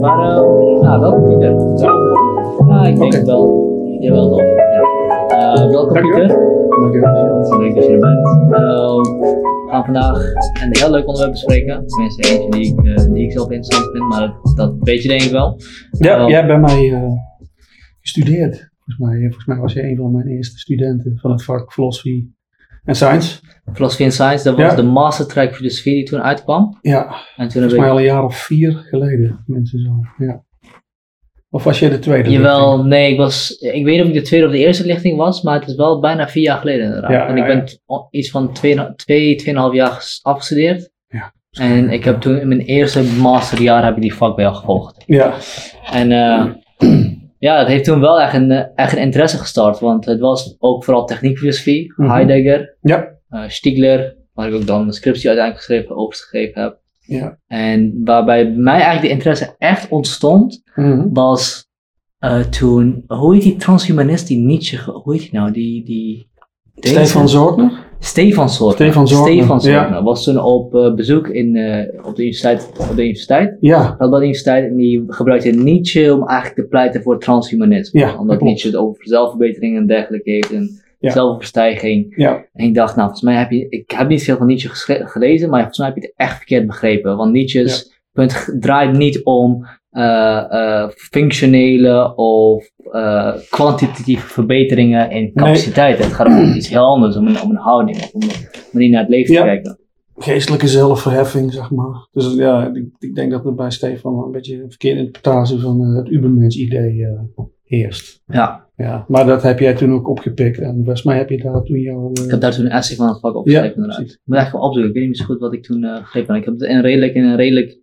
Maar, uh, nou, welke Pieter? Ja, ik denk wel. Jawel. Ja. Pieter. Dankjewel. Leuk dat je er bent. Uh, we gaan vandaag een heel leuk onderwerp bespreken. Tenminste, eentje die ik, uh, die ik zelf interessant vind, maar dat, weet je denk ik wel. Ja, Oh. jij hebt bij mij eh, gestudeerd. Volgens mij, volgens mij was je een van mijn eerste studenten van het vak filosofie en science. Philosophy and Science, dat was Ja. de mastertrack filosofie die toen uitkwam. Ja, En toen volgens mij al een jaar of vier geleden. Mensen zo, ja. Of was jij de tweede? Jawel, nee, ik was, ik weet niet of ik de tweede of de eerste lichting was, maar het is wel bijna vier jaar geleden inderdaad. Ja, en ik ben iets van twee, twee, tweeënhalf jaar ges- afgestudeerd. Ja. En ik heb toen in mijn eerste masterjaar heb ik die vak bij jou gevolgd. Ja, En eh, ja, het heeft toen wel echt een, eh, echt een interesse gestart, want het was ook vooral techniekfilosofie, Mhm. Heidegger, ja, eh, Stiegler, waar ik ook dan mijn scriptie uiteindelijk geschreven, overgeschreven heb. ja. En waarbij bij mij eigenlijk de interesse echt ontstond, Mhm. was eh, toen, hoe heet die transhumanist, die Nietzsche, hoe heet die nou, die, die Stefan Zorgner? Stefan Zorgner. Stefan Stefan ja. Was toen op eh, bezoek in, eh, op, de universiteit, op de universiteit, Ja, op de universiteit, en die gebruikte Nietzsche om eigenlijk te pleiten voor transhumanisme. Ja, dat Omdat. Nietzsche het over zelfverbetering en dergelijke heeft, en Ja. zelfverstijging. ja, En ik dacht, nou, volgens mij heb je, ik heb niet veel van Nietzsche gelezen, maar volgens mij heb je het echt verkeerd begrepen. Want Nietzsche's punt draait niet om functionele of eh, kwantitatieve verbeteringen in capaciteit. Het gaat om iets heel anders, om een, om een houding, om een manier naar het leven Ja. te kijken. geestelijke zelfverheffing, zeg maar. Dus ja, ik, ik denk dat er bij Stefan een beetje een verkeerde interpretatie van eh, het Ubermens-idee eh, heerst. Ja, Ja, maar dat heb jij toen ook opgepikt. En volgens mij heb je daar toen jouw... eh, ik heb daar toen een essay van het vak opgeschreven Ja, inderdaad. precies. Ik moet eigenlijk wel opzoeken, ik weet niet meer zo goed wat ik toen eh geschreven heb. Ik heb het in een redelijk, in een redelijk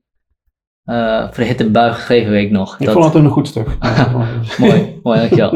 eh, verhitte bui geschreven, weet ik nog. ik Dat- vond het een goed stuk. mooi, mooi, dankjewel.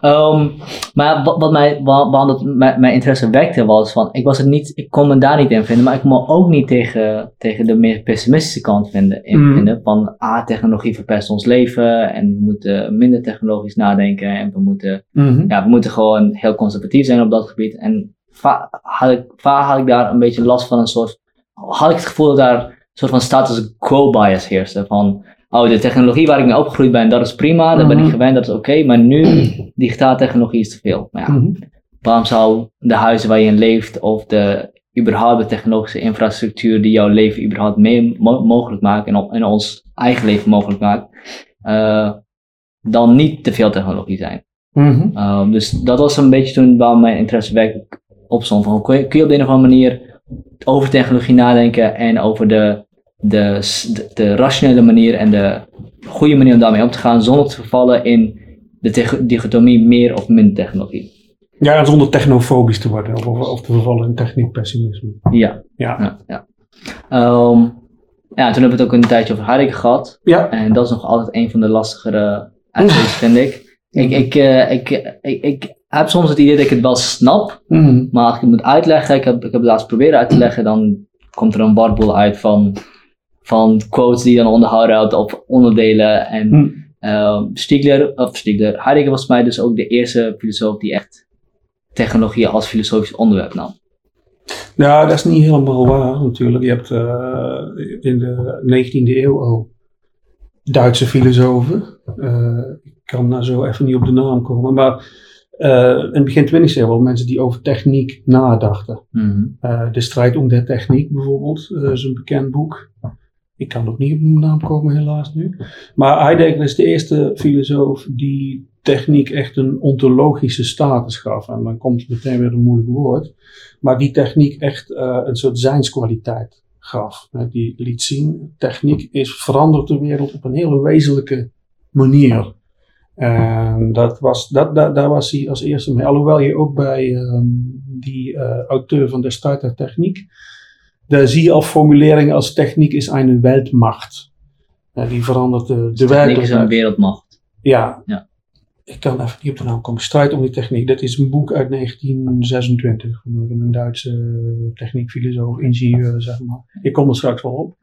Ehm, maar wat, wat mij, wa- waarom dat mijn, mijn interesse wekte was van, ik was het niet, ik kon me daar niet in vinden, maar ik kon me ook niet tegen, tegen de meer pessimistische kant vinden, in Mm. vinden van, ah, technologie verpest ons leven en we moeten minder technologisch nadenken en we moeten, Mhm. ja, we moeten gewoon heel conservatief zijn op dat gebied. En va- had ik, vaak had ik daar een beetje last van een soort, had ik het gevoel dat daar soort van status quo bias heerste, van, oh, de technologie waar ik mee opgegroeid ben, dat is prima, daar ben ik Mhm. gewend, dat is oké, maar nu, digitale technologie is te veel. Maar ja, Mhm. waarom zou de huizen waar je in leeft, of de überhaupt de technologische infrastructuur die jouw leven überhaupt mee mo- mogelijk maakt, en, ons eigen leven mogelijk maakt, eh, dan niet te veel technologie zijn? Mhm. Um, dus dat was een beetje toen waar mijn interesse werkelijk op stond. Van hoe kun je, kun je op de een of andere manier over technologie nadenken en over de, de, de, de rationele manier en de goede manier om daarmee om te gaan zonder te vervallen in de dichotomie meer of minder technologie. Ja, en zonder technofobisch te worden of, of, te vervallen in techniekpessimisme. Ja, Ja. ja, ja. Ehm, ja, toen hebben we het ook een tijdje over Heidegger gehad. Ja. En dat is nog altijd een van de lastigere essays, vind ik. Ik, ik, eh, ik, ik, ik heb soms het idee dat ik het wel snap, Mhm. Maar als ik het moet uitleggen, ik heb, ik heb het laatst proberen uit te leggen, dan komt er een warboel uit van, van quotes die je dan onderhouden houdt op onderdelen. En Hm. ehm, Stiegler, of Stiegler, Heidegger was mij dus ook de eerste filosoof die echt technologie als filosofisch onderwerp nam. Ja, dat is niet helemaal waar natuurlijk. Je hebt eh, in de 19e eeuw al Duitse filosofen. Eh, ik kan daar zo even niet op de naam komen. Maar eh, in het begin 20e eeuw al mensen die over techniek nadachten. Mhm. De strijd om de techniek bijvoorbeeld, is een bekend boek. Ik kan ook niet op mijn naam komen helaas nu. Maar Heidegger is de eerste filosoof die techniek echt een ontologische status gaf. En dan komt meteen weer een moeilijk woord. Maar die techniek echt eh, een soort zijnskwaliteit gaf. Eh, die liet zien, techniek is verandert de wereld op een hele wezenlijke manier. En dat was, dat, dat, daar was hij als eerste mee. Alhoewel je ook bij ehm, die eh, auteur van de Start der Techniek, daar zie je al formuleringen als techniek is een Weltmacht. Eh, die verandert de, de Techniek is een wereldmacht. Ja. Ja. Ik kan even niet op de naam komen. Strijd om die techniek. Dat is een boek uit 1926. Door een Duitse techniekfilosoof, ingenieur, zeg maar. Ik kom er straks wel op.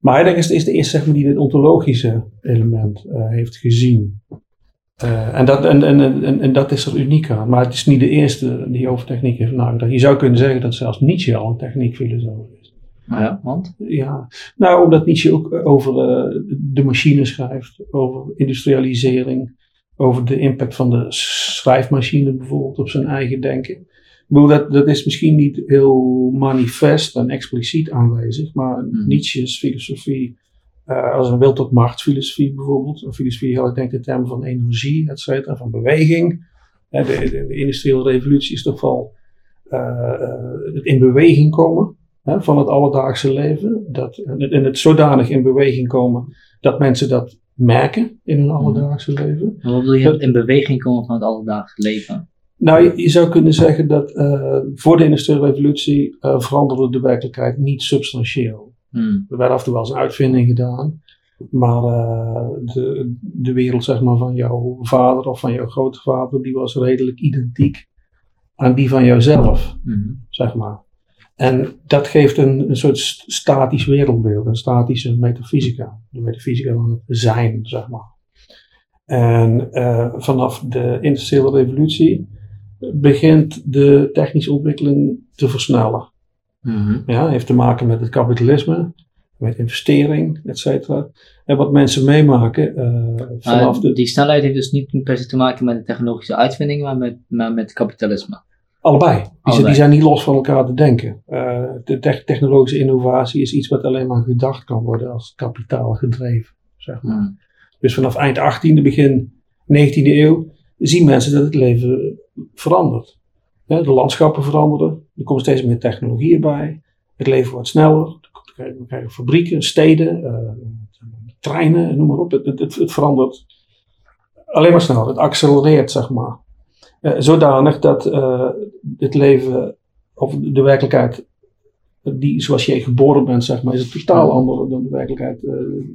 Maar Heidegger is, is de eerste zeg maar, die dit ontologische element eh, heeft gezien. Eh, en, dat, en, en, en, en dat is er uniek aan. Maar het is niet de eerste die over techniek heeft nagedacht. Je zou kunnen zeggen dat zelfs Nietzsche al een techniekfilosoof is. Ja, want? Ja, nou omdat Nietzsche ook over uh, de machine schrijft, over industrialisering, over de impact van de schrijfmachine bijvoorbeeld op zijn eigen denken. Ik bedoel, dat, dat is misschien niet heel manifest en expliciet aanwezig, maar mm. Nietzsche's filosofie, uh, als een wil tot machtsfilosofie bijvoorbeeld, een filosofie heel erg denkt in termen van energie, et cetera, van beweging. De, de, de, industriële revolutie is toch wel het in beweging komen hè, van het alledaagse leven. Dat, en het zodanig in beweging komen dat mensen dat merken in hun alledaagse leven. wat bedoel je in beweging komen van het alledaagse leven? Nou, je, zou kunnen zeggen dat uh, voor de industriële revolutie uh, veranderde de werkelijkheid niet substantieel. Hmm. Er werd af en toe wel eens een uitvinding gedaan, maar uh, de, de wereld zeg maar, van jouw vader of van jouw grootvader, die was redelijk identiek aan die van jouzelf, hmm. zeg maar. En dat geeft een, een soort statisch wereldbeeld, een statische metafysica. De metafysica van het zijn, zeg maar. En uh, vanaf de industriële revolutie begint de technische ontwikkeling te versnellen. Mm Ja, heeft te maken met het kapitalisme, met investering, et cetera. En wat mensen meemaken uh, vanaf de... Die snelheid heeft dus niet per se te maken met de technologische uitvindingen, maar met, maar met kapitalisme. Allebei. Die, die, zijn niet los van elkaar te denken. Uh, de technologische innovatie is iets wat alleen maar gedacht kan worden als kapitaal gedreven. Zeg maar. Hmm. Dus vanaf eind 18e, begin 19e eeuw zien mensen dat het leven verandert. de landschappen veranderen, er komen steeds meer technologieën bij, het leven wordt sneller, we krijgen fabrieken, steden, uh, treinen, noem maar op. Het, het, het, verandert alleen maar snel, het accelereert zeg maar. Uh, zodanig dat uh, het leven of de werkelijkheid die, zoals je geboren bent, zeg maar, is het totaal anders dan de werkelijkheid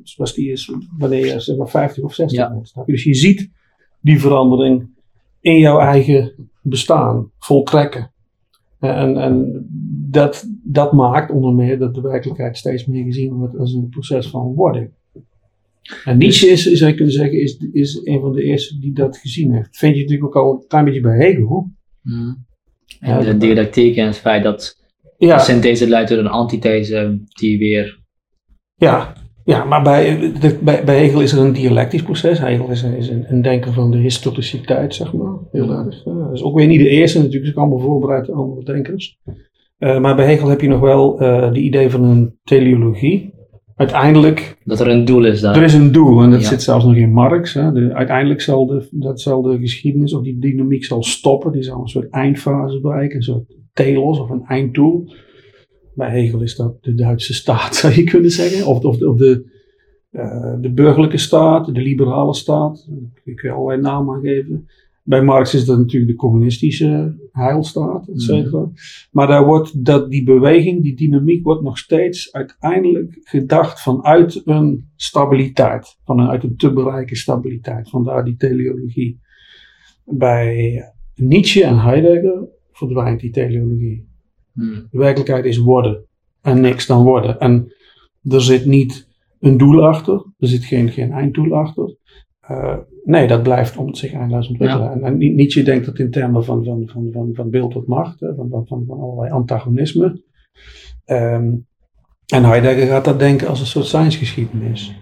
zoals die is wanneer je zeg maar 50 of 60 ja. bent. Dus je ziet die verandering in jouw eigen bestaan voltrekken. En, en dat, dat maakt onder meer dat de werkelijkheid steeds meer gezien wordt als een proces van wording. En Nietzsche is, zou je kunnen zeggen, is, is een van de eerste die dat gezien heeft. Vind je natuurlijk ook al een klein beetje bij Hegel. Mm. En de didactiek en het feit dat ja. de synthese leidt tot een antithese die weer... Ja, ja maar bij, bij, bij Hegel is er een dialectisch proces. Hegel is, is een, een denker van de historiciteit, zeg maar. Heel erg. dat is ook weer niet de eerste natuurlijk, ze kan allemaal voorbereid andere denkers. Uh, maar bij Hegel heb je nog wel uh, de idee van een teleologie uiteindelijk. Dat er een doel is daar. Er is een doel en dat zit zelfs nog in Marx. Hè. De, uiteindelijk zal de, dat zal de geschiedenis of die dynamiek zal stoppen. Die zal een soort eindfase bereiken, een soort telos of een einddoel. Bij Hegel is dat de Duitse staat, zou je kunnen zeggen. Of, of, of de, uh, de burgerlijke staat, de liberale staat. Ik kan allerlei namen geven. Bij Marx is dat natuurlijk de communistische heilstaat, et cetera. Mhm. Maar daar wordt dat, die beweging, die dynamiek wordt nog steeds uiteindelijk gedacht vanuit een stabiliteit. Vanuit een te bereiken stabiliteit. Vandaar die teleologie. Bij Nietzsche en Heidegger verdwijnt die teleologie. Mhm. De werkelijkheid is worden. En niks dan worden. En er zit niet een doel achter. Er zit geen, geen einddoel achter. Uh, nee, dat blijft om zich eindeloos ontwikkelen. En, en Nietzsche denkt dat in termen van, van, van, van, van beeld tot macht, hè, van, van, van, allerlei antagonisme. Um, en Heidegger gaat dat denken als een soort science-geschiedenis,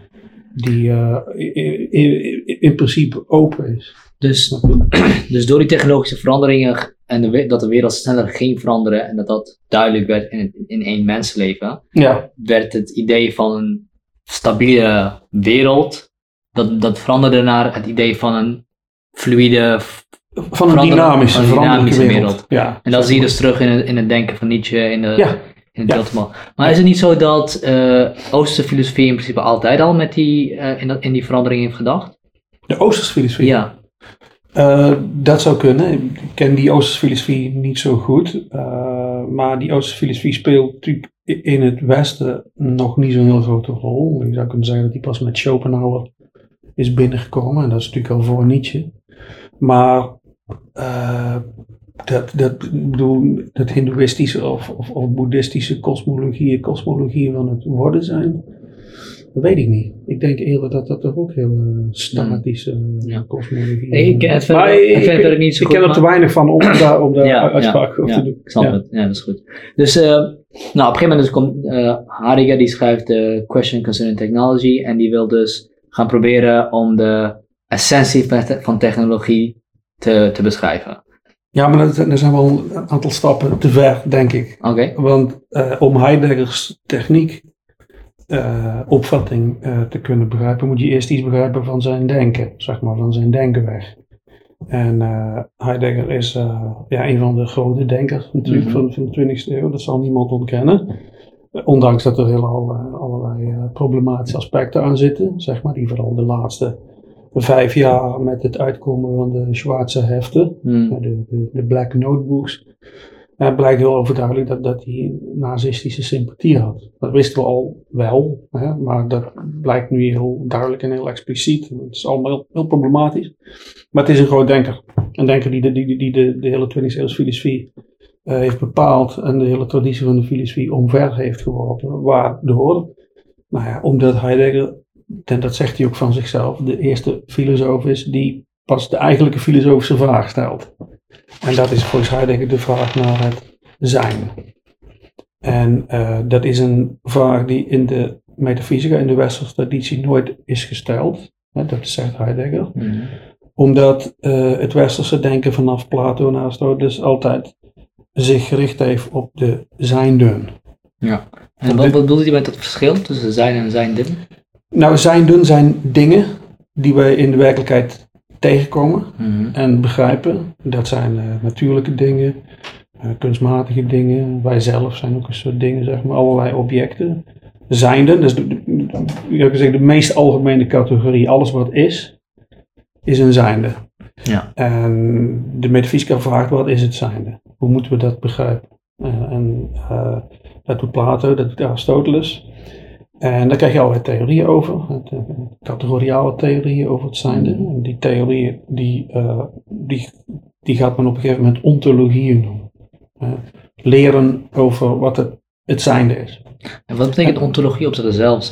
die uh, in, in, in, principe open is. Dus, dus door die technologische veranderingen en de, dat de wereld sneller ging veranderen en dat dat duidelijk werd in, in één mensenleven, ja. werd het idee van een stabiele wereld dat, dat veranderde naar het idee van een fluide, van een dynamische, een dynamische wereld. Ja, en dat zie je dus terug in het, in het denken van Nietzsche, in, de, ja. in het ja. Maar is het niet zo dat uh, Oosterse filosofie in principe altijd al met die, uh, in, dat, in die verandering heeft gedacht? De Oosterse filosofie? Ja. Uh, dat zou kunnen. Ik ken die Oosterse filosofie niet zo goed. maar die Oosterse filosofie speelt natuurlijk in het Westen nog niet zo'n heel grote rol. Ik zou kunnen zeggen dat die pas met Schopenhauer is binnengekomen. En dat is natuurlijk al voor Nietzsche. Maar uh, dat, dat, bedoel, dat hindoeïstische of, of, of boeddhistische kosmologieën, kosmologieën van het worden zijn, dat weet ik niet. Ik denk eerder dat dat toch ook heel uh, statische ja. kosmologie is. Ik, ik, maar ik, ik, er niet zo ik ken er te weinig van om daar, om daar ja, uitspraak over te doen. Ik snap het, ja, dat is goed. Dus uh, Nou, op een gegeven moment dus komt uh, Heidegger, die schrijft de Question Concerning Technology en die wil dus gaan proberen om de essentie van technologie te, te beschrijven. Ja, maar er zijn wel een aantal stappen te ver, denk ik. Oké. Want uh, om Heideggers techniek uh, opvatting uh, te kunnen begrijpen, moet je eerst iets begrijpen van zijn denken, zeg maar, van zijn denkenweg. En Heidegger is ja, een van de grote denkers natuurlijk mm -hmm. van, van de 20e eeuw, dat zal niemand ontkennen. Ondanks dat er heel allerlei problematische aspecten aan zitten, zeg maar, die vooral de laatste vijf jaar met het uitkomen van de Schwarze heften, de, de, de, Black Notebooks, uh, blijkt heel overduidelijk dat, dat hij nazistische sympathie had. Dat wisten we al wel, hè, maar dat blijkt nu heel duidelijk en heel expliciet. Het is allemaal heel, problematisch. Maar het is een groot denker. Een denker die de, die, die de, de hele 20e eeuwse filosofie uh, heeft bepaald en de hele traditie van de filosofie omver heeft geworpen. Waardoor, nou ja, omdat Heidegger en dat zegt hij ook van zichzelf, de eerste filosoof is die pas de eigenlijke filosofische vraag stelt. En dat is volgens Heidegger de vraag naar het zijn. En uh, dat is een vraag die in de metafysica, in de westerse traditie, nooit is gesteld. Hè, dat zegt Heidegger. Mm. Omdat uh, het westerse denken vanaf Plato en Aristoteles altijd zich gericht heeft op de zijnden. Ja. En wat, wat bedoelt hij met dat verschil tussen zijn en zijnden? Nou, zijnden zijn dingen die wij in de werkelijkheid tegenkomen Mhm. en begrijpen. Dat zijn eh, natuurlijke dingen, eh, kunstmatige dingen. Wij zelf zijn ook een soort dingen, zeg maar, allerlei objecten. Zijnden, dus de, de, zeggen, de meest algemene categorie, alles wat is, is een zijnde. Ja. En de metafysica vraagt, wat is het zijnde? Hoe moeten we dat begrijpen? Eh, en dat doet Plato, dat doet Aristoteles. En daar krijg je allerlei theorieën over, uh, categoriale theorieën over het zijnde. En die theorieën, die, uh, die, die gaat men op een gegeven moment ontologieën noemen. Uh, leren over wat het, het zijnde is. En wat betekent ontologie op zichzelf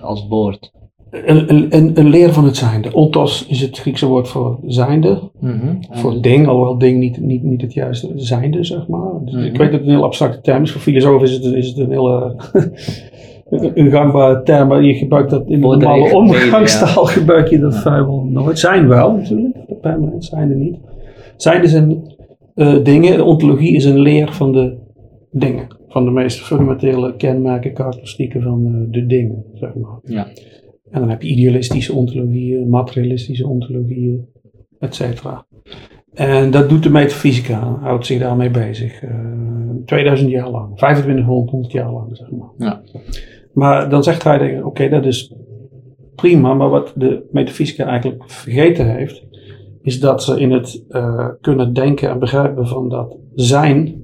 als woord? Een, een, een leer van het zijnde. Ontos is het Griekse woord voor zijnde. Mm -hmm. Voor ding, alhoewel ding niet, niet, niet het juiste zijnde, zeg maar. Dus mm -hmm. Ik weet dat het een heel abstracte term is. Voor filosofen is het, is het een hele... een gangbare term, maar je gebruikt dat in de normale omgangstaal, ja. gebruik je dat ja. vrijwel nooit. Zijn wel natuurlijk, permanent zijn er niet. Zijn er zijn uh, dingen, de ontologie is een leer van de dingen, van de meest fundamentele kenmerken, karakteristieken van uh, de dingen, zeg maar. Ja. En dan heb je idealistische ontologieën, materialistische ontologieën, et cetera. En dat doet de metafysica, houdt zich daarmee bezig. Uh, 2000 jaar lang, 2500 jaar lang, zeg maar. Ja. Maar dan zegt hij, oké, dat is prima, maar wat de metafysica eigenlijk vergeten heeft, is dat ze in het uh, kunnen denken en begrijpen van dat zijn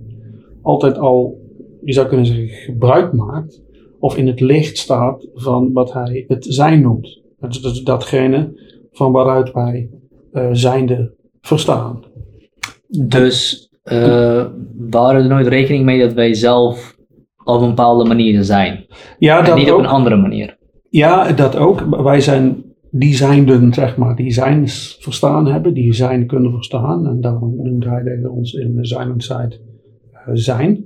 altijd al, je zou kunnen zeggen, gebruik maakt, of in het licht staat van wat hij het zijn noemt. Dat is datgene van waaruit wij uh, zijnde verstaan. Dus uh, we er nooit rekening mee dat wij zelf op een bepaalde manier zijn. Ja, en dat niet ook. op een andere manier. Ja, dat ook. Wij zijn zijnden, zeg maar, die zijns verstaan hebben, die zijn kunnen verstaan. En daarom noemt Heidegger ons in zijn en tijd uh, zijn.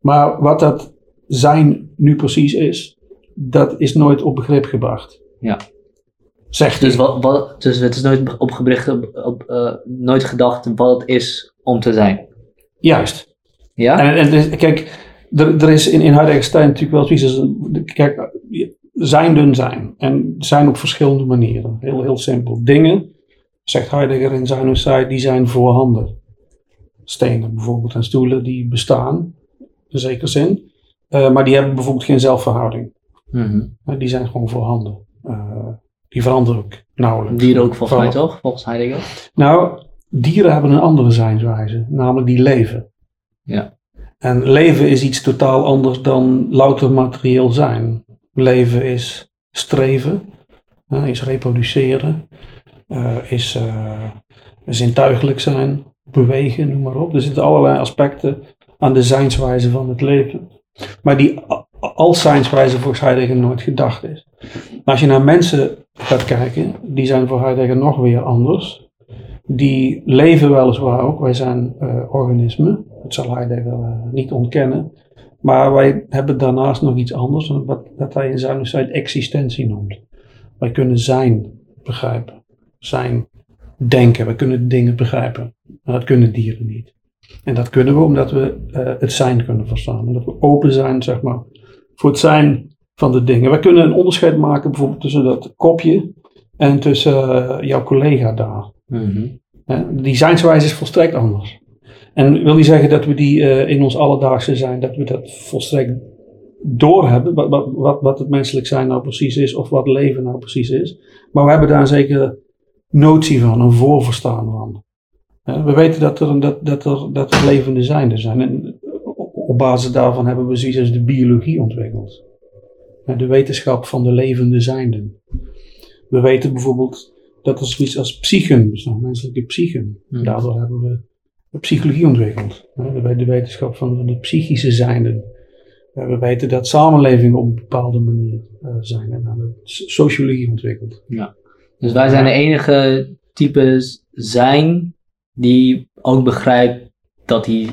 Maar wat dat zijn nu precies is, dat is nooit op begrip gebracht. Ja. Zegt dus, wat, wat, dus het is nooit opgebracht, op, op, uh, nooit gedacht wat het is om te zijn. Juist. Ja? En, en dus, kijk, er, er is in, in Heidegger's tijd natuurlijk wel zoiets kijk, zijn dun zijn. En zijn op verschillende manieren. Heel, heel simpel. Dingen, zegt Heidegger in zijn site, die zijn voorhanden. Stenen bijvoorbeeld en stoelen die bestaan, in zekere zin. Uh, maar die hebben bijvoorbeeld geen zelfverhouding. Mm -hmm. uh, die zijn gewoon voorhanden. Uh, die veranderen ook nauwelijks. Dieren ook volgens mij toch, volgens Heidegger? Nou, dieren hebben een andere zijnswijze, namelijk die leven. Ja. En leven is iets totaal anders dan louter materieel zijn. Leven is streven, is reproduceren, uh, is uh, zintuigelijk zijn, bewegen, noem maar op. Er zitten allerlei aspecten aan de zijnswijze van het leven. Maar die als zijnswijze volgens Heidegger nooit gedacht is. Maar als je naar mensen gaat kijken, die zijn voor Heidegger nog weer anders. Die leven weliswaar ook, wij zijn organismen, dat zal Heidegger uh, niet ontkennen. Maar wij hebben daarnaast nog iets anders, wat, wat hij in zijn existentie noemt. Wij kunnen zijn begrijpen, zijn denken, we kunnen dingen begrijpen. Maar dat kunnen dieren niet. En dat kunnen we omdat we uh, het zijn kunnen verstaan. Omdat we open zijn, zeg maar, voor het zijn van de dingen. We kunnen een onderscheid maken bijvoorbeeld tussen dat kopje en tussen uh, jouw collega daar. Mhm. Die zijnswijze is volstrekt anders. En wil niet zeggen dat we die uh, in ons alledaagse zijn, dat we dat volstrekt doorhebben, wat, wat, wat, wat het menselijk zijn nou precies is, of wat leven nou precies is. Maar we hebben daar een zekere notie van, een voorverstaan van. We weten dat er, dat, dat er, dat er levende zijnden zijn. En op basis daarvan hebben we zoiets als de biologie ontwikkeld. De wetenschap van de levende zijnden. We weten bijvoorbeeld dat er zoiets als psychen bestaan, menselijke psychen. Hmm. Daardoor hebben we psychologie ontwikkeld. De wetenschap van de psychische zijnden. We weten dat samenlevingen op een bepaalde manier uh, zijn en hebben sociologie ontwikkeld. Ja. Dus wij zijn de enige types zijn die ook begrijpt dat hij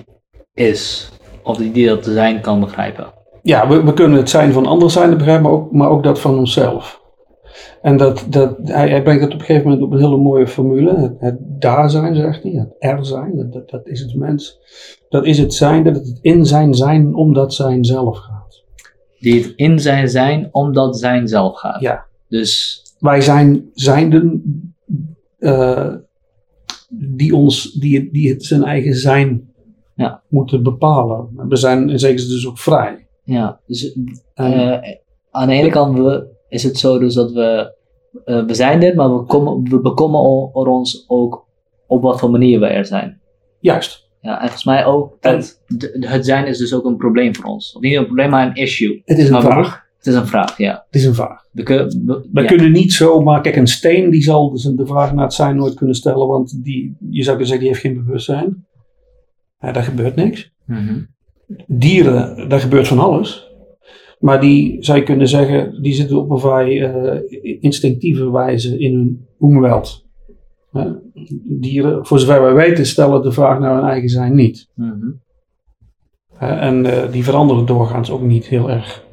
is. Of die dat zijn kan begrijpen. Ja, we, we kunnen het zijn van anderen zijn begrijpen, maar ook, maar ook dat van onszelf. En dat, dat, hij, hij brengt het op een gegeven moment op een hele mooie formule. Het, het daar zijn, zegt hij. Het er zijn, dat, dat, is het mens. Dat is het zijn, dat het in zijn zijn om dat zijn zelf gaat. Die het in zijn zijn omdat zijn zelf gaat. Ja. Dus... Wij zijn zijnden uh, die, ons, die, die het zijn eigen zijn ja. moeten bepalen. We zijn in zekere zin dus ook vrij. Ja, dus uh, aan de ene kant we, is het zo dus dat we, uh, we zijn er, maar we, komen, we bekommeren ons ook op wat voor manier we er zijn. Juist. Ja, en volgens mij ook dat het zijn is dus ook een probleem voor ons. Of niet een probleem, maar een issue. Het is een vraag. Het is een vraag, ja. Het is een vraag. We, kun, we, kunnen niet zomaar, kijk, een steen die zal dus de vraag naar het zijn nooit kunnen stellen, want die, je zou kunnen zeggen, die heeft geen bewustzijn. Ja, daar gebeurt niks. Mm Dieren, daar gebeurt van alles. Maar die zou je kunnen zeggen, die zitten op een vrij uh, instinctieve wijze in hun omweld. Uh, dieren, voor zover wij weten, stellen de vraag naar hun eigen zijn niet. Mm en uh, die veranderen doorgaans ook niet heel erg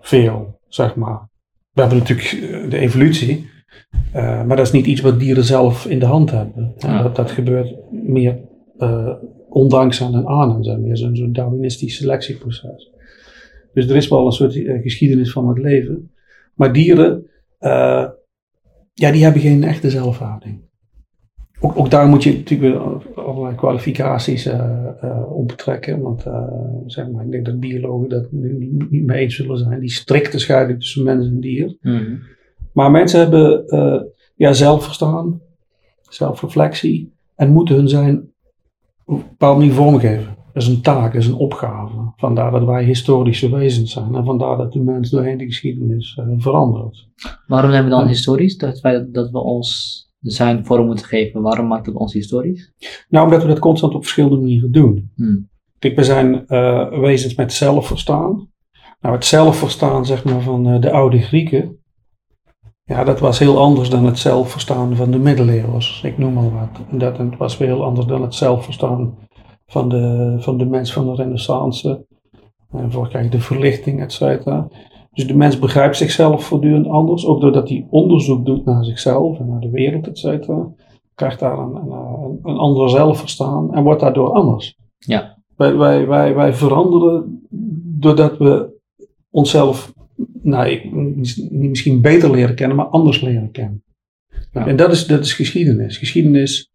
veel, zeg maar. We hebben natuurlijk eh, de evolutie, maar dat is niet iets wat dieren zelf in de hand hebben. Ja. Dat, dat gebeurt meer ondanks aan en aan, zeg meer zo'n zo Darwinistisch selectieproces. Dus er is wel een soort geschiedenis van het leven. Maar dieren, ja, die hebben geen echte zelfhouding ook, ook, daar moet je natuurlijk weer allerlei kwalificaties uh, uh, op betrekken. Want zeg maar, ik denk dat biologen dat niet, niet mee eens zullen zijn. Die strikte scheiding tussen mens en dier. Mm. Maar mensen hebben ja, zelfverstaan, zelfreflectie. En moeten hun zijn op een bepaalde manier vormgeven. Dat is een taak, dat is een opgave. Vandaar dat wij historische wezens zijn. En vandaar dat de mens doorheen de geschiedenis verandert. Waarom zijn we dan historisch? Dat, wij, dat we ons zijn vorm moeten geven. Waarom maakt het ons historisch? Nou, omdat we dat constant op verschillende manieren doen. Hmm. Kijk, we zijn uh, wezens met zelfverstaan. Nou, het zelfverstaan zeg maar, van uh, de oude Grieken, ja, dat was heel anders dan het zelfverstaan van de middeleeuwers. Ik noem maar wat. Dat het was weer heel anders dan het zelfverstaan van de, van de mens van de renaissance. En voor kijk, de verlichting, et cetera. Dus de mens begrijpt zichzelf voortdurend anders, ook doordat hij onderzoek doet naar zichzelf en naar de wereld, et cetera. Krijgt daar een, een, een ander zelfverstaan en wordt daardoor anders. Ja. Wij, wij, wij, wij veranderen doordat we onszelf, nou, niet misschien beter leren kennen, maar anders leren kennen. Ja. En dat is, dat is geschiedenis. Geschiedenis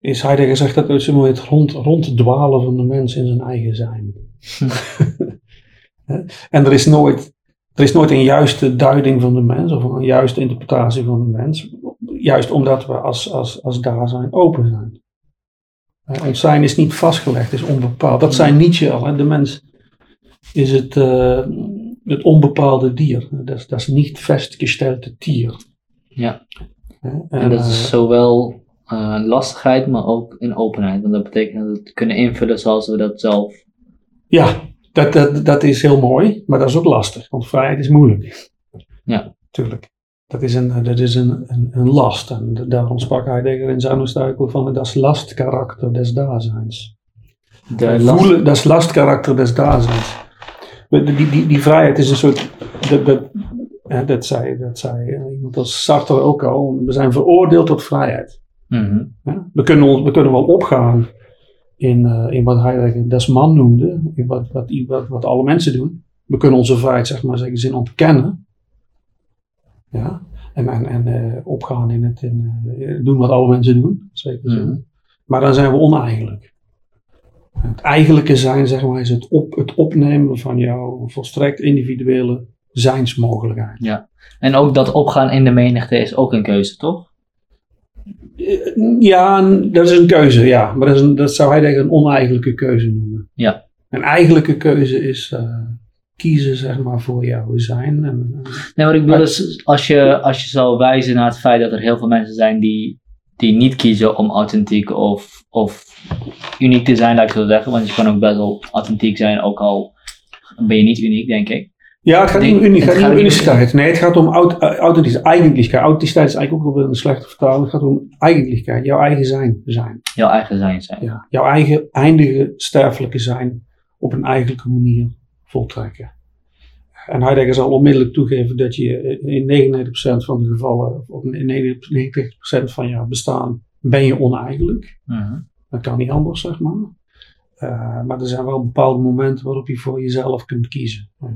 is, Heidegger zegt dat het het rond, ronddwalen van de mens in zijn eigen zijn. en er is nooit er is nooit een juiste duiding van de mens of een juiste interpretatie van de mens. Juist omdat we als, als, als daar zijn open zijn. Uh, ons zijn is niet vastgelegd, is onbepaald. Dat zijn Nietzsche al. Hè. De mens is het, uh, het onbepaalde dier. Dat is, dat is niet vastgestelde tier. Ja. En, en, dat is uh, lastigheid, maar ook in openheid. Want dat betekent dat we het kunnen invullen zoals we dat zelf ja, dat, dat, dat is heel mooi, maar dat is ook lastig, want vrijheid is moeilijk. Ja. Tuurlijk. Dat is een, dat is een, een, een last. En daarom sprak Heidegger in zijn van dat lastkarakter des Daseins. De last... Voelen, dat is lastkarakter des Daseins. die, die, die vrijheid is een soort, dat, dat, dat zei, dat zei eh, iemand als Sartre ook al, we zijn veroordeeld tot vrijheid. Mhm. Ja? We, kunnen ons, we kunnen wel opgaan in, eh, in wat Heidegger des man noemde, in wat, wat, wat, wat alle mensen doen. We kunnen onze vrijheid, zeg maar, zekere zin ontkennen. Ja? En, en, en eh, opgaan in het in, eh, doen wat alle mensen doen, zin. Mhm. Maar dan zijn we oneigenlijk. Het eigenlijke zijn, zeg maar, is het, op, het opnemen van jouw volstrekt individuele zijnsmogelijkheid. En ook dat opgaan in de menigte is ook een keuze, toch? Eh, Ja, dat is een keuze, ja. Maar dat, is een, dat zou hij denk ik een oneigenlijke keuze noemen. Ja. Een eigenlijke keuze is eh, kiezen, zeg maar, voor jouw zijn. En, eh, Nee, wat ik bedoel is, als je, als je zou wijzen naar het feit dat er heel veel mensen zijn die, die niet kiezen om authentiek of, of uniek te zijn, laat ik zo zeggen. Want je kan ook best wel authentiek zijn, ook al ben je niet uniek, denk ik. Ja, het gaat niet om, Denk- uni- het het gaat niet om gaat niet om- uniciteit. Nee, het gaat om aut- eh, authenticiteit, is eigenlijk ook wel een slechte vertaling. Het gaat om eigentlijkheid, jouw eigen zijn. zijn. Jouw eigen zijn zijn. Ja. Jouw eigen eindige sterfelijke zijn op een eigenlijke manier voltrekken. En Heidegger zal onmiddellijk toegeven dat je in 99% van de gevallen, of in 99% van jouw bestaan, ben je oneigenlijk. Mhm. Dat kan niet anders, zeg maar. Eh, maar er zijn wel bepaalde momenten waarop je voor jezelf kunt kiezen. Eh,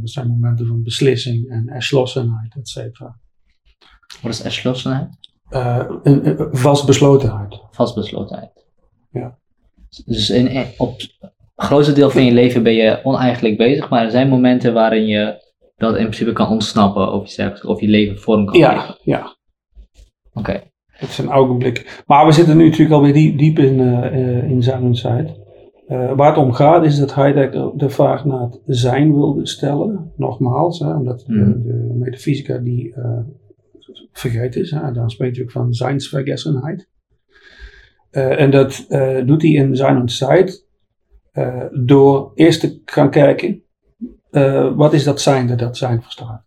dat zijn momenten van beslissing en erslossenheid, et cetera. Wat is erslossenheid? Eh, een, een vastbeslotenheid. Vastbeslotenheid. Ja. Dus in, op het grootste deel van je leven ben je oneigenlijk bezig, maar er zijn momenten waarin je dat in principe kan ontsnappen of je, of je leven vorm kan geven. Ja, ja. Oké. Het is een ogenblik. Maar we zitten nu natuurlijk alweer diep, diep in, eh, in zijn Eh, waar het om gaat is dat Heidegger de vraag naar het zijn wilde stellen. Nogmaals, hè, omdat de- Mhm. de, metafysica die eh, vergeten is. Hè, dan spreekt hij ook van zijnsvergessenheid. Eh, en dat doet hij in zijn en Zeit door eerst te gaan kijken. wat is dat zijn dat zijn verstaat.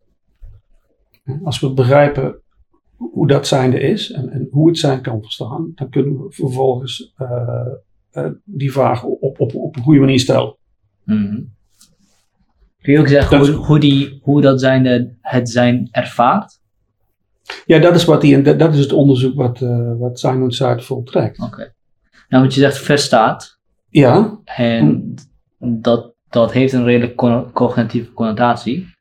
Als we begrijpen hoe dat zijnde is en, en hoe het zijn kan verstaan, dan kunnen we vervolgens eh, eh, die vraag op, op, op een goede manier stellen. Mhm. Kun je ook zeggen Dat- hoe, hoe, die, hoe dat zijn het zijn ervaart? Ja, dat is, wat die, dat, dat is het onderzoek wat, eh wat en Zuid voltrekt. Oké. Nou, want je zegt verstaat. Ja, En dat, dat heeft een redelijk co- cognitieve connotatie.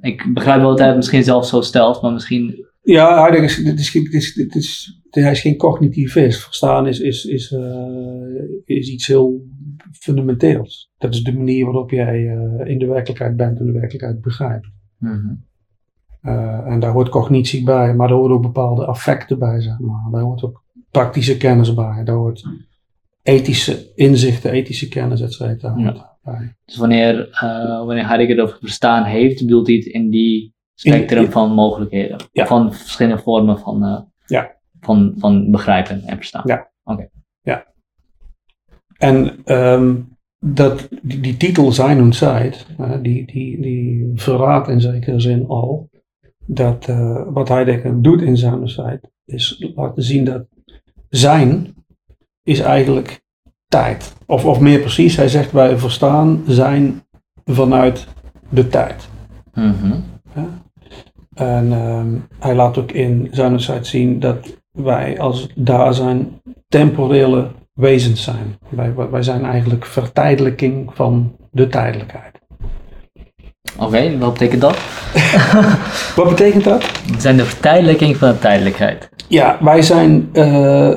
Ik begrijp wel dat hij het misschien zelf zo stelt, maar misschien. ja is, dit is, dit is, dit is, hij is geen cognitivist. Verstaan is, is, is, eh, is iets heel fundamenteels. Dat is de manier waarop jij eh, in de werkelijkheid bent en de werkelijkheid begrijpt. Mhm. Eh, en daar hoort cognitie bij, maar daar horen ook bepaalde affecten bij, zeg maar. Daar hoort ook praktische kennis bij. Daar hoort ethische inzichten, ethische kennis, et cetera, Ja. hoort bij. Dus wanneer, wanneer Heidegger het over verstaan heeft, bedoelt hij het in die spectrum In- van mogelijkheden. Ja. Van verschillende vormen van, Ja. Van, van begrijpen en verstaan. Ja. En ehm, dat, die, die titel Zijn und Zeit, die, die, die verraadt in zekere zin al dat eh, wat Heidegger doet in Zijn und Zeit, is laten zien dat zijn is eigenlijk tijd. Of, of meer precies, hij zegt wij verstaan zijn vanuit de tijd. Mhm. En ehm, hij laat ook in Zeit zien dat wij als daar zijn temporele wezens zijn. Wij, wij zijn eigenlijk vertijdelijking van de tijdelijkheid. Oké, wat betekent dat? Wat betekent dat? Het zijn de vertijdelijking van de tijdelijkheid. Ja, wij zijn eh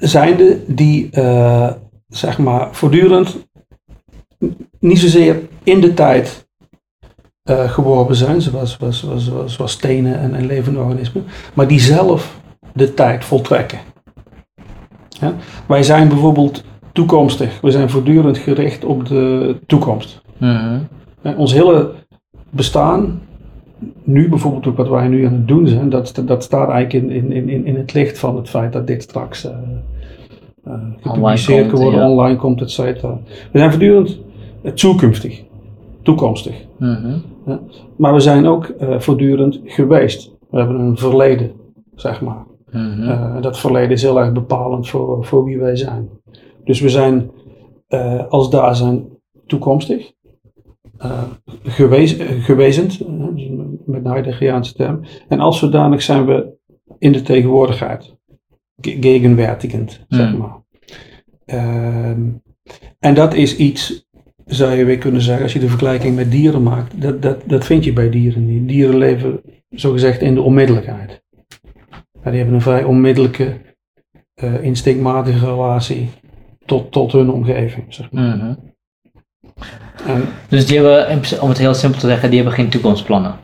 zijnde die eh, zeg maar voortdurend niet zozeer in de tijd eh, geworpen zijn, zoals, zoals, zoals, zoals, zoals stenen en, en levende organismen, maar die zelf de tijd voltrekken. Ja? Wij zijn bijvoorbeeld toekomstig, we zijn voortdurend gericht op de toekomst. Mhm. Ons hele bestaan, nu bijvoorbeeld ook wat wij nu aan het doen zijn, dat, dat staat eigenlijk in, in, in, in het licht van het feit dat dit straks eh, gepubliceerd kan worden, ja. online komt, et cetera. We zijn voortdurend eh, toekomstig. Mhm. Maar we zijn ook eh, voortdurend geweest. We hebben een verleden, zeg maar. Mhm. Eh, dat verleden is heel erg bepalend voor, voor wie wij zijn. Dus we zijn, eh, als daar zijn, toekomstig. Uh, gewezend, met een Heideggeriaanse term. En als zodanig zijn we in de tegenwoordigheid. Gegenwärtigend, zeg hmm. maar. Ehm, en dat is iets, zou je weer kunnen zeggen, als je de vergelijking met dieren maakt. Dat, dat, dat vind je bij dieren niet. Dieren leven zogezegd in de onmiddellijkheid. die hebben een vrij onmiddellijke, uh, instinctmatige relatie tot, tot hun omgeving. Zeg maar. Mhm. en, dus die hebben, om het heel simpel te zeggen, die hebben geen toekomstplannen.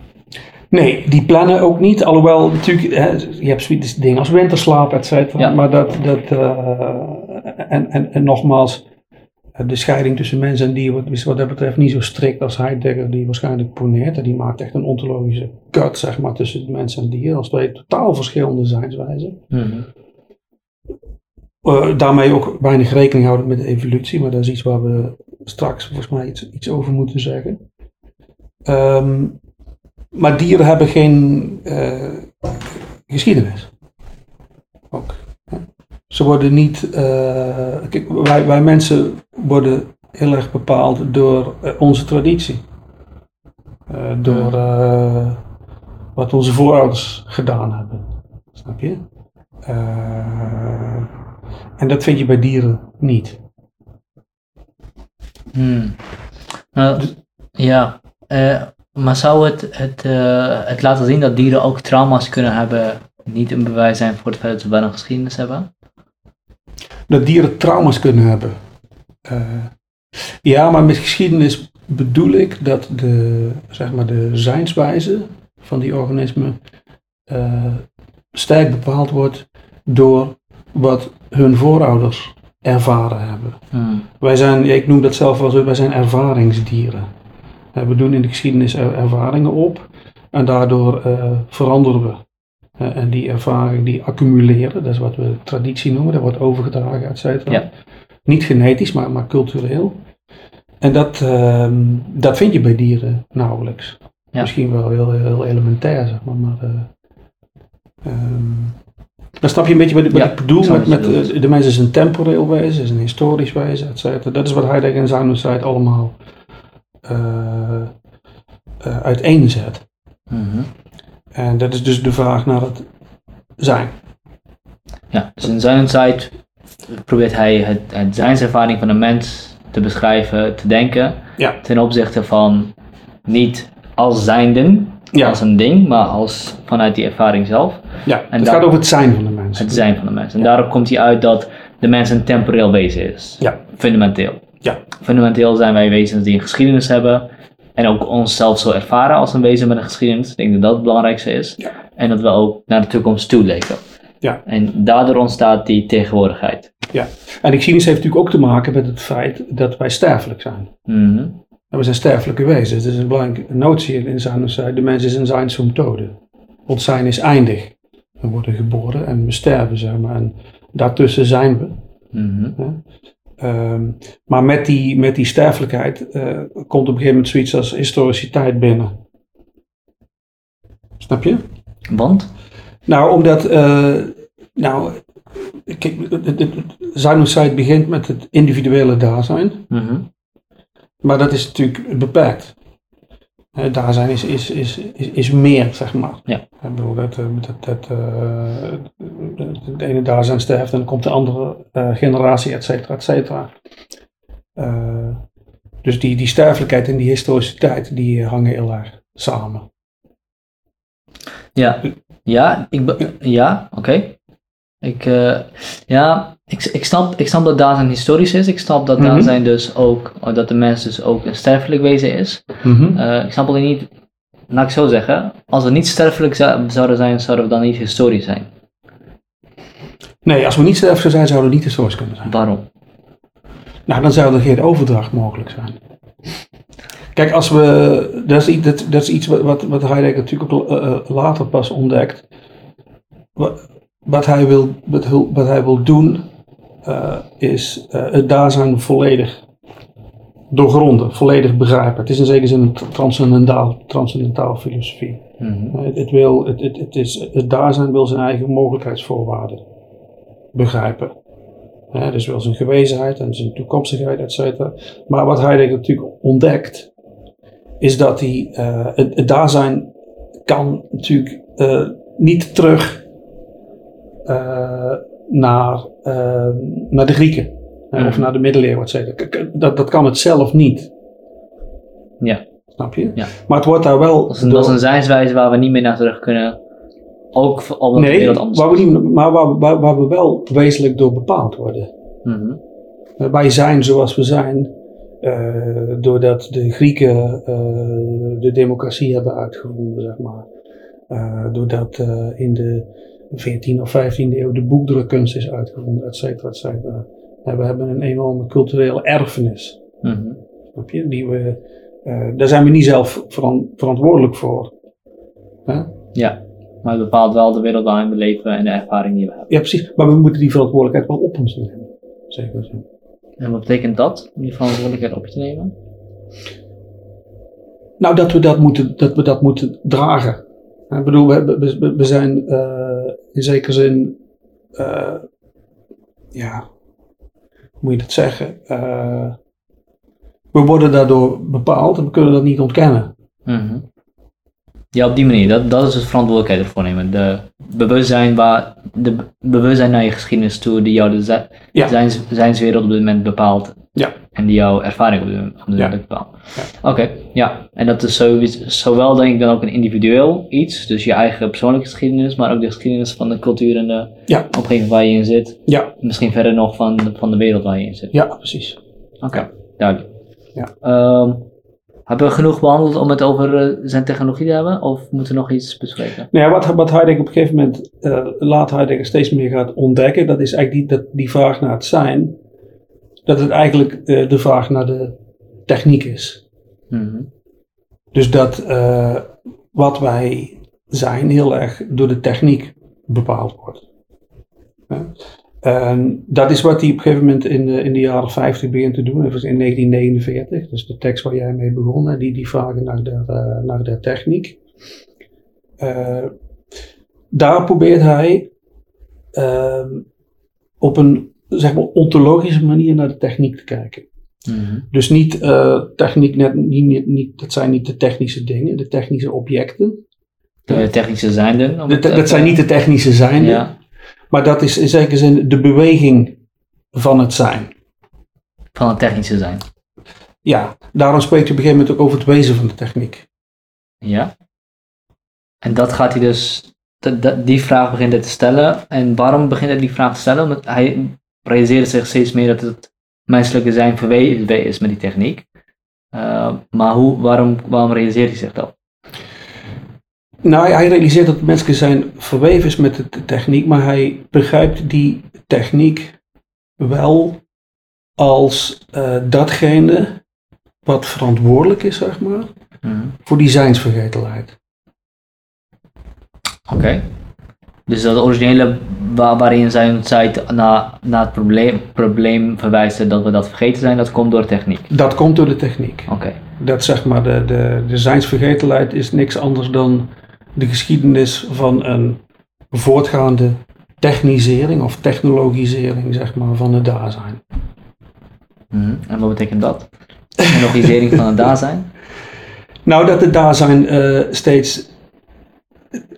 Nee, die plannen ook niet. Alhoewel, natuurlijk, hè, je hebt zoiets dingen als winterslaap, et cetera. Maar dat, dat uh, en, en, en nogmaals, de scheiding tussen mens en dier is wat dat betreft niet zo strikt als Heidegger die waarschijnlijk poneert. Die maakt echt een ontologische cut, zeg maar, tussen mens en dier. Als twee totaal verschillende zijnswijzen. Mm uh, daarmee ook weinig rekening houden met de evolutie, maar dat is iets waar we straks volgens mij iets, iets over moeten zeggen. Um, maar dieren hebben geen uh, geschiedenis. Ook. Ze worden niet. Uh, kijk, wij, wij mensen worden heel erg bepaald door onze traditie. door wat onze voorouders gedaan hebben. Snap je? En dat vind je bij dieren niet. Hmm. Nou, ja, uh, maar zou het, het, het laten zien dat dieren ook trauma's kunnen hebben, niet een bewijs zijn voor het feit dat ze wel een geschiedenis hebben? Dat dieren trauma's kunnen hebben. Uh, ja, maar met geschiedenis bedoel ik dat de, zeg maar de zijnswijze van die organismen sterk bepaald wordt door wat hun voorouders ervaren hebben. Hmm. Wij zijn, ik noem dat zelf wel zo, wij zijn ervaringsdieren. We doen in de geschiedenis ervaringen op en daardoor uh, veranderen we. En die ervaring die accumuleren, dat is wat we traditie noemen, dat wordt overgedragen, et cetera. Ja. Niet genetisch, maar, maar cultureel. En dat, uh, dat vind je bij dieren nauwelijks. Misschien wel heel, heel elementair, zeg maar. maar uh, dan snap je een beetje wat, wat ik bedoel met, met uh, de mens is een temporeel wezen, is een historisch wezen, etc. Dat is wat Heidegger en Zanussheid allemaal uiteenzet. Mm En dat is dus de vraag naar het zijn. Ja, dus in Zanussheid probeert hij het, het zijnservaring van een mens te beschrijven, te denken, ja. ten opzichte van niet als zijnden, ja. als een ding, maar als vanuit die ervaring zelf. Ja, en het gaat over het zijn van de mens. Het zijn van de mens. En daarop komt hij uit dat de mens een temporeel wezen is. Ja. Fundamenteel. Ja. Fundamenteel zijn wij wezens die een geschiedenis hebben. En ook onszelf zo ervaren als een wezen met een geschiedenis. Ik denk dat dat het belangrijkste is. Ja. En dat we ook naar de toekomst toe leven. Ja. En daardoor ontstaat die tegenwoordigheid. Ja, en de geschiedenis heeft natuurlijk ook te maken met het feit dat wij sterfelijk zijn. Mm we zijn sterfelijke wezens. Het is een belangrijke notie in zijn de mens is een zijn zum tode. Ons zijn is eindig. We worden geboren en we sterven, zeg maar. En daartussen zijn we. Mm -hmm. Maar met die, met die sterfelijkheid uh, komt op een gegeven moment zoiets als historiciteit binnen. Snap je? Want? Nou, omdat, uh, nou, kijk, Zuinigheid begint met het individuele daarzijn. Mm -hmm. Maar dat is natuurlijk beperkt. Daar zijn is, is, is, is, is meer, zeg maar. Ja. Ik bedoel, dat, eh, dat, dat, uh, de ene daar zijn sterft en dan komt de andere uh, generatie, et cetera, et cetera. Uh, dus die, die sterfelijkheid en die historiciteit, die hangen heel erg samen. Ja, ja, ik ja oké. Ik, uh, ja, ik, ik, snap, ik snap dat zijn historisch is. Ik snap dat mm zijn dus ook, dat de mens dus ook een sterfelijk wezen is. Mm uh, ik snap alleen niet, laat ik zo zeggen, als we niet sterfelijk zouden zijn, zouden we dan niet historisch zijn. Nee, als we niet sterfelijk zijn, zouden we niet historisch kunnen zijn. Waarom? Nou, dan zou er geen overdracht mogelijk zijn. Kijk, als we, dat is, dat, dat is iets wat, wat Heidegger natuurlijk ook uh, later pas ontdekt wat hij wil, wat hij wil doen, is uh, het daarzijn volledig doorgronden, volledig begrijpen. Het is in zekere zin een transcendentaal, transcendentaal filosofie. Mm -hmm. het, wil, het, het, het, is, het wil zijn eigen mogelijkheidsvoorwaarden begrijpen. Dus wel zijn gewezenheid en zijn toekomstigheid, et cetera. Maar wat Heidegger natuurlijk ontdekt, is dat hij uh, het, het daarzijn kan natuurlijk uh, niet terug uh, naar, naar de Grieken. Mm. Of naar de middeleeuwen, et cetera. Dat, dat kan het zelf niet. Ja. Snap je? Ja. Maar het wordt daar wel. Dat is een, dat is een zijnswijze waar we niet meer naar terug kunnen. Ook nee, de wereld anders waar we niet, maar waar, waar, waar, we wel wezenlijk door bepaald worden. Mm -hmm. Wij zijn zoals we zijn, uh, doordat de Grieken uh, de democratie hebben uitgevonden, zeg maar. Uh, doordat in de 14e of 15e eeuw de boekdrukkunst is uitgevonden, et cetera, et cetera. we hebben een enorme culturele erfenis. Mm -hmm. Snap je? Die we, daar zijn we niet zelf veran verantwoordelijk voor. Huh? Ja. Maar het bepaalt wel de wereld waarin we leven en de ervaring die we hebben. Ja, precies. Maar we moeten die verantwoordelijkheid wel op ons nemen. Zeker zo. En wat betekent dat, om die verantwoordelijkheid op je te nemen? Nou, dat we dat moeten, dat we dat moeten dragen. Ik bedoel, we, we, zijn uh, in zekere zin, uh, ja, hoe moet je dat zeggen? Uh, we worden daardoor bepaald en we kunnen dat niet ontkennen. -hmm. Ja, op die manier. Dat, dat is het verantwoordelijkheid ervoor nemen. De bewustzijn, waar, de bewustzijn naar je geschiedenis toe, die jou de ja. zijns, zijnswereld op dit moment bepaalt. Ja. En die jouw ervaring op dit moment, op dit Ja. moment bepaalt. Ja. Oké, ja. En dat is zoiets, zowel denk ik dan ook een individueel iets, dus je eigen persoonlijke geschiedenis, maar ook de geschiedenis van de cultuur en de Ja. omgeving waar je in zit. Ja, Misschien verder nog van, de- van de wereld waar je in zit. ja, precies. Oké, duidelijk. Ja. Ehm, hebben we genoeg behandeld om het over eh, zijn technologie te hebben? Of moeten we nog iets bespreken? Nou ja, wat, wat Heidegger op een gegeven moment, eh, laat Heidegger steeds meer gaat ontdekken, dat is eigenlijk die, dat, die vraag naar het zijn, dat het eigenlijk eh, de vraag naar de techniek is. Mhm. Dus dat wat wij zijn heel erg door de techniek bepaald wordt. Ja. En dat is wat hij op een gegeven moment in de, in de jaren 50 begint te doen, even in 1949. Dus de tekst waar jij mee begon, hè, die, die vragen naar de, eh, naar de techniek. Eh, daar probeert hij ehm, op een zeg maar, ontologische manier naar de techniek te kijken. Mhm. Dus niet eh, techniek, net, niet, niet, dat zijn niet de technische dingen, de technische objecten. De technische zijnden. om De- het dat zijn niet de technische zijnden, Ja, maar dat is in zekere zin de beweging van het zijn. van het technische zijn. Ja, daarom spreekt hij op een gegeven moment ook over het wezen van de techniek. Ja. En dat gaat hij dus, die vraag begint hij te stellen. En waarom begint hij die vraag te stellen? Omdat hij realiseert zich steeds meer dat het menselijke zijn verweven is met die techniek. Uh, maar hoe, waarom, waarom realiseert hij zich dat? Nou, hij realiseert dat menselijke zijn verweven is met de techniek, maar hij begrijpt die techniek wel als eh, datgene wat verantwoordelijk is, zeg maar, Mhm. voor die zijnsvergetelheid. Oké. Dus dat originele wa- waarin zijn zij naar, naar het probleem, probleem verwijzen dat we dat vergeten zijn, dat komt door techniek. Dat komt door de techniek. Oké. Dat zeg maar, de, de, de zijnsvergetelheid is niks anders dan de geschiedenis van een voortgaande technisering of technologisering, zeg maar, van het daarzijn. Mhm. En wat betekent dat? Technologisering van het daarzijn? Nou, dat het daarzijn eh, steeds,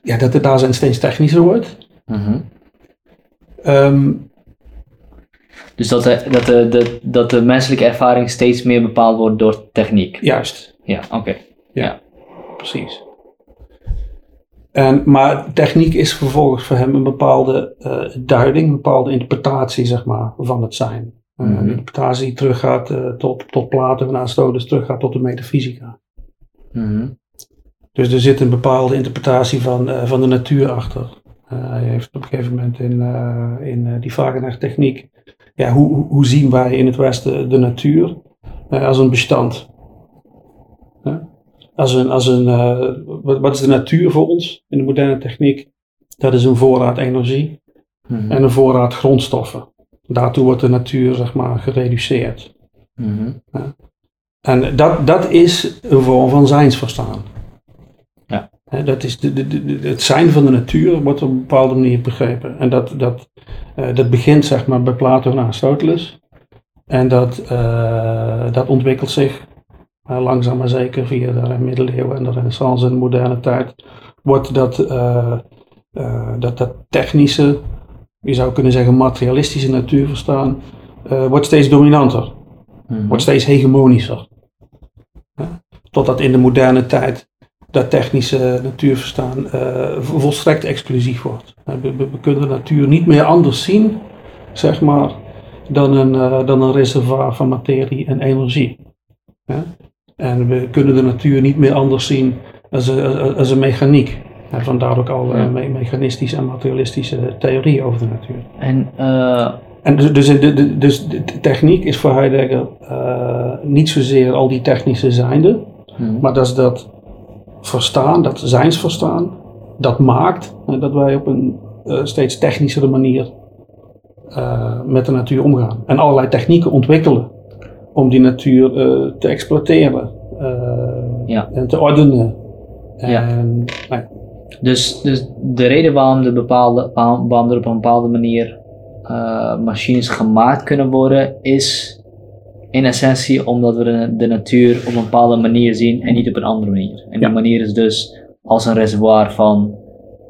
ja, dat het daarzijn steeds technischer wordt. Mhm. Ehm, Dus dat de, dat, de, de, dat de menselijke ervaring steeds meer bepaald wordt door techniek. juist, Ja, oké. precies. En, maar techniek is vervolgens voor hem een bepaalde eh, duiding, een bepaalde interpretatie, zeg maar, van het zijn. Eh, Mhm. Een interpretatie die teruggaat eh, tot, tot Plato en Aristoteles, teruggaat tot de metafysica. Mhm. Dus er zit een bepaalde interpretatie van, van de natuur achter. Hij heeft op een gegeven moment in, in die vragen naar techniek. Ja, hoe, hoe- zien wij in het Westen de natuur als een bestand? Als een, als een, eh, wat, wat is de natuur voor ons in de moderne techniek? Dat is een voorraad energie Mhm. en een voorraad grondstoffen. Daartoe wordt de natuur zeg maar, gereduceerd. Mhm. En dat, dat is een vorm van zijnsverstaan. Ja. Dat is de, de, de, het zijn van de natuur wordt op een bepaalde manier begrepen. En dat, dat, Eh, dat begint zeg maar bij Plato en Aristoteles. En dat, eh, dat ontwikkelt zich langzaam maar zeker via de middeleeuwen en de renaissance en de moderne tijd. Wordt dat, dat, dat technische, je zou kunnen zeggen materialistische natuurverstaan, wordt steeds dominanter. Mhm. Wordt steeds hegemonischer. Totdat in de moderne tijd dat technische natuurverstaan uh, volstrekt exclusief wordt. We, we, kunnen de natuur niet meer anders zien, zeg maar, dan een, uh, dan een reservoir van materie en energie. En we kunnen de natuur niet meer anders zien als, een, als een mechaniek. En vandaar ook al ja. me mechanistische en materialistische theorieën over de natuur. En, uh... en dus, dus, de, dus de techniek is voor Heidegger niet zozeer al die technische zijnde, hmm. maar dat is dat verstaan, dat zijnsverstaan, dat maakt dat wij op een uh, steeds technischere manier met de natuur omgaan. En allerlei technieken ontwikkelen om die natuur uh, te exploiteren ja. en te ordenen. En, ja. Nou ja. Dus, dus de reden waarom, de bepaalde, waarom er op een bepaalde manier machines gemaakt kunnen worden, is in essentie omdat we de, natuur op een bepaalde manier zien en niet op een andere manier. En die manier is dus als een reservoir van,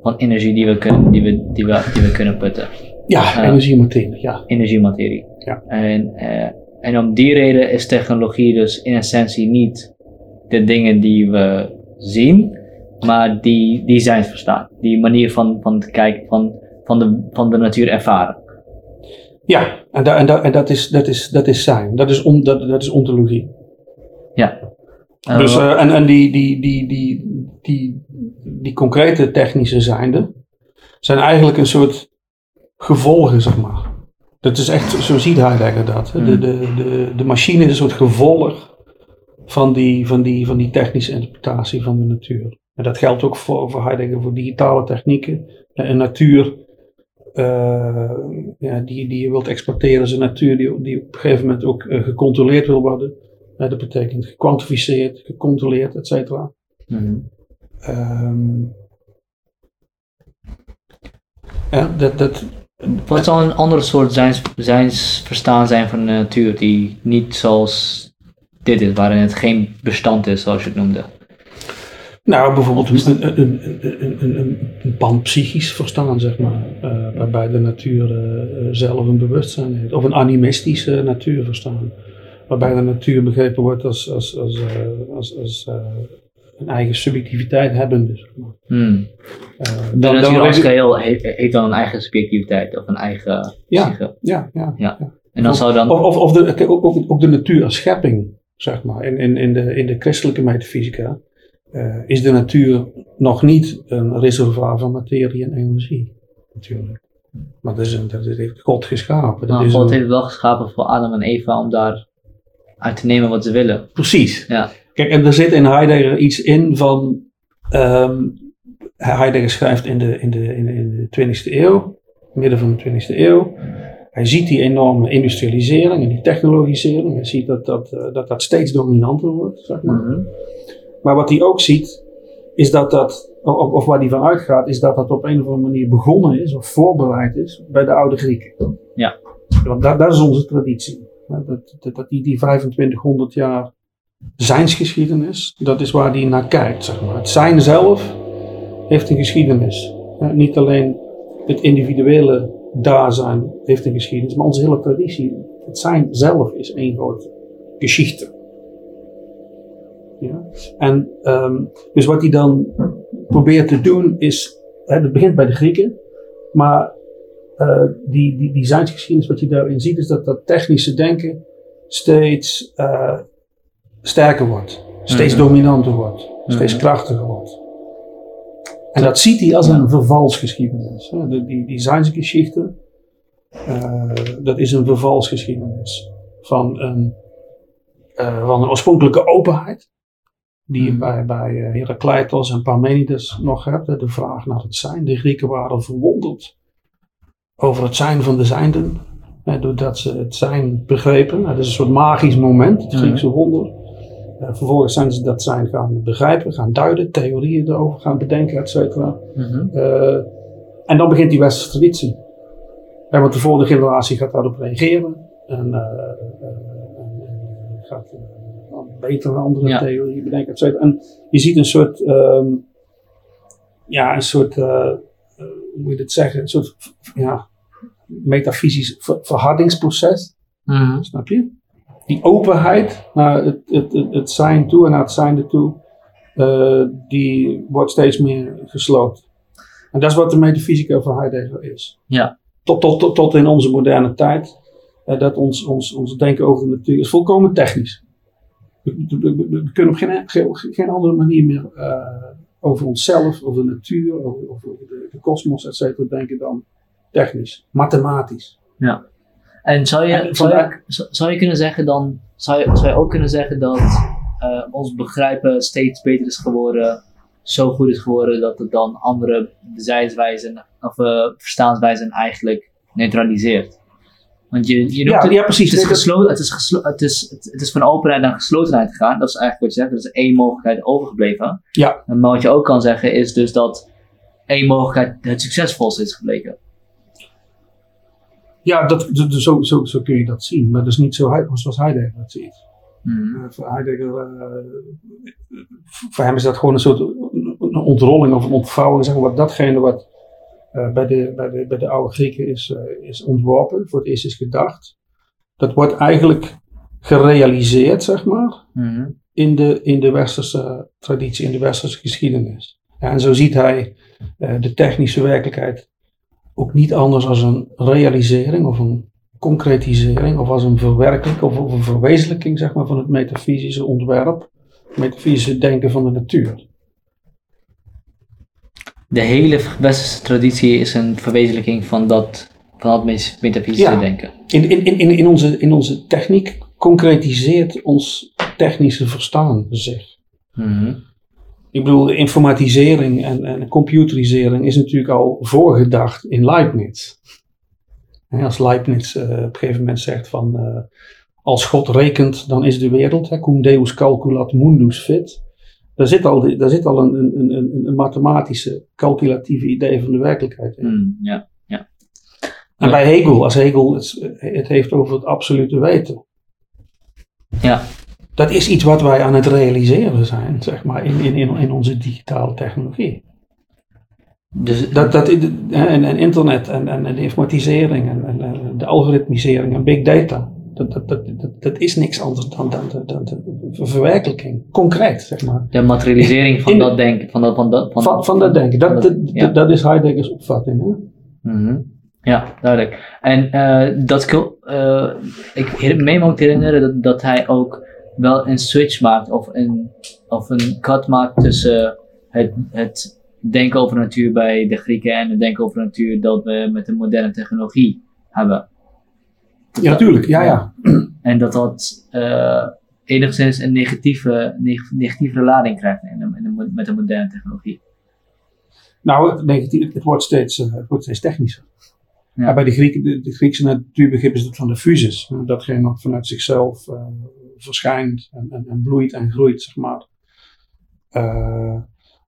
van energie die we, kunnen, die, we, die, we, die we kunnen putten. Ja, uh, energiematerie. Ja. Energiematerie. Ja. En, uh, en om die reden is technologie dus in essentie niet de dingen die we zien, maar die, die zijn verstaan. Die manier van, van te kijken, van, van, de, van de natuur ervaren. Ja, en, da, en, da, en dat, is, dat, is, dat is zijn. Dat is, on, dat, dat is ontologie. Ja. dus, uh, en en die, die, die, die, die, die concrete technische zijnde zijn eigenlijk een soort gevolgen, zeg maar. Dat is echt, zo ziet Heidegger dat. De, de, de, de machine is een soort gevolg van die, van, die, van die technische interpretatie van de natuur. En dat geldt ook voor, voor Heidegger voor digitale technieken. Een natuur uh, ja, die, die je wilt exploiteren is een natuur die, die op een gegeven moment ook uh, gecontroleerd wil worden. Uh, dat betekent gekwantificeerd, gecontroleerd, et cetera. Mm um, ja, dat, dat, Wat zou een andere soort zijns, zijnsverstaan zijn van de natuur die niet zoals dit is, waarin het geen bestand is zoals je het noemde? Nou, bijvoorbeeld een, een, een, een, panpsychisch verstaan, zeg maar, uh, waarbij de natuur uh, zelf een bewustzijn heeft. Of een animistische natuurverstaan, waarbij de natuur begrepen wordt als, als, als, uh, als, als een eigen subjectiviteit hebben. Maar. hmm. de dan, als geheel heeft, heeft, dan een eigen subjectiviteit of een eigen ja. Ja, ja, ja, ja. En dan of, zou dan... Of, of, of de, ook, ook de natuur als schepping, zeg maar, in, in, in, de, in de christelijke metafysica uh, is de natuur nog niet een reservoir van materie en energie. Natuurlijk. Maar dat, is een, dat heeft God geschapen. Dat is God een... heeft wel geschapen voor Adam en Eva om daar uit te nemen wat ze willen. Precies. Ja. Kijk, en er zit in Heidegger iets in van. Um, Heidegger schrijft in de, in, de, in, de, in de 20e eeuw, midden van de 20e eeuw. Hij ziet die enorme industrialisering en die technologisering. Hij ziet dat dat, uh, dat, dat steeds dominanter wordt, zeg maar. Mm -hmm. Maar wat hij ook ziet, is dat dat, of, of waar hij van uitgaat, is dat dat op een of andere manier begonnen is, of voorbereid is, bij de oude Grieken. Ja. Want dat, dat is onze traditie. Dat, dat, dat die, die 2500 jaar zijnsgeschiedenis, dat is waar hij naar kijkt, zeg maar. Het zijn zelf heeft een geschiedenis. Niet alleen het individuele daar zijn heeft een geschiedenis, maar onze hele traditie, het zijn zelf is één grote geschichte. Ja? En um, dus wat hij dan probeert te doen is, het begint bij de Grieken, maar uh, die, die designsgeschiedenis, wat je daarin ziet, is dat dat technische denken steeds uh, sterker wordt, steeds mm -hmm. dominanter wordt, steeds mm -hmm. krachtiger wordt. En dat ziet hij als een vervalsgeschiedenis. De, die designsgeschichte, uh, dat is een vervalsgeschiedenis van een, van een oorspronkelijke openheid die je bij, bij Heracleitos en Parmenides nog hebt. De vraag naar het zijn. De Grieken waren verwonderd over het zijn van de zijnden. Doordat ze het zijn begrepen. Dat is een soort magisch moment, het Griekse wonder. Vervolgens zijn ze dat zijn gaan begrijpen, gaan duiden, theorieën erover gaan bedenken, et cetera. Mm -hmm. uh, en dan begint die westerse traditie. Ja, want de volgende generatie gaat daarop reageren. En, en gaat betere andere ja. theorieën bedenken, et cetera. En je ziet een soort, um, ja, een soort, uh, hoe moet je dit zeggen, een soort, ja, metafysisch ver verhardingsproces. Mm. Snap je? Die openheid naar het, het, het, het zijn toe en naar het zijn ertoe, uh, die wordt steeds meer gesloopt. En dat is wat de metafysica van Heidegger is. Ja. Tot, tot, tot, tot in onze moderne tijd. Uh, dat ons, ons, ons denken over de natuur is volkomen technisch. We, we, we kunnen op geen, geen, geen, andere manier meer uh, over onszelf, over de natuur, over, over de kosmos, et cetera, denken dan technisch, mathematisch. Ja. En zou je, en zou, je, zou je kunnen zeggen dan, zou je, zou je ook kunnen zeggen dat uh, ons begrijpen steeds beter is geworden, zo goed is geworden dat het dan andere bezijdwijzen of uh, verstaanswijzen eigenlijk neutraliseert? Want je, je noemt ja, het, ja, precies. Het is, gesloten, het, is het, is, het, het, is van openheid naar geslotenheid gegaan. Dat is eigenlijk wat je zegt. Er is één mogelijkheid overgebleven. Ja. Maar wat je ook kan zeggen is dus dat één mogelijkheid het succesvolste is gebleken. Ja, dat, dat, zo, zo, zo kun je dat zien. Maar dat is niet zo zoals Heidegger dat ziet. Hmm. Uh, voor Heidegger, uh, voor hem is dat gewoon een soort een ontrolling of een ontvouwing. Zeg maar, datgene wat uh, bij, de, bij, de, bij de oude Grieken is, is ontworpen, voor het eerst is gedacht. Dat wordt eigenlijk gerealiseerd, zeg maar, hmm. in, de, in de westerse traditie, in de westerse geschiedenis. Ja, en zo ziet hij de technische werkelijkheid ook niet anders als een realisering of een concretisering of als een verwerking of, of een verwezenlijking zeg maar, van het metafysische ontwerp, het metafysische denken van de natuur. De hele westerse traditie is een verwezenlijking van dat, van dat metafysische ja. denken. In, in, in, in, onze, in onze techniek concretiseert ons technische verstaan zich. Mm-hmm. Ik bedoel, de informatisering en, en computerisering is natuurlijk al voorgedacht in Leibniz. Als Leibniz uh, op een gegeven moment zegt van uh, als God rekent, dan is de wereld, hè, cum deus calculat mundus fit. Daar zit al, daar zit al een, een, een, een mathematische, calculatieve idee van de werkelijkheid in. Mm, ja, ja. En ja. bij Hegel, als Hegel het, het heeft over het absolute weten. Ja, dat is iets wat wij aan het realiseren zijn, zeg maar, in, in, in onze digitale technologie. Dus, dat, dat, en, en internet en, en, en de informatisering en, en, de algoritmisering en big data, dat, dat, dat, dat, is niks anders dan, dan, dan, de verwerkelijking, concreet, zeg maar. De materialisering van In- dat denken. Van dat, van dat, van, Van, van dat denken. Dat, dat, ja. dat is Heideggers opvatting. Hè? Mhm. Ja, duidelijk. En eh, dat ik, eh, ik meen me ook te herinneren dat, dat hij ook wel een switch maakt of een, of een cut maakt tussen het, het denken over natuur bij de Grieken en het denken over natuur dat we met de moderne technologie hebben. Ja, natuurlijk. Ja, ja. En dat dat eh, enigszins een negatieve, neg- negatieve lading krijgt in de, in de mo- met de moderne technologie. Nou, het, negatief, het, wordt steeds, eh, het wordt steeds technischer. Ja. Bij de, Grieken, de, de Griekse natuurbegrip is het van de fusis. Datgene wat vanuit zichzelf eh, verschijnt en, en, en bloeit en groeit, zeg maar. Eh,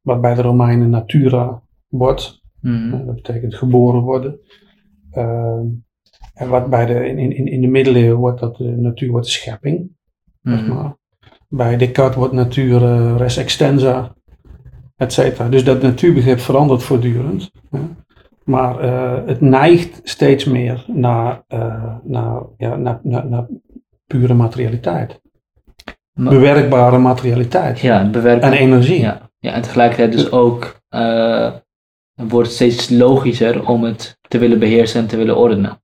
wat bij de Romeinen natura wordt. Eh, dat betekent geboren worden. Ehm, en wat bij de, in, in, in de middeleeuwen wordt dat de natuur wordt de schepping. zeg Mhm. maar. Bij Descartes wordt natuur eh, res extensa, et cetera. Dus dat natuurbegrip verandert voortdurend. hè. Maar eh, het neigt steeds meer naar, naar, ja, naar, naar, naar pure materialiteit. Bewerkbare materialiteit. Ja. En energie. Ja, ja, en tegelijkertijd dus ook eh, wordt het steeds logischer om het te willen beheersen en te willen ordenen.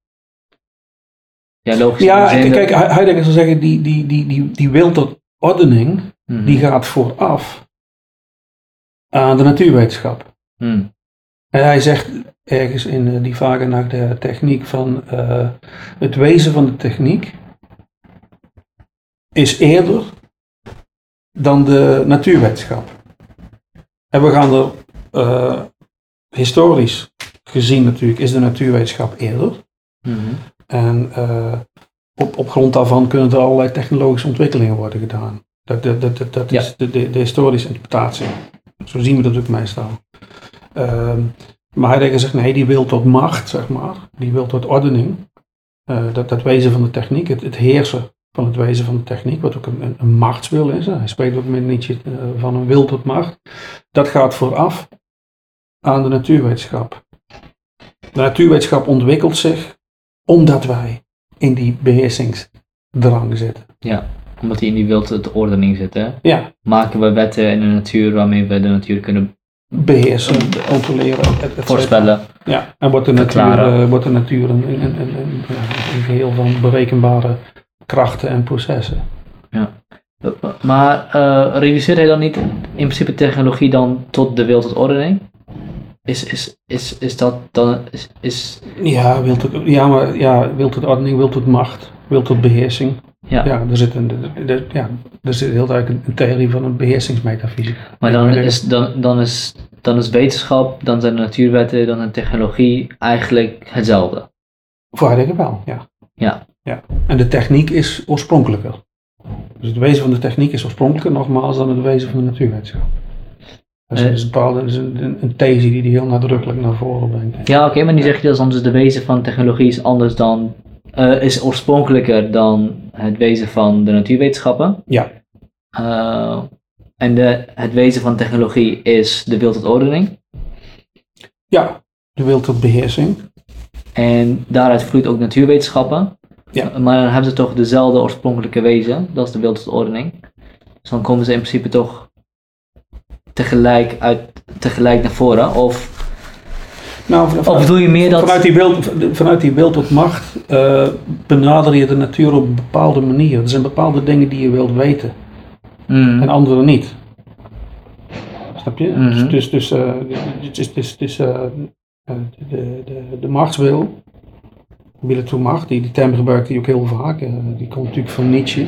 Ja, logisch. Ja, zin kijk, Heidegger zou zeggen, die, die, die, die, die wil tot ordening, Mhm. die gaat vooraf aan de natuurwetenschap. Mhm. En hij zegt ergens in eh, die vragen naar de techniek van eh, het wezen van de techniek is eerder dan de natuurwetenschap. En we gaan er eh, historisch gezien natuurlijk is de natuurwetenschap eerder. Mhm. En eh, op, op grond daarvan kunnen er allerlei technologische ontwikkelingen worden gedaan. Dat, dat, dat, dat, Ja. is de, de, de historische interpretatie. Zo zien we dat ook meestal. Ehm, Maar Heidegger zegt nee, die wil tot macht, zeg maar. Die wil tot ordening. Uh, dat, dat wezen van de techniek, het, het, heersen van het wezen van de techniek, wat ook een, een, machtswil is. Hij spreekt ook met Nietzsche uh, van een wil tot macht. Dat gaat vooraf aan de natuurwetenschap. De natuurwetenschap ontwikkelt zich omdat wij in die beheersingsdrang zitten. Ja, omdat die in die wilde ordening zitten. Ja. Maken we wetten in de natuur waarmee we de natuur kunnen beheersen, controleren, voorspellen. Ja, en wordt de natuur, uh, wordt de natuur een, een, een, een, geheel van berekenbare krachten en processen. Ja. Maar uh, reduceert hij dan niet in principe technologie dan tot de wil tot ordening? Is, is, is, is dat dan. Is, is... Ja, wil tot, ja, maar ja, wil tot ordening, wil tot macht, wil tot beheersing. Ja. ja, er zit, een, er, ja, er zit heel duidelijk een, theorie van een beheersingsmetafysiek. Maar dan is, dan, dan, is, dan is wetenschap, dan zijn de natuurwetten, dan een technologie eigenlijk hetzelfde. Voor wel, ja. Ja. Ja. En de techniek is oorspronkelijker. Dus het wezen van de techniek is oorspronkelijker nogmaals dan het wezen van de natuurwetenschap. Dat is, uh, een, bepaalde, is een, een, these die die heel nadrukkelijk naar voren brengt. Ja, oké, maar die zeg je dus anders de wezen van technologie is anders dan uh, is oorspronkelijker dan het wezen van de natuurwetenschappen. Ja. Uh, en de, het wezen van technologie is de wil tot ordening. Ja, de wil tot beheersing. En daaruit vloeit ook natuurwetenschappen. Ja. Maar dan hebben ze toch dezelfde oorspronkelijke wezen, dat is de wil tot ordening. Dus dan komen ze in principe toch tegelijk, uit, tegelijk naar voren. Of nou, vanuit, of bedoel je meer dat... Vanuit die wil, vanuit die wil tot macht uh, benader je de natuur op een bepaalde manier. Er zijn bepaalde dingen die je wilt weten. Mm. En andere niet. Snap je? Mm -hmm. Dus, dus, uh, dus, dus, dus uh, de, de, de machtswil, toe macht, die, die term gebruikt hij ook heel vaak. die komt natuurlijk van Nietzsche.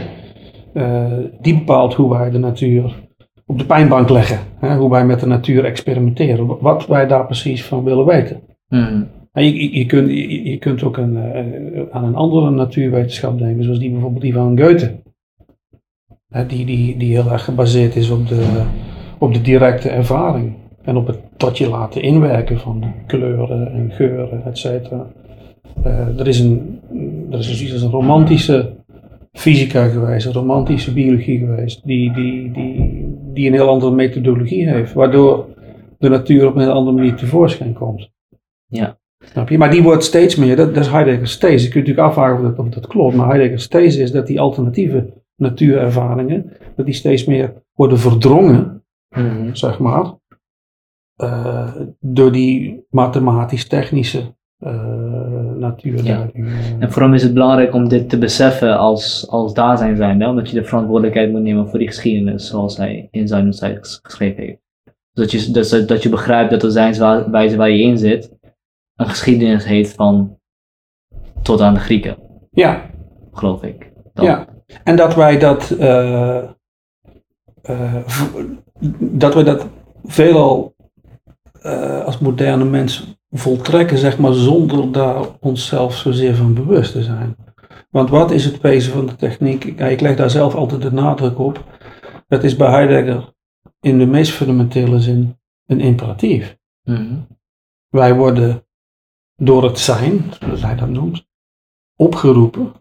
die bepaalt hoe wij de natuur op de pijnbank leggen. Hè, hoe wij met de natuur experimenteren. Wat wij daar precies van willen weten. Mm. Je, je, kunt, je, je, kunt ook een, uh, aan een andere natuurwetenschap denken, zoals die bijvoorbeeld die van Goethe. Die, die, die heel erg gebaseerd is op de, op de directe ervaring. En op het tot je laten inwerken van kleuren en geuren, et cetera. Uh, er is een, er is iets als een romantische fysica geweest, een romantische biologie geweest, die, die, die, die een heel andere methodologie heeft, waardoor de natuur op een heel andere manier tevoorschijn komt. Ja. Snap je? Maar die wordt steeds meer, dat, dat is Heidegger's these. Je kunt natuurlijk afvragen of dat, of dat klopt, maar Heidegger's these is dat die alternatieve natuurervaringen, dat die steeds meer worden verdrongen, mm -hmm. zeg maar, uh, door die mathematisch-technische uh, natuurduiding. Ja. En vooral is het belangrijk om dit te beseffen als, als daar zijn zijnde, omdat je de verantwoordelijkheid moet nemen voor die geschiedenis zoals hij in zijn tijd geschreven heeft. Dat je, dus, dat je begrijpt dat de zijnswijze waar je in zit een geschiedenis heeft van tot aan de Grieken. Ja. Geloof ik. Dan. Ja. En dat wij dat, uh, uh, dat wij dat veelal uh, als moderne mens voltrekken, zeg maar, zonder daar onszelf zozeer van bewust te zijn. Want wat is het wezen van de techniek? Ik, leg daar zelf altijd de nadruk op. Dat is bij Heidegger in de meest fundamentele zin een imperatief. Mm -hmm. Wij worden door het zijn, zoals hij dat noemt, opgeroepen,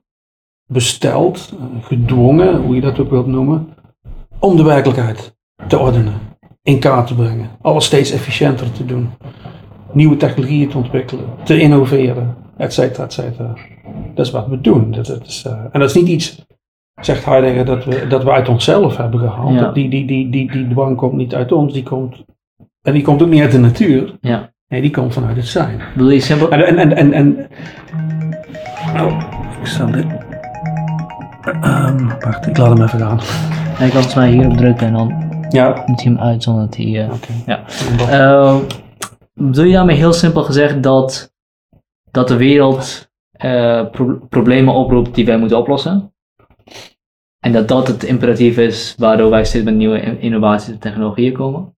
besteld, gedwongen, hoe je dat ook wilt noemen, om de werkelijkheid te ordenen, in kaart te brengen, alles steeds efficiënter te doen, nieuwe technologieën te ontwikkelen, te innoveren, et cetera, et cetera. Dat is wat we doen. Dat, dat is, uh, en dat is niet iets, zegt Heidegger, dat we, dat we uit onszelf hebben gehaald. Ja. Die, die, die, die, die dwang komt niet uit ons, die komt, en die komt ook niet uit de natuur. Ja. Nee, die komt vanuit het zijn. Wil je simpel... En, en, en, en, oh, ik zal dit, um, wacht, ik laat hem even gaan. Ik kan volgens mij hierop drukken en dan Ja, moet hij hem uit zonder dat hij... Uh... oké. Ja. Uh, bedoel je daarmee heel simpel gezegd dat, dat de wereld uh, pro problemen oproept die wij moeten oplossen? En dat dat het imperatief is waardoor wij steeds met nieuwe innovaties en technologieën komen?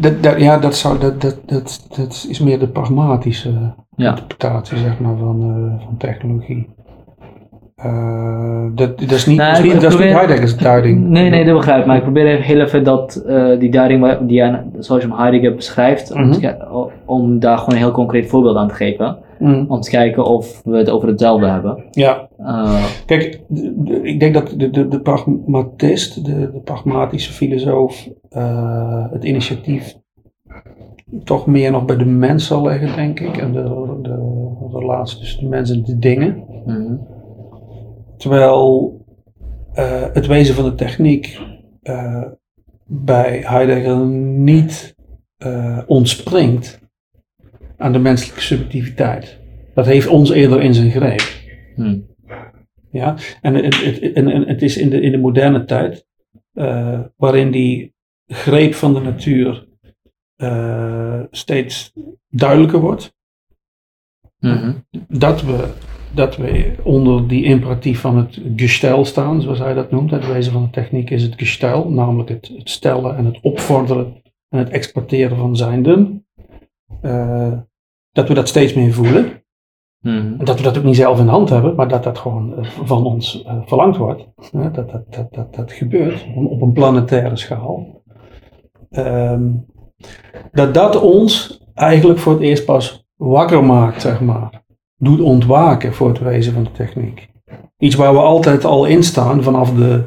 Dat, dat, ja, dat, zou, dat, dat, dat, dat is meer de pragmatische Ja. interpretatie zeg maar, van, uh, van technologie. Uh, dat, dat is niet, Nou, dat is niet, dat is niet probeer- Heidegger's duiding. Nee, nee, dat begrijp ik. Maar ik probeer even heel even dat, eh, die duiding die zoals je hem Heidegger beschrijft, om, Mhm. om daar gewoon een heel concreet voorbeeld aan te geven. Mm, Om te kijken of we het over hetzelfde hebben. ja, Eh, kijk, ik denk dat de, de, de pragmatist, de, de pragmatische filosoof, eh, het initiatief toch meer nog bij de mens zal leggen, denk ik. En de, de relatie tussen de mens en de dingen. mhm. Terwijl eh, het wezen van de techniek eh, bij Heidegger niet eh, ontspringt aan de menselijke subjectiviteit. Dat heeft ons eerder in zijn greep. Hm. Ja? En, het, het, en, het is in de, in de moderne tijd, waarin die greep van de natuur steeds duidelijker wordt, Mhm. dat we, dat we onder die imperatief van het gestel staan, zoals hij dat noemt. Het wezen van de techniek is het gestel, namelijk het, het stellen en het opvorderen en het exporteren van zijnden. Eh, dat we dat steeds meer voelen. Mhm. Dat we dat ook niet zelf in de hand hebben, maar dat dat gewoon eh, van ons eh, verlangd wordt. Dat, dat, dat, dat, dat gebeurt op- op een planetaire schaal. Ehm, dat dat ons eigenlijk voor het eerst pas wakker maakt, zeg maar. Doet ontwaken voor het wezen van de techniek. Iets waar we altijd al in staan vanaf de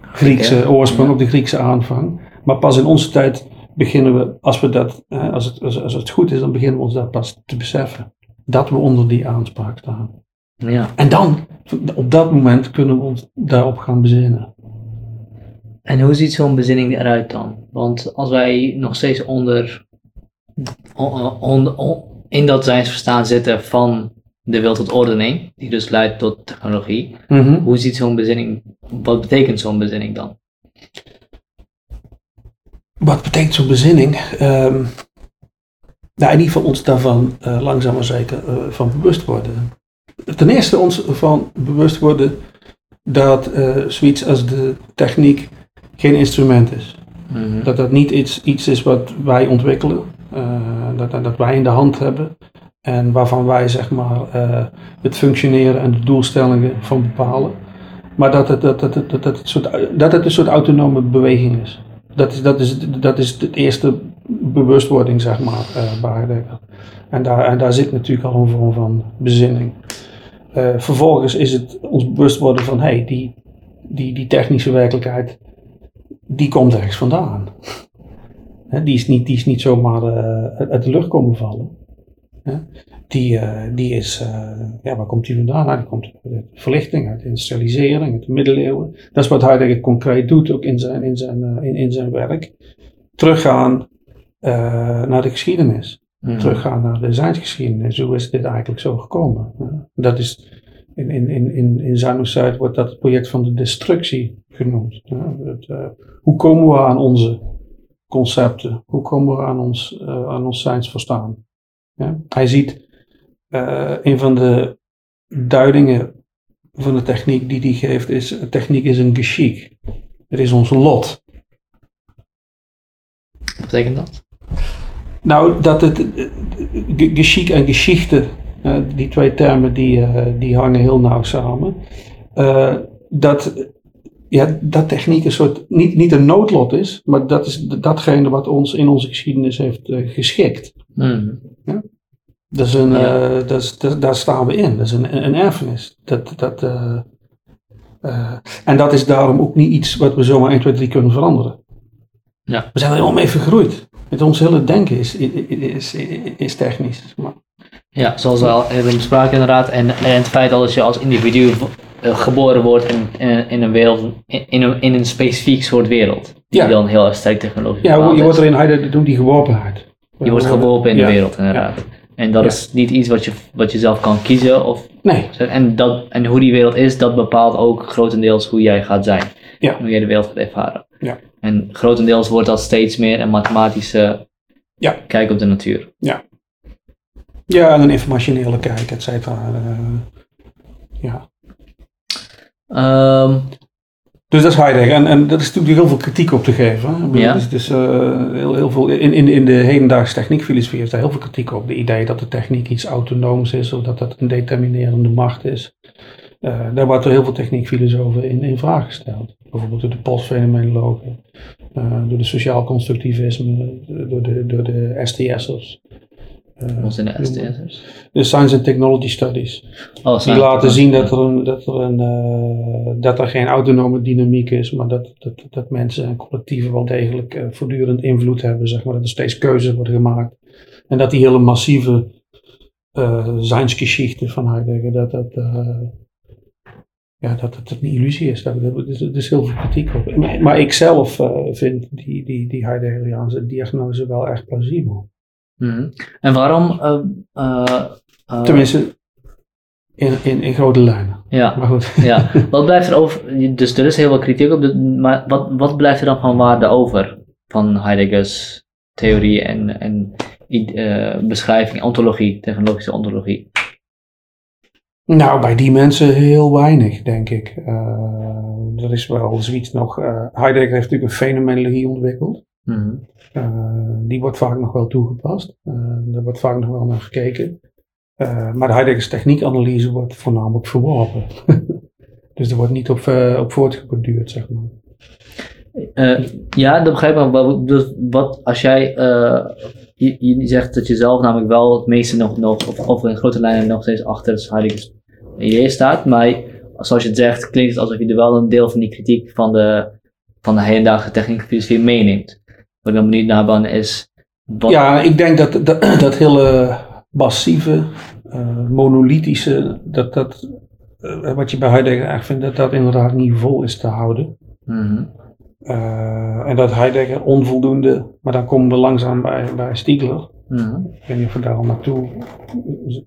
Griekse oorsprong, Ja. op de Griekse aanvang. Maar pas in onze tijd beginnen we, als, we dat, hè, als, het, als, als het goed is, dan beginnen we ons dat pas te beseffen dat we onder die aanspraak staan. Ja. En dan, op dat moment, kunnen we ons daarop gaan bezinnen. En hoe ziet zo'n bezinning eruit dan? Want als wij nog steeds onder, on- on- on- in dat zijnsverstaan zitten van de wil tot ordening, die dus leidt tot technologie, hoe ziet zo'n bezinning, wat betekent zo'n bezinning dan? Wat betekent zo'n bezinning? Ehm, nou, in ieder geval ons daarvan eh, langzaam maar zeker eh, van bewust worden. Ten eerste ons ervan bewust worden dat eh, zoiets als de techniek geen instrument is. Mhm. Dat dat niet iets, iets is wat wij ontwikkelen, dat, dat, dat wij in de hand hebben en waarvan wij zeg maar eh, het functioneren en de doelstellingen van bepalen. Maar dat het, dat, dat, dat, het, soort, dat het een soort autonome beweging is. Dat is, dat is, dat is de eerste bewustwording, zeg maar, eh bij. En daar, en daar zit natuurlijk al een vorm van bezinning. Eh, vervolgens is het ons bewust worden van, hé, hey, die, die, die technische werkelijkheid, die komt ergens vandaan. Hè, die, is niet, die is niet zomaar eh, uit de lucht komen vallen. Hè. Die, eh, die is, eh, ja, waar komt die vandaan? Nou, die komt uit verlichting, uit de industrialisering, uit de middeleeuwen. Dat is wat Heidegger concreet doet, ook in zijn, in zijn, in, in zijn werk. Teruggaan naar de geschiedenis. Mhm. Teruggaan naar de zijnsgeschiedenis. Hoe is dit eigenlijk zo gekomen? Dat is, in, in, in, in, in wordt dat het project van de destructie genoemd. Het, hoe komen we aan onze concepten? Hoe komen we aan ons, eh, aan ons zijnsverstaan? Ja? Hij ziet eh, een van de duidingen van de techniek die hij geeft is, techniek is een geschick. Het is ons lot. Wat betekent dat? Nou, dat het eh, ge- geschick en geschichte, die twee termen die, die hangen heel nauw samen. Dat, ja, dat techniek een soort, niet, niet een noodlot is, maar dat is datgene wat ons in onze geschiedenis heeft eh, geschikt. Mhm. Dat is een, Ja. eh, dat is, dat, daar staan we in. Dat is een, een erfenis. Dat, dat, eh, en dat is daarom ook niet iets wat we zomaar 1, 2, 3 kunnen veranderen. Ja. We zijn er helemaal mee vergroeid. Met ons hele denken is, is, is, is technisch. Maar, Ja, zoals we al hebben bespraken inderdaad. En, en het feit dat je als individu geboren wordt in, in, in een wereld, in, een, in een specifiek soort wereld. Die Ja. dan heel erg sterk technologisch ja, je wordt erin, doet die geworpenheid. Je wordt geworpen in Ja. de wereld inderdaad. En dat Ja. is niet iets wat je, wat je zelf kan kiezen. Of, Nee, en, dat, en hoe die wereld is, dat bepaalt ook grotendeels hoe jij gaat zijn. Ja. Hoe jij de wereld gaat ervaren. Ja. En grotendeels wordt dat steeds meer een mathematische Ja. kijk op de natuur. ja, en een informationele kijk, et cetera. Eh, ja. Ehm, Dus dat is Heidegger. En, en dat is natuurlijk heel veel kritiek op te geven. hè. Ja. Dus, dus eh, heel, heel veel, in, in, in de hedendaagse techniekfilosofie is daar heel veel kritiek op. De idee dat de techniek iets autonooms is, of dat dat een determinerende macht is. Uh, daar wordt er heel veel techniekfilosofen in, in vraag gesteld. Bijvoorbeeld door de postfenomenologen, uh, door de sociaal constructivisme, door de, door de STS'ers. Wat zijn de STS'ers? De Science and Technology Studies. Oh, die laten zien dat er, een, dat, er een, uh, dat er geen autonome dynamiek is, maar dat, dat, dat mensen en collectieven wel degelijk uh, voortdurend invloed hebben. Zeg maar, dat er steeds keuzes worden gemaakt. En dat die hele massieve uh, zijnsgeschichte van Heidegger, dat dat, ja, dat het een illusie is. Daar is, er is heel veel kritiek op. Maar ik zelf vind die, die, die Heideggeriaanse diagnose wel echt plausibel. Mm En waarom? Uh, uh, Tenminste, in, in, in grote lijnen. Ja. Maar goed. ja. Wat blijft er over? Dus er is heel veel kritiek op, maar wat, wat blijft er dan van waarde over van Heideggers theorie en, en beschrijving, ontologie, technologische ontologie? Nou, bij die mensen heel weinig, denk ik. Uh, er is wel zoiets nog. Uh, Heidegger heeft natuurlijk een fenomenologie ontwikkeld. Mm die wordt vaak nog wel toegepast. Daar wordt vaak nog wel naar gekeken. Uh, maar de Heideggers techniekanalyse wordt voornamelijk verworpen. dus er wordt niet op, op voortgeborduurd, zeg maar. ja, dat begrijp ik wel. Dus wat als jij, je, zegt dat je zelf namelijk wel het meeste nog, nog of, of in grote lijnen nog steeds achter Heideggers idee staat, maar zoals je het zegt, klinkt het alsof je er wel een deel van die kritiek van de, van de hedendaagse techniekfilosofie meeneemt. Wat ik dan benieuwd naar ben is. Ja, ik denk dat dat, dat hele massieve, uh, monolithische, dat, dat, uh, wat je bij Heidegger eigenlijk vindt, dat dat inderdaad niet vol is te houden. Mm uh, en dat Heidegger onvoldoende, maar dan komen we langzaam bij, bij Stiegler. Mm Ik weet niet of we daar al naartoe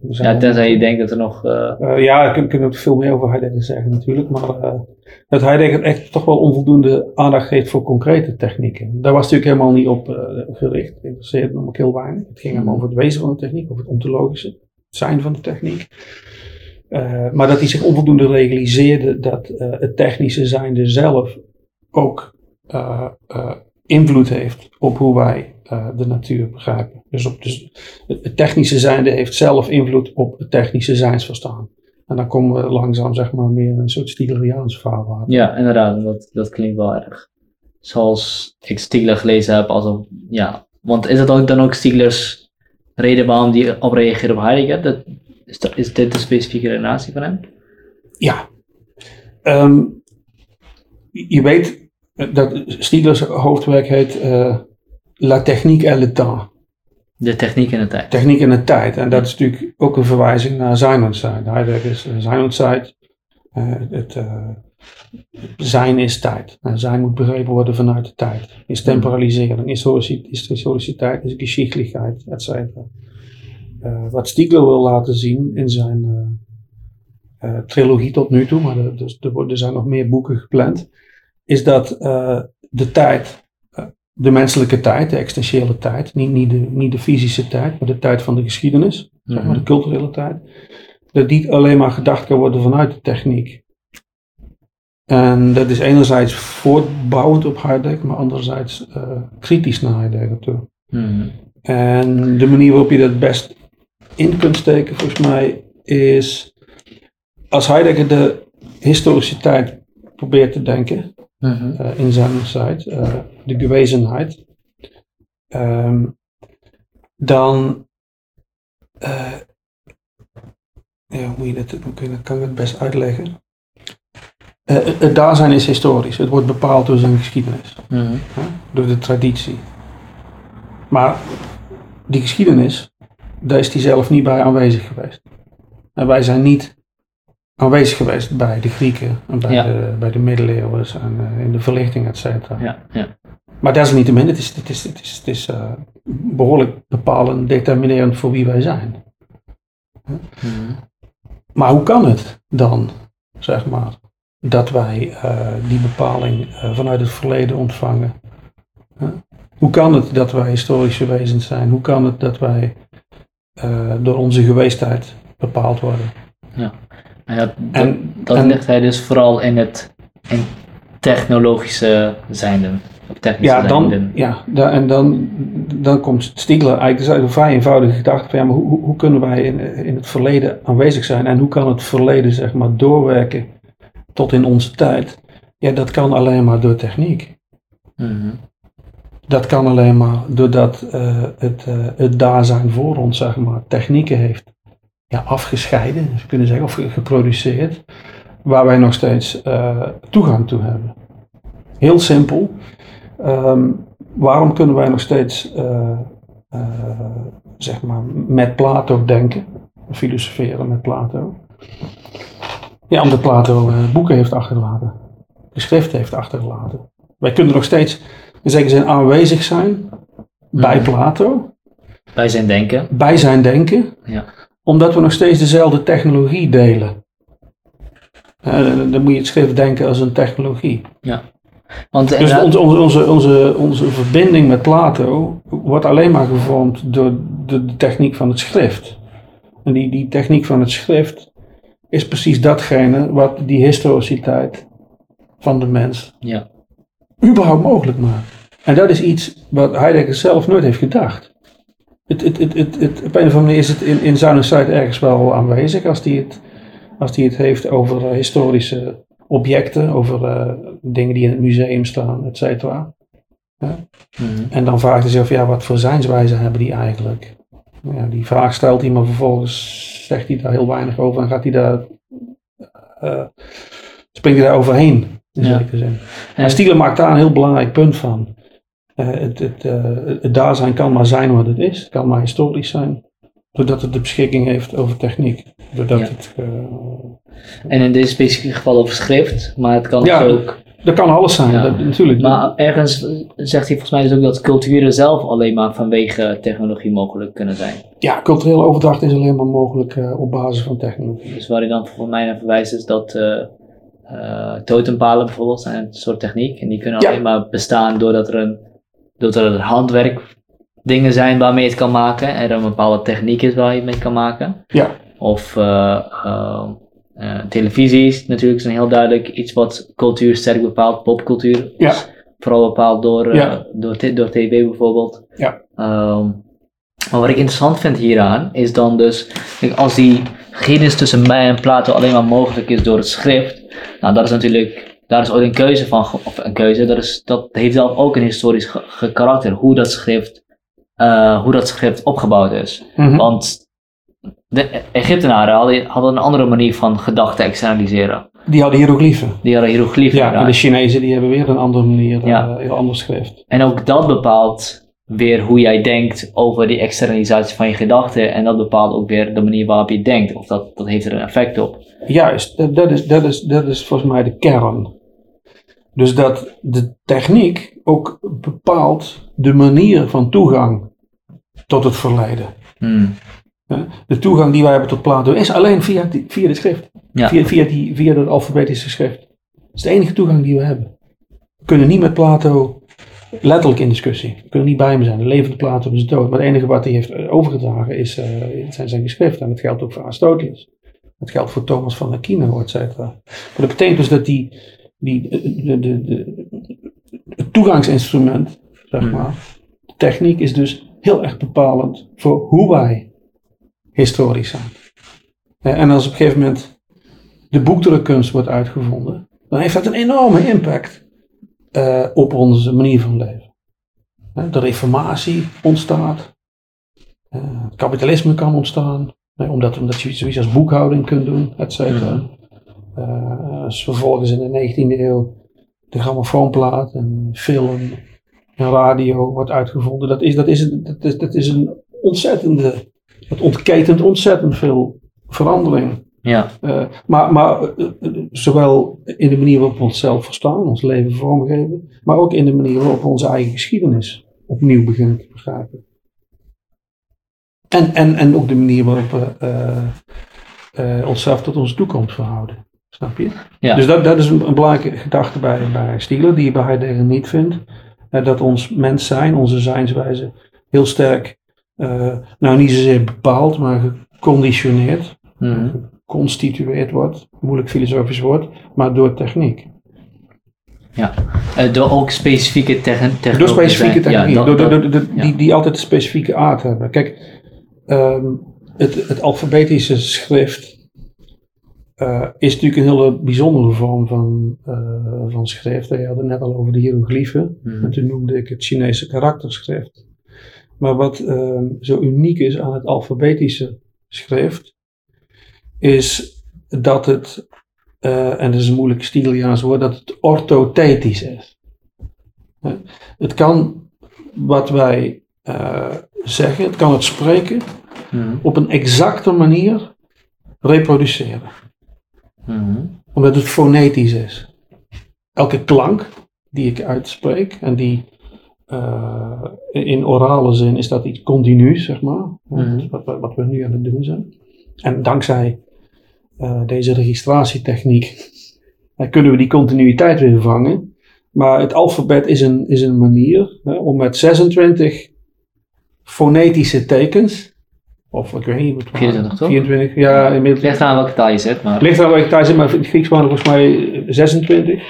zijn. Ja, tenzij je denkt dat er nog... Uh, ja, ik kan er veel meer over Heidegger zeggen natuurlijk, maar dat Heidegger echt toch wel onvoldoende aandacht geeft voor concrete technieken. Daar was natuurlijk helemaal niet op gericht, het interesseerde hem ook heel weinig. Het ging hem over het wezen van de techniek, over het ontologische, het zijn van de techniek. maar dat hij zich onvoldoende realiseerde dat het technische zijnde zelf ook invloed heeft op hoe wij uh, de natuur begrijpen. Dus, op, dus het technische zijnde heeft zelf invloed op het technische zijnsverstaan. En dan komen we langzaam zeg maar meer in een soort Stigleriaans verhaal. Ja, inderdaad. Dat, dat klinkt wel erg. Zoals ik Stigler gelezen heb. Alsof, ja. Want is het ook dan ook Stiglers reden waarom die op reageert op Heidegger? Dat, is, dat, is dit de specifieke relatie van hem? Ja. Um, je weet dat Stiglers hoofdwerk heet uh, La technique et le temps. De techniek en de tijd. Techniek en de tijd. En dat is natuurlijk ook een verwijzing naar zijn und Zeit. Heidegger is zijn und Zeit. Uh, het uh, zijn is tijd. En zijn moet begrepen worden vanuit de tijd. Is temporalisering, is, is historiciteit, is geschichtelijkheid, et cetera. Uh, wat Stiegler wil laten zien in zijn trilogie tot nu toe, maar er, dus, er, er, zijn nog meer boeken gepland, is dat de tijd de menselijke tijd, de existentiële tijd, niet, niet, de, niet de fysische tijd, maar de tijd van de geschiedenis, zeg maar, Mhm. de culturele tijd, dat die alleen maar gedacht kan worden vanuit de techniek. En dat is enerzijds voortbouwend op Heidegger, maar anderzijds uh, kritisch naar Heidegger toe. Mhm. En de manier waarop je dat best in kunt steken, volgens mij, is als Heidegger de historiciteit probeert te denken, Mhm. uh, in zijn site, uh, de gewezenheid, um, dan uh, ja, hoe, je dat, hoe kan ik het best uitleggen? het daar zijn is historisch. Het wordt bepaald door zijn geschiedenis, Mhm. door de traditie. Maar die geschiedenis, daar is hij zelf niet bij aanwezig geweest. En wij zijn niet aanwezig geweest bij de Grieken en bij, Ja. de, bij de middeleeuwen en uh, in de verlichting, et cetera. Ja, ja. Maar desalniettemin, het is, het is, het is, het is uh, behoorlijk bepalend, determinerend voor wie wij zijn. Mhm. Maar hoe kan het dan, zeg maar, dat wij uh, die bepaling vanuit het verleden ontvangen? Hoe kan het dat wij historische wezens zijn? Hoe kan het dat wij door onze geweestheid bepaald worden? Ja. Nou ja, En- dat en- ligt hij dus vooral in het in technologische zijnde. technisch Ja, dan, ja da- en dan, dan komt Stiegler eigenlijk, eigenlijk een vrij eenvoudige gedachte van ja, maar hoe, hoe- kunnen wij in, in het verleden aanwezig zijn en hoe kan het verleden zeg maar doorwerken tot in onze tijd? Ja, dat kan alleen maar door techniek. Mhm. Dat kan alleen maar doordat eh, het, eh, het daar zijn voor ons zeg maar technieken heeft ja, afgescheiden, we kunnen zeggen, of ge- geproduceerd, waar wij nog steeds eh, toegang toe hebben. Heel simpel. Ehm, waarom kunnen wij nog steeds eh, eh, zeg maar met Plato denken, filosoferen met Plato? Ja, omdat Plato boeken heeft achtergelaten, geschriften heeft achtergelaten. Wij kunnen nog steeds in zekere zin aanwezig zijn bij Mhm. Plato, Bij zijn denken. bij zijn denken, Ja. Omdat we nog steeds dezelfde technologie delen. Eh, dan- moet je het schrift denken als een technologie. Want Dus onze, onze, onze, onze verbinding met Plato wordt alleen maar gevormd door de, de techniek van het schrift. En die, die techniek van het schrift is precies datgene wat die historiciteit van de mens ja. überhaupt mogelijk maakt. En dat is iets wat Heidegger zelf nooit heeft gedacht. Het, het, het, het, het, op een of andere manier is het in, in Zuiderzijde ergens wel aanwezig als hij het, als hij het heeft over eh, historische objecten, over eh, dingen die in het museum staan, et cetera. Mhm. En dan vraagt hij zich af, ja, wat voor zijnswijze hebben die eigenlijk? Ja, die vraag stelt hij, maar vervolgens zegt hij daar heel weinig over en gaat hij daar, eh, springt hij daar overheen, in Ja. zekere zin. En- Stiegler maakt daar een heel belangrijk punt van. Eh, het, het, zijn kan maar zijn wat het is. Het kan maar historisch zijn. Doordat het de beschikking heeft over techniek. Doordat Ja. het, eh, En in dit specifieke geval over schrift, maar het kan Ja. dus ook. dat kan alles zijn, Ja. dat, natuurlijk. Maar ergens zegt hij volgens mij dus ook dat culturen zelf alleen maar vanwege technologie mogelijk kunnen zijn. Ja, culturele overdracht is alleen maar mogelijk op basis van technologie. Dus waar hij dan volgens mij naar verwijst is dat eh, totempalen bijvoorbeeld zijn een soort techniek. En die kunnen alleen maar bestaan doordat er een, doordat er handwerk dingen zijn waarmee je het kan maken. En er een bepaalde techniek is waar je het mee kan maken. Ja, Of eh, eh, eh, televisie is natuurlijk zo'n heel duidelijk iets wat cultuur sterk bepaalt. Popcultuur Ja. is vooral bepaald door, Ja. door, door tv bijvoorbeeld. Ja. Ehm, maar wat ik interessant vind hieraan is dan dus, kijk, als die geschiedenis tussen mij en Plato alleen maar mogelijk is door het schrift, nou dat is natuurlijk, daar is ooit een keuze van, of een keuze, dat, is, dat heeft zelf ook een historisch ge- ge- karakter, hoe dat schrift, eh, hoe dat schrift opgebouwd is. Mhm. Want de Egyptenaren hadden, hadden een andere manier van gedachten externaliseren. die hadden hieroglyphen. Die hadden hieroglyphen. Ja, en de Chinezen die hebben weer een andere manier, eh, Ja. heel ander schrift. En ook dat bepaalt weer hoe jij denkt over die externalisatie van je gedachten. En dat bepaalt ook weer de manier waarop je denkt. Of dat, dat heeft er een effect op. Juist, dat, dat, is, dat, is, dat is volgens mij de kern. Dus dat de techniek ook bepaalt de manier van toegang tot het verleden. Hmm. De toegang die wij hebben tot Plato is alleen via, die, via de schrift. Ja. Via, via, die, via dat alfabetische schrift. Dat is de enige toegang die we hebben. We kunnen niet met Plato letterlijk in discussie. We kunnen niet bij hem zijn. De levende Plato is dood. Maar het enige wat hij heeft overgedragen is, eh, zijn zijn geschriften. En dat geldt ook voor Aristoteles. Dat geldt voor Thomas van Aquino, et cetera. Maar dat betekent dus dat die, die, de, de, de, het toegangsinstrument, zeg Hmm. maar, de techniek is dus heel erg bepalend voor hoe wij historisch zijn. Eh, En als op een gegeven moment de boekdrukkunst wordt uitgevonden, dan heeft dat een enorme impact eh, op onze manier van leven. Eh, De reformatie ontstaat, kapitalisme kan ontstaan, omdat, omdat je zoiets als boekhouding kunt doen, et cetera. Als vervolgens in de 19e eeuw de grammofoonplaat en film en radio wordt uitgevonden, dat is, dat is, een- dat is, dat is een ontzettende, het ontketent ontzettend veel verandering. Ja, Eh, maar maar zowel in de manier waarop we onszelf verstaan, ons leven vormgeven, maar ook in de manier waarop we onze eigen geschiedenis opnieuw beginnen te begrijpen. En, en, en ook de manier waarop we onszelf tot onze toekomst verhouden. Snap je? Ja. Dus dat, dat is een, een belangrijke gedachte bij, bij Stiegler, die je bij Heidegger niet vindt. Eh, dat ons mens zijn, onze zijnswijze, heel sterk, eh, nou niet zozeer bepaald, maar geconditioneerd Mhm. geconstitueerd wordt, moeilijk filosofisch woord, maar door techniek. Ja, uh, door ook specifieke technologieën. Door specifieke ja, door, door, door, die, die altijd een specifieke aard hebben. Kijk, um, het, het alfabetische schrift uh, is natuurlijk een hele bijzondere vorm van, uh, van schrift. Je had het net al over de hieroglyphen. Mm. En toen noemde ik het Chinese karakterschrift. Maar wat uh, zo uniek is aan het alfabetische schrift, is dat het, uh, en dat is een moeilijk Stiliaans woord, dat het orthothetisch is. Het kan wat wij zeggen, het kan het spreken, mm. op een exacte manier reproduceren. Mm Omdat het fonetisch is. Elke klank die ik uitspreek en die uh, in orale zin is dat iets continuus, zeg maar. Mm wat, wat, we nu aan het doen zijn. En dankzij uh, deze registratietechniek uh, kunnen we die continuïteit weer vangen. Maar het alfabet is een, is een manier hè, om met 26 fonetische tekens of ik weet niet. 24 toch? 24, ja. Inmiddels. Ligt aan welke taal je zet. Maar... Ligt aan welke taal je zet, maar in het Grieks waren volgens mij 26.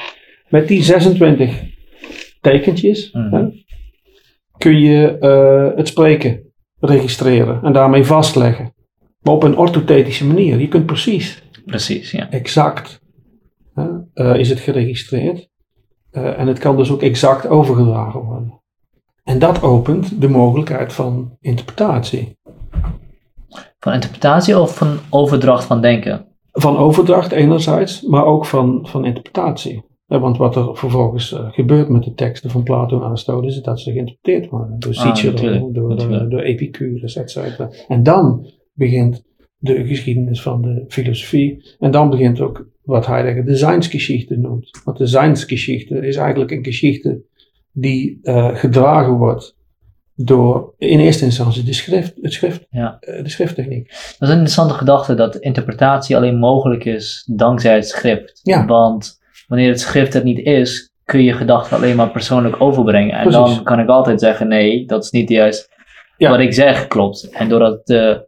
Met die 26 tekentjes mm. hè, kun je uh, het spreken registreren en daarmee vastleggen. Maar op een orthothetische manier. Je kunt precies. Precies, ja. Exact hè, uh, is het geregistreerd. Uh, en het kan dus ook exact overgedragen worden. En dat opent de mogelijkheid van interpretatie. Van interpretatie of van overdracht van denken? Van overdracht enerzijds, maar ook van, van interpretatie. want wat er vervolgens uh, gebeurt met de teksten van Plato en Aristoteles is dat ze geïnterpreteerd worden. Door ah, Cicero, door, door, door Epicurus, etc. En dan begint de geschiedenis van de filosofie. En dan begint ook wat Heidegger de Seinsgeschichte noemt. Want de Seinsgeschichte is eigenlijk een geschichte die uh, gedragen wordt door in eerste instantie de schrift, het schrift, ja. Eh, de schrifttechniek. Dat is een interessante gedachte dat interpretatie alleen mogelijk is dankzij het schrift. Ja. Want wanneer het schrift het niet is, kun je gedachten alleen maar persoonlijk overbrengen. En dan kan ik altijd zeggen: nee, dat is niet juist ja. wat ik zeg, klopt. En doordat de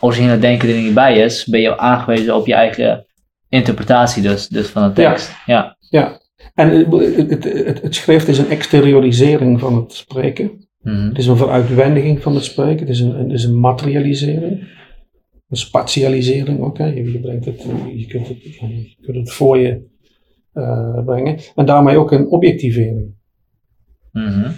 originele denken er niet bij is, ben je aangewezen op je eigen interpretatie dus, dus van de tekst. Ja. ja. En het, het, het, het schrift is een exteriorisering van het spreken. Mhm. Het is een veruitwendiging van het spreken, het is een, het is een materialisering, een spatialisering ook. Hè. Je, brengt het, je, kunt het, je kunt het voor je uh, brengen. En daarmee ook een objectivering. Mm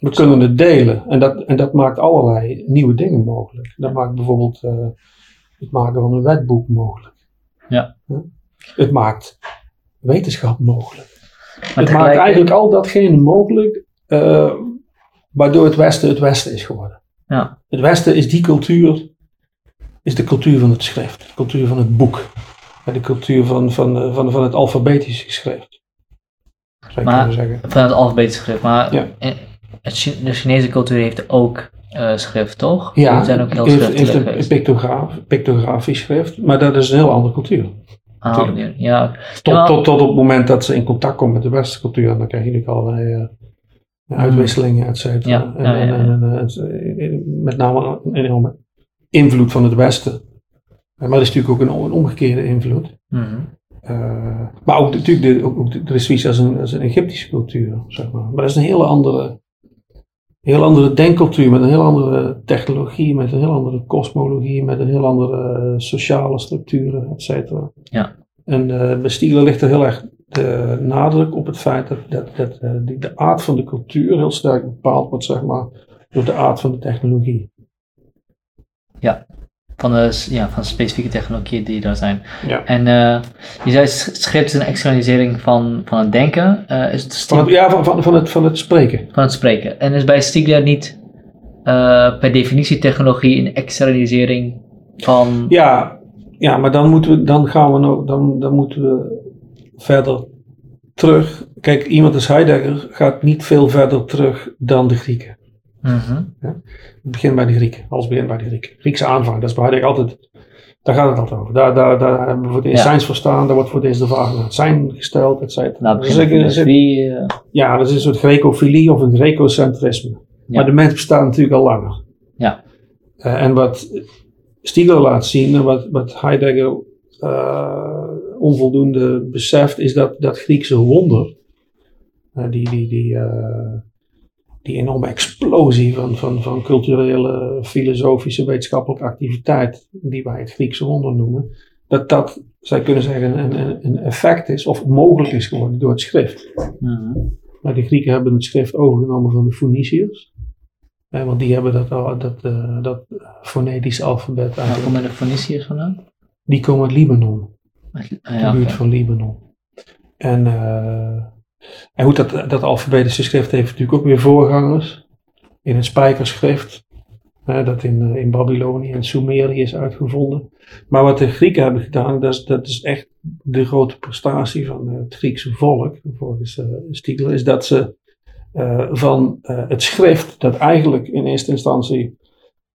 We kunnen het delen en dat, en dat maakt allerlei nieuwe dingen mogelijk. Dat maakt bijvoorbeeld uh, het maken van een wetboek mogelijk. Ja. Het maakt wetenschap mogelijk. Maar het maakt eigenlijk al datgene mogelijk uh, waardoor het Westen het Westen is geworden. Ja. Het Westen is die cultuur, is de cultuur van het schrift, de cultuur van het boek, de cultuur van, van, van, van het alfabetische geschrift. Maar, van het alfabetische schrift, maar ja. de Chinese cultuur heeft ook uh, schrift, toch? Ja, Die zijn ook heel heeft, heeft een pictograaf, pictografisch schrift, maar dat is een heel andere cultuur. Ah, ja. Tot, tot, tot op het moment dat ze in contact komen met de westerse cultuur, dan krijg je natuurlijk allerlei uh, uitwisselingen, et cetera. en, en, en, met name een enorme invloed van het Westen. Maar dat is natuurlijk ook een, omgekeerde invloed. Mm uh, maar ook natuurlijk, de, ook, er is zoiets als een, als een Egyptische cultuur, zeg maar. Maar dat is een hele andere, heel andere denkcultuur, met een heel andere technologie, met een heel andere kosmologie, met een heel andere sociale structuren, et cetera. Ja. En uh, bij Stiegler ligt er heel erg de nadruk op het feit dat, dat, dat uh, de aard van de cultuur heel sterk bepaald wordt, zeg maar, door de aard van de technologie. Ja, van de, ja, van specifieke technologieën die er zijn. Ja. En uh, je zei schrift is een externalisering van, van het denken. Uh, is het van het, ja, van, van, van, het, van het spreken. Van het spreken. En is bij Stiegler niet per definitie technologie een externalisering van... Ja, ja maar dan, moeten we, dan, gaan we nog, dan, dan moeten we verder terug. Kijk, iemand als Heidegger gaat niet veel verder terug dan de Grieken. Mm ja? Begin bij de Grieken. Alles begint bij de Grieken. Griekse aanvang, dat is bij Heidegger altijd. Daar gaat het altijd over. Daar, daar, daar hebben we voor ja. verstaan. Daar wordt voor het eerst de vraag naar het zijn gesteld, et cetera. Nou, dus uh... Ja, dat is een soort grecofilie of een grecocentrisme. Ja. Maar de mens bestaat natuurlijk al langer. Ja. Uh, en wat Stiegler laat zien en wat, wat Heidegger uh, onvoldoende beseft, is dat dat Griekse wonder Uh, die, die, die, uh, die enorme explosie van, van, van culturele, filosofische, wetenschappelijke activiteit, die wij het Griekse wonder noemen, dat dat, zij kunnen zeggen, een, een, een effect is of mogelijk is geworden door het schrift. Mhm. Maar de Grieken hebben het schrift overgenomen van de Phoeniciërs. Eh, want die hebben dat, al- dat, eh, dat fonetische alfabet Waar komen de Phoeniciërs vandaan? Die komen uit Libanon, de ja, buurt van Libanon. En, eh, en goed, dat, dat alfabetische schrift heeft natuurlijk ook weer voorgangers. In het spijkerschrift, hè, dat in, eh, in Babylonië en Sumerië is uitgevonden. Maar wat de Grieken hebben gedaan, dat is, dat is echt de grote prestatie van het Griekse volk, volgens uh, Stiegler, is dat ze eh, van eh, het schrift, dat eigenlijk in eerste instantie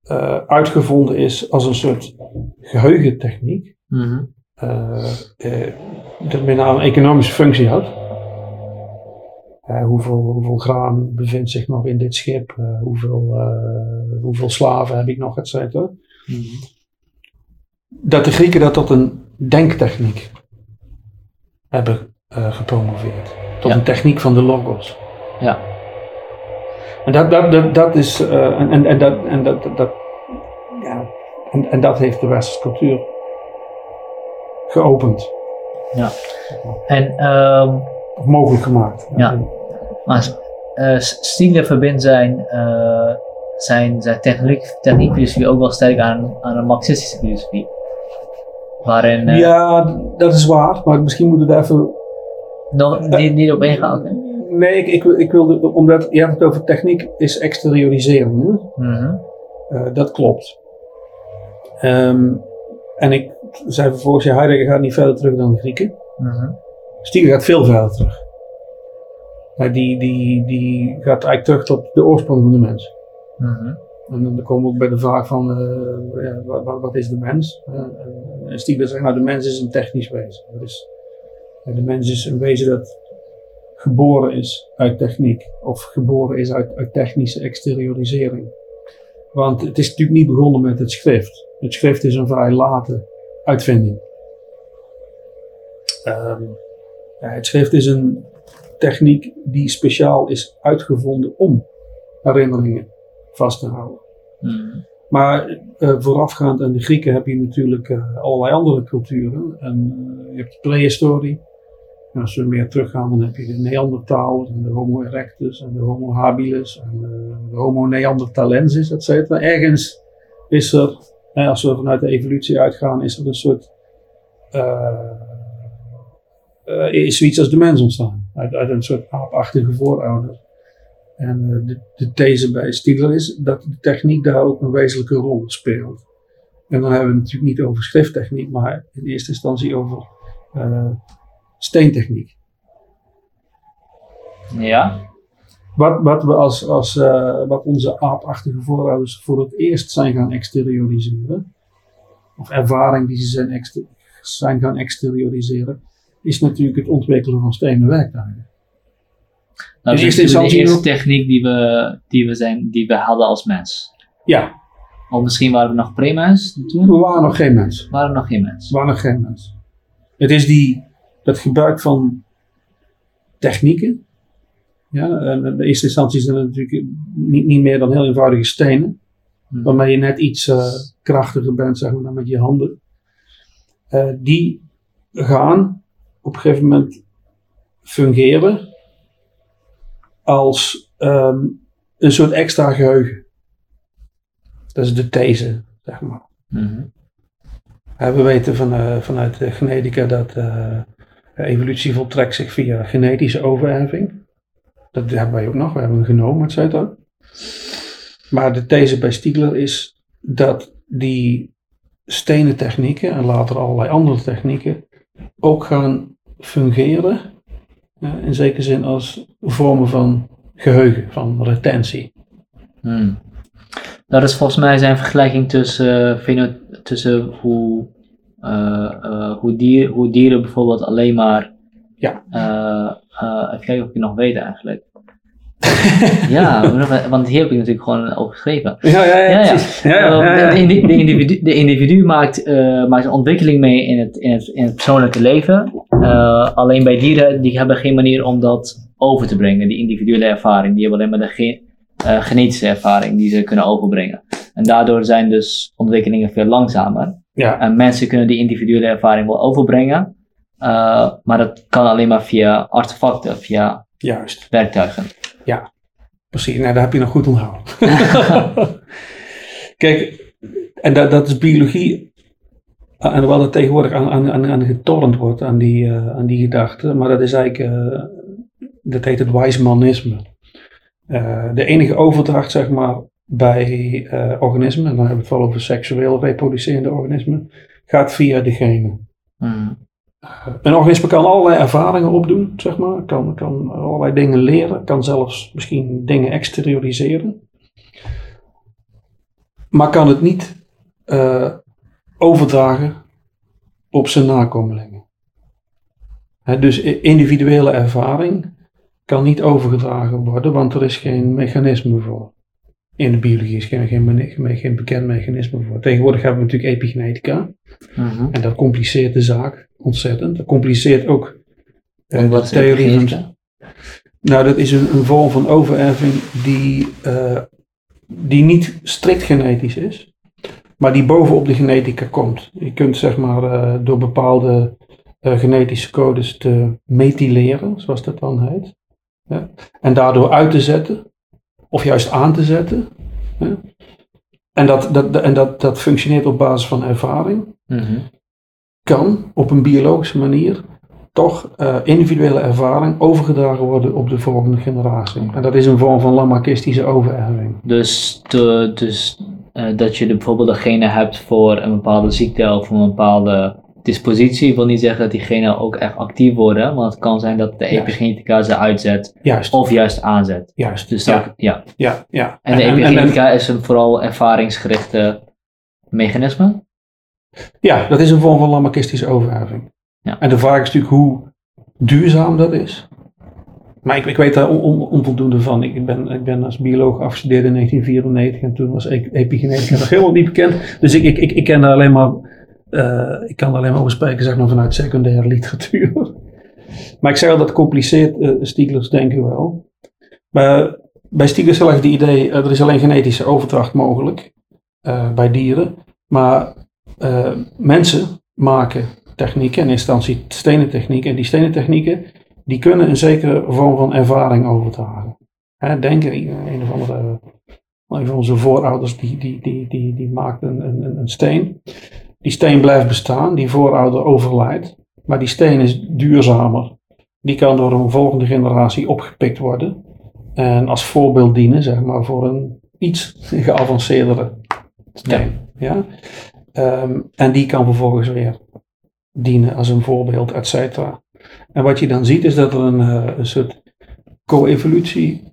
eh, uitgevonden is als een soort geheugentechniek, eh, dat met name een economische functie had. Eh, hoeveel, hoeveel graan bevindt zich nog in dit schip? Eh, hoeveel, eh, hoeveel slaven heb ik nog, et cetera. Mhm. Dat de Grieken dat tot een denktechniek hebben eh, gepromoveerd. Tot Ja. een techniek van de logos. Ja. En dat, dat, dat, dat is, eh, en, en, en dat, en dat, dat, dat- ja, en, en dat heeft de westerse cultuur geopend. En, ehm, Of mogelijk gemaakt. Ja. maar eh Stiegler verbindt zijn, eh, zijn, zijn techniek, techniekfilosofie ook wel sterk aan, aan een marxistische filosofie. Waarin eh, Ja, dat is waar, maar misschien moeten we daar even. nog niet, niet op ingaan. hè? Nee, ik, ik, ik wilde, omdat je hebt het over techniek, is exteriorisering. Hè? Mhm. Dat klopt. Ehm, en ik zei vervolgens, ja, Heidegger gaat niet verder terug dan de Grieken. Mhm. Stiegler gaat veel verder terug. Maar die, die, die gaat eigenlijk terug tot de oorsprong van de mens. Mhm. En dan komen we ook bij de vraag van, eh, ja, wat, wat, is de mens? Eh, en Stiegler zegt, nou de mens is een technisch wezen. Eh, de mens is een wezen dat geboren is uit techniek. Of geboren is uit, uit technische exteriorisering. Want het is natuurlijk niet begonnen met het schrift. Het schrift is een vrij late uitvinding. Ehm, ja, het schrift is een techniek die speciaal is uitgevonden om herinneringen vast te houden. Mhm. Maar eh, voorafgaand aan de Grieken heb je natuurlijk eh, allerlei andere culturen. En, eh, je hebt de prehistorie. En als we meer teruggaan, dan heb je de Neandertaal en de Homo erectus en de Homo habilis en eh, de Homo neanderthalensis, et cetera. Ergens is er, als we vanuit de evolutie uitgaan, is er een soort. eh, eh, is zoiets als de mens ontstaan. Uit, uit een soort aapachtige voorouder. En eh, de, de these bij Stiegler is dat de techniek daar ook een wezenlijke rol speelt. En dan hebben we het natuurlijk niet over schrifttechniek, maar in eerste instantie over steentechniek. Ja. Wat, wat, we als, als, eh, wat onze aapachtige voorouders voor het eerst zijn gaan exterioriseren, of ervaring die ze zijn, zijn gaan exterioriseren, is natuurlijk het ontwikkelen van stenen werktuigen. Nou, dat is de eerste techniek die we, die, we zijn, die we hadden als mens. Ja, Of misschien waren we nog pre-mens toen? we waren nog geen mens. Waren we nog geen mens? We waren nog geen mens. Het is die, dat gebruik van technieken. Ja, en in eerste instantie zijn het natuurlijk niet, niet meer dan heel eenvoudige stenen. Mhm. Waarmee je net iets eh, krachtiger bent, zeg maar, dan met je handen. Eh, die gaan op een gegeven moment fungeren als ehm, een soort extra geheugen. Dat is de these, zeg maar. Ja, we weten van, eh, vanuit de genetica dat eh, evolutie voltrekt zich via genetische overerving. Dat hebben wij ook nog, we hebben een genoom, et cetera. Maar de these bij Stiegler is dat die stenen technieken en later allerlei andere technieken ook gaan fungeren, ja, in zekere zin als vormen van geheugen, van retentie. Hmm. Dat is volgens mij zijn vergelijking tussen, eh, feno- tussen hoe, eh, eh, hoe, dier, hoe dieren bijvoorbeeld alleen maar. Ja. even kijken of ik het nog weet eigenlijk. ja, want hier heb ik natuurlijk gewoon over geschreven. Ja, ja, Ja, ja. Ja, ja, ja, ja. Eh, De, de individu, de individu maakt, eh, maakt een ontwikkeling mee in het, in het, in het persoonlijke leven. Eh, alleen bij dieren die hebben geen manier om dat over te brengen, die individuele ervaring. Die hebben alleen maar de ge uh, genetische ervaring die ze kunnen overbrengen. En daardoor zijn dus ontwikkelingen veel langzamer. Ja. En mensen kunnen die individuele ervaring wel overbrengen, maar dat kan alleen maar via artefacten, via Juist. werktuigen. Ja, precies. Nou, daar heb je nog goed onthouden. Kijk, en dat, dat is biologie. En terwijl het tegenwoordig aan, aan, aan, aan getornd wordt, aan die, uh, aan die gedachte. Maar dat is eigenlijk, uh, dat heet het wijsmanisme. Uh, de enige overdracht, zeg maar, bij organismen, en dan hebben we het vooral over seksueel reproducerende organismen, gaat via de genen. Mm. Een organisme kan allerlei ervaringen opdoen, zeg maar. Kan, kan allerlei dingen leren. Kan zelfs misschien dingen exterioriseren. Maar kan het niet uh, overdragen op zijn nakomelingen. Dus individuele ervaring kan niet overgedragen worden, want er is geen mechanisme voor. In de biologie is geen, geen, geen bekend mechanisme voor. Tegenwoordig hebben we natuurlijk epigenetica. -hmm. En dat compliceert de zaak ontzettend. Dat compliceert ook uh, de theorie van. Nou, dat is een, een, vorm van overerving die, uh, die niet strikt genetisch is, maar die bovenop de genetica komt. Je kunt zeg maar uh, door bepaalde genetische codes te methyleren, zoals dat dan heet, ja, en daardoor uit te zetten, of juist aan te zetten. Ja. En, dat, dat, en dat, dat functioneert op basis van ervaring. Mm -hmm. Kan op een biologische manier toch uh, individuele ervaring overgedragen worden op de volgende generatie. En dat is een vorm van lamarckistische overerving. Dus, de, dus uh, dat je de, bijvoorbeeld degene hebt voor een bepaalde ziekte of een bepaalde dispositie, wil niet zeggen dat diegenen ook echt actief worden, want het kan zijn dat de epigenetica ze uitzet Juist. of juist aanzet. Juist. Dus ja. dat, ja. Ja, ja. En de epigenetica is een vooral ervaringsgerichte mechanisme? Ja, dat is een vorm van lamarckistische overerving. Ja. En de vraag is natuurlijk hoe duurzaam dat is. Maar ik, ik weet daar on, on, onvoldoende van. Ik ben, ik ben als bioloog afgestudeerd in 1994 en toen was epigenetica nog helemaal niet bekend. Dus ik, ik, ik, ik ken daar alleen maar, uh, ik kan alleen maar over spreken vanuit secundaire literatuur. maar ik zeg al dat compliceert uh, Stiglitz denken wel. Maar bij heel erg het idee, uh, er alleen genetische overdracht mogelijk bij dieren. Maar mensen maken technieken, in instantie stenen technieken. En die stenen technieken, die kunnen een zekere vorm van ervaring overdragen. Hè, denk een of andere, een van onze voorouders, die, die, die, die, die maakt een, een, een steen. Die steen blijft bestaan, die voorouder overlijdt. Maar die steen is duurzamer. Die kan door een volgende generatie opgepikt worden. En als voorbeeld dienen, zeg maar, voor een iets geavanceerdere steen. Ja. ja? Um, en die kan vervolgens weer dienen als een voorbeeld, et cetera. En wat je dan ziet is dat er een, uh, een soort co-evolutie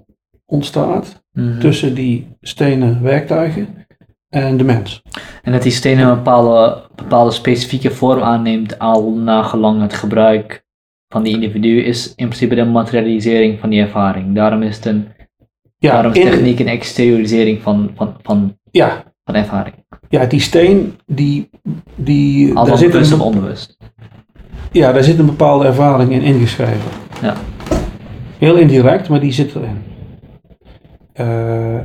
ontstaat Mhm. tussen die stenen werktuigen en de mens. En dat die stenen een bepaalde, bepaalde specifieke vorm aanneemt al nagelang het gebruik van die individu is in principe de materialisering van die ervaring. Daarom is het een Ja, daarom is techniek een exteriorisering van, van, van, ja, van ervaring. ja, die steen, die, die, Al daar, zit bewust of een, onbewust. ja, daar zit een bepaalde ervaring in ingeschreven. Ja. Heel indirect, maar die zit erin. Eh,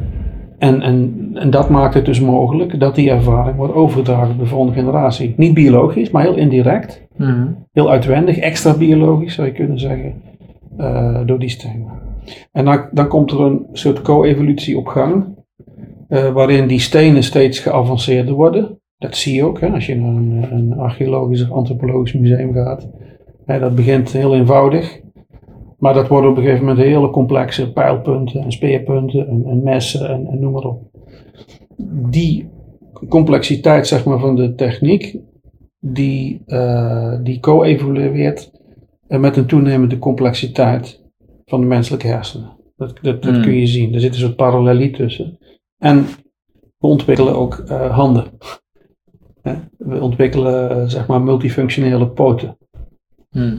en, en, en dat maakt het dus mogelijk dat die ervaring wordt overgedragen op de volgende generatie. Niet biologisch, maar heel indirect. Mhm. heel uitwendig, extra biologisch zou je kunnen zeggen, eh, door die stenen. En dan, dan komt er een soort co-evolutie op gang, eh, waarin die stenen steeds geavanceerder worden. Dat zie je ook hè, als je naar een, een archeologisch of antropologisch museum gaat. Hè, dat begint heel eenvoudig, maar dat worden op een gegeven moment hele complexe pijlpunten en speerpunten en, en messen en, en noem maar op. Die complexiteit zeg maar, van de techniek, die, eh, die co-evolueert met een toenemende complexiteit van de menselijke hersenen. Dat, dat, dat Hmm. kun je zien. Er zit een soort parallelie tussen. En we ontwikkelen ook eh, handen. We ontwikkelen eh, zeg maar multifunctionele poten. Mhm.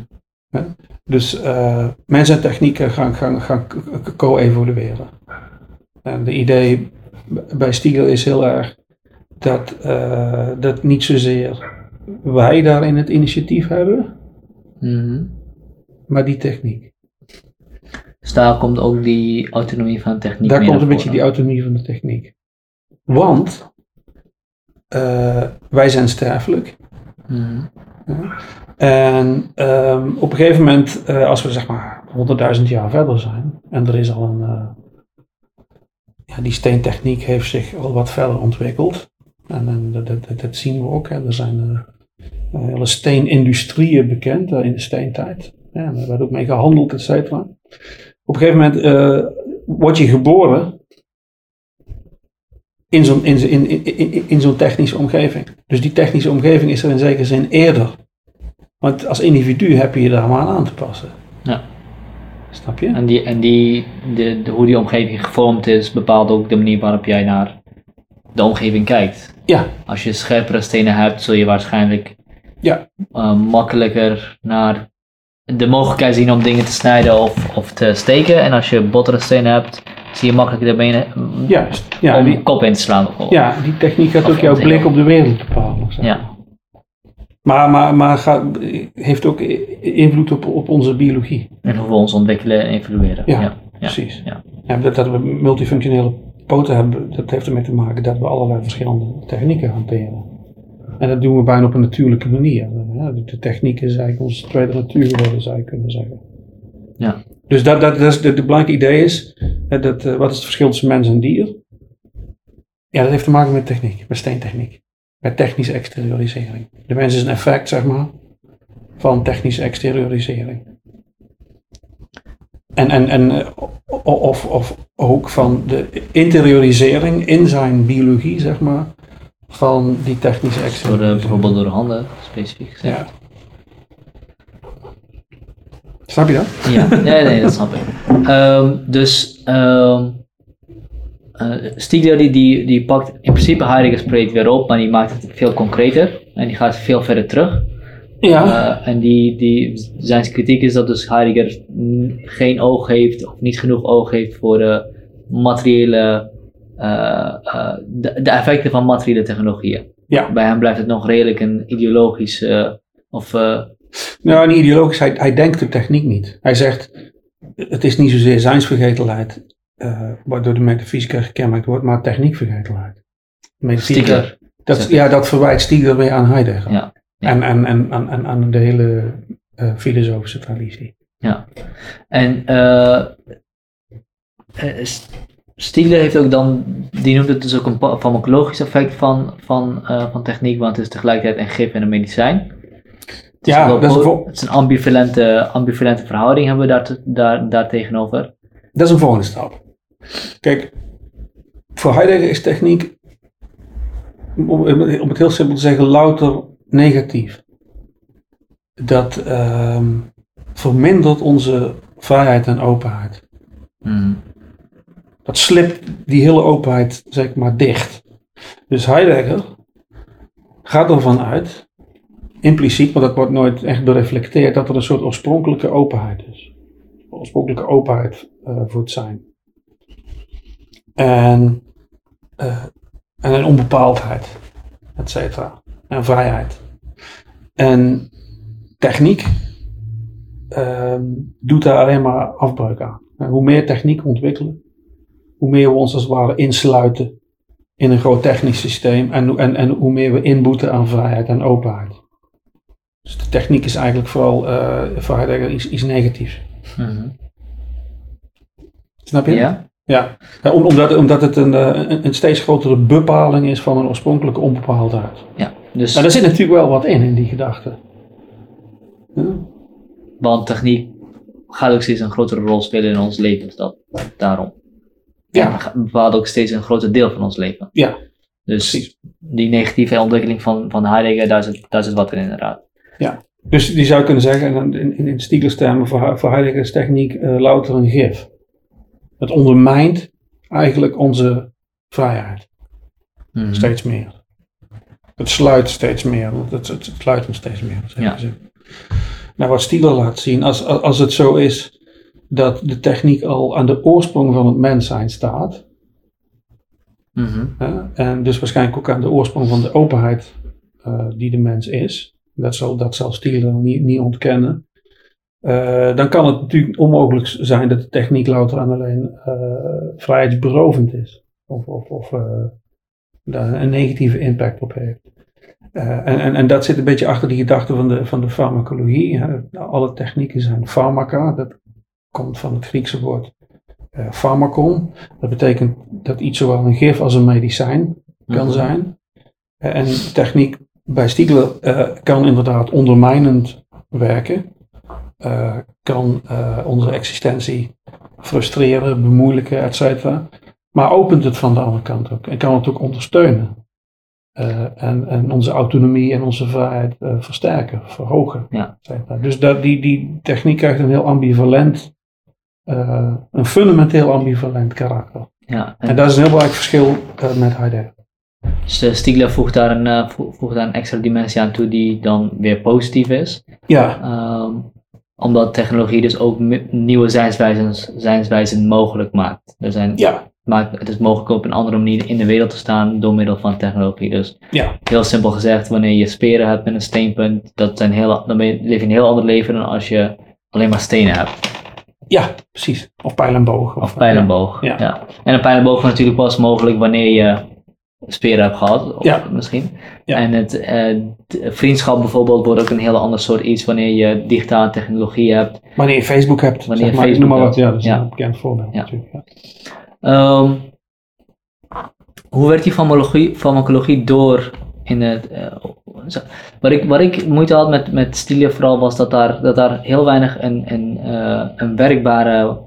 Dus eh, mensen en technieken gaan, gaan, gaan co-evolueren. En de idee bij Stiegel is heel erg dat, eh, dat niet zozeer wij daarin het initiatief hebben, Mhm. maar die techniek. Dus daar komt ook die autonomie van de techniek Daar komt een beetje die autonomie van de techniek. Want eh, wij zijn sterfelijk. Mhm. En ehm, op een gegeven moment, eh, als we zeg maar 100.000 jaar verder zijn, en er is al een. eh, ja, die steentechniek heeft zich al wat verder ontwikkeld. En, dat, dat, dat- zien we ook. Hè. Er zijn eh, hele steenindustrieën bekend in de steentijd. Ja, daar werd ook mee gehandeld, et cetera. Op een gegeven moment word je geboren in, in zo'n technische omgeving. Dus die technische omgeving is er in zekere zin eerder. Want als individu heb je je daar maar aan te passen. Ja. Snap je? En, die, en die, de, de, hoe die omgeving gevormd is, bepaalt ook de manier waarop jij naar de omgeving kijkt. Ja, Als je scherpere stenen hebt, zul je waarschijnlijk Ja. eh, makkelijker naar de mogelijkheid zien om dingen te snijden of, of te steken. En als je bottere stenen hebt, zie je makkelijker de benen juist. Ja, om die, kop in te slaan bijvoorbeeld. ja, die techniek gaat Of ook jouw blik op de wereld bepalen. zeg Ja. Maar. Maar, maar, gaat, heeft ook invloed op, op onze biologie. En hoe we ons ontwikkelen en evolueren. Ja, ja. Precies. ja. Ja, dat, dat we multifunctionele poten hebben, dat heeft ermee te maken dat we allerlei verschillende technieken hanteren. En dat doen we bijna op een natuurlijke manier. De, techniek is eigenlijk onze tweede natuur geworden, zou je kunnen zeggen. Ja. Dus dat, dat, dat is de, de belangrijke idee is, dat, eh, wat is het verschil tussen mens en dier? Ja, dat heeft te maken met techniek, met steentechniek. Met technische exteriorisering. De mens is een effect, zeg maar, van technische exteriorisering. En, en, en eh, of, of ook van de interiorisering in zijn biologie, zeg maar, van die technische Door exteriorisering. bijvoorbeeld door de handen, specifiek gezegd. Ja. Snap je dat? Ja, nee, nee, dat snap ik. Ehm, dus ehm eh, Stiegler die, die, die pakt in principe Heidegger's project weer op, maar die maakt het veel concreter en die gaat veel verder terug. Ja. Eh, en die, die, zijn kritiek is dat dus Heidegger geen oog heeft of niet genoeg oog heeft voor de materiële, eh, de, de effecten van materiële technologieën. Ja. Bij hem blijft het nog redelijk een ideologisch eh, of Nou, niet ideologisch, hij, hij denkt de techniek niet. Hij zegt, het is niet zozeer zijnsvergetelheid, eh waardoor de metafysica gekenmerkt wordt, maar techniekvergetelheid. Metafysica, Stiegler. Dat, ja, dat verwijt Stiegler weer aan Heidegger. Ja, ja. En, en, en aan, aan, de hele eh, filosofische traditie. En eh eh, S- Stiegler heeft ook dan, die noemt het dus ook een farmacologisch effect van, van, van techniek, want het is tegelijkertijd een gif en een medicijn. Het is, Ja, dat is, een po- vol- het is een ambivalente, ambivalente verhouding hebben we daar, daar, daar tegenover. dat is een volgende stap. Kijk, voor Heidegger is techniek, om, om het heel simpel te zeggen, louter negatief. Dat ehm, vermindert onze vrijheid en openheid. Hmm. dat slipt die hele openheid zeg maar dicht. Dus Heidegger gaat ervan uit, impliciet, maar dat wordt nooit echt bereflecteerd, dat er een soort oorspronkelijke openheid is. Oorspronkelijke openheid eh, voor het zijn. En, eh, en een onbepaaldheid, et cetera. En vrijheid. En techniek ehm, doet daar alleen maar afbreuk aan. En hoe meer techniek we ontwikkelen, hoe meer we ons als het ware insluiten in een groot technisch systeem en, en, en hoe meer we inboeten aan vrijheid en openheid. Dus de techniek is eigenlijk vooral voor Heidegger iets, iets negatiefs. Mhm. Snap je? Ja? Ja, Ja, om- omdat, omdat het een, eh, een, een steeds grotere bepaling is van een oorspronkelijke onbepaaldheid. Ja. Dus, Nou, daar zit natuurlijk wel wat in, in die gedachte. Ja. want techniek gaat ook steeds een grotere rol spelen in ons leven, dat, daarom. Ja. En bepaalt ook steeds een groter deel van ons leven. Ja, Dus precies. die negatieve ontwikkeling van, van Heidegger, daar zit, daar zit wat in inderdaad. Dus die zou kunnen zeggen, en in, in, in Stiegler's termen, voor, voor Heidegger is techniek eh, louter een gif. Het ondermijnt eigenlijk onze vrijheid Mhm. steeds meer. Het sluit steeds meer, het, het, het sluit hem steeds meer. Ja. Nou, wat Stiegler laat zien, als, als het zo is dat de techniek al aan de oorsprong van het mens zijn staat, Mhm. en dus waarschijnlijk ook aan de oorsprong van de openheid eh, die de mens is, dat zal, dat zal Stiegler niet, niet ontkennen, dan kan het natuurlijk onmogelijk zijn dat de techniek louter en alleen vrijheidsberovend is. Of, of, of daar een negatieve impact op heeft. en, en, en dat zit een beetje achter die gedachte van de, van de farmacologie. Alle technieken zijn farmaca, dat komt van het Griekse woord uh, farmacon. Dat betekent dat iets zowel een gif als een medicijn kan mhm. zijn. Uh, en techniek bij Stiegler uh, kan inderdaad ondermijnend werken. Kan onze existentie frustreren, bemoeilijken, et cetera. Maar opent het van de andere kant ook. En kan het ook ondersteunen. en, en, onze autonomie en onze vrijheid versterken, verhogen. Ja. Dus dat, die, die techniek krijgt een heel ambivalent een fundamenteel ambivalent karakter. Ja, en, dat is een heel belangrijk verschil met Heidegger. Dus Stiegler voegt daar, een, voegt daar een extra dimensie aan toe die dan weer positief is. Ja. Um, omdat technologie dus ook nieuwe zijnswijzen, zijnswijzen mogelijk maakt. Er zijn, ja. maakt. Het is mogelijk op een andere manier in de wereld te staan door middel van technologie. Dus ja. heel simpel gezegd, wanneer je speren hebt met een steenpunt, dat zijn heel, dan ben je, leef je een heel ander leven dan als je alleen maar stenen hebt. Ja, precies. Of pijl en boog. Of, pijl en boog, ja. En een pijl en boog is natuurlijk pas mogelijk wanneer je speren hebt gehad, of ja. misschien. Ja. En het uh, vriendschap bijvoorbeeld wordt ook een heel ander soort iets wanneer je digitale technologie hebt. Wanneer je Facebook hebt. Wanneer je Facebook noem maar wat, ja, dat is een bekend voorbeeld natuurlijk. Um, hoe werd die farmacologie, farmacologie door in het, uh, wat, ik, wat ik moeite had met, met Stilia vooral was dat daar, dat daar heel weinig een, een, uh, een werkbare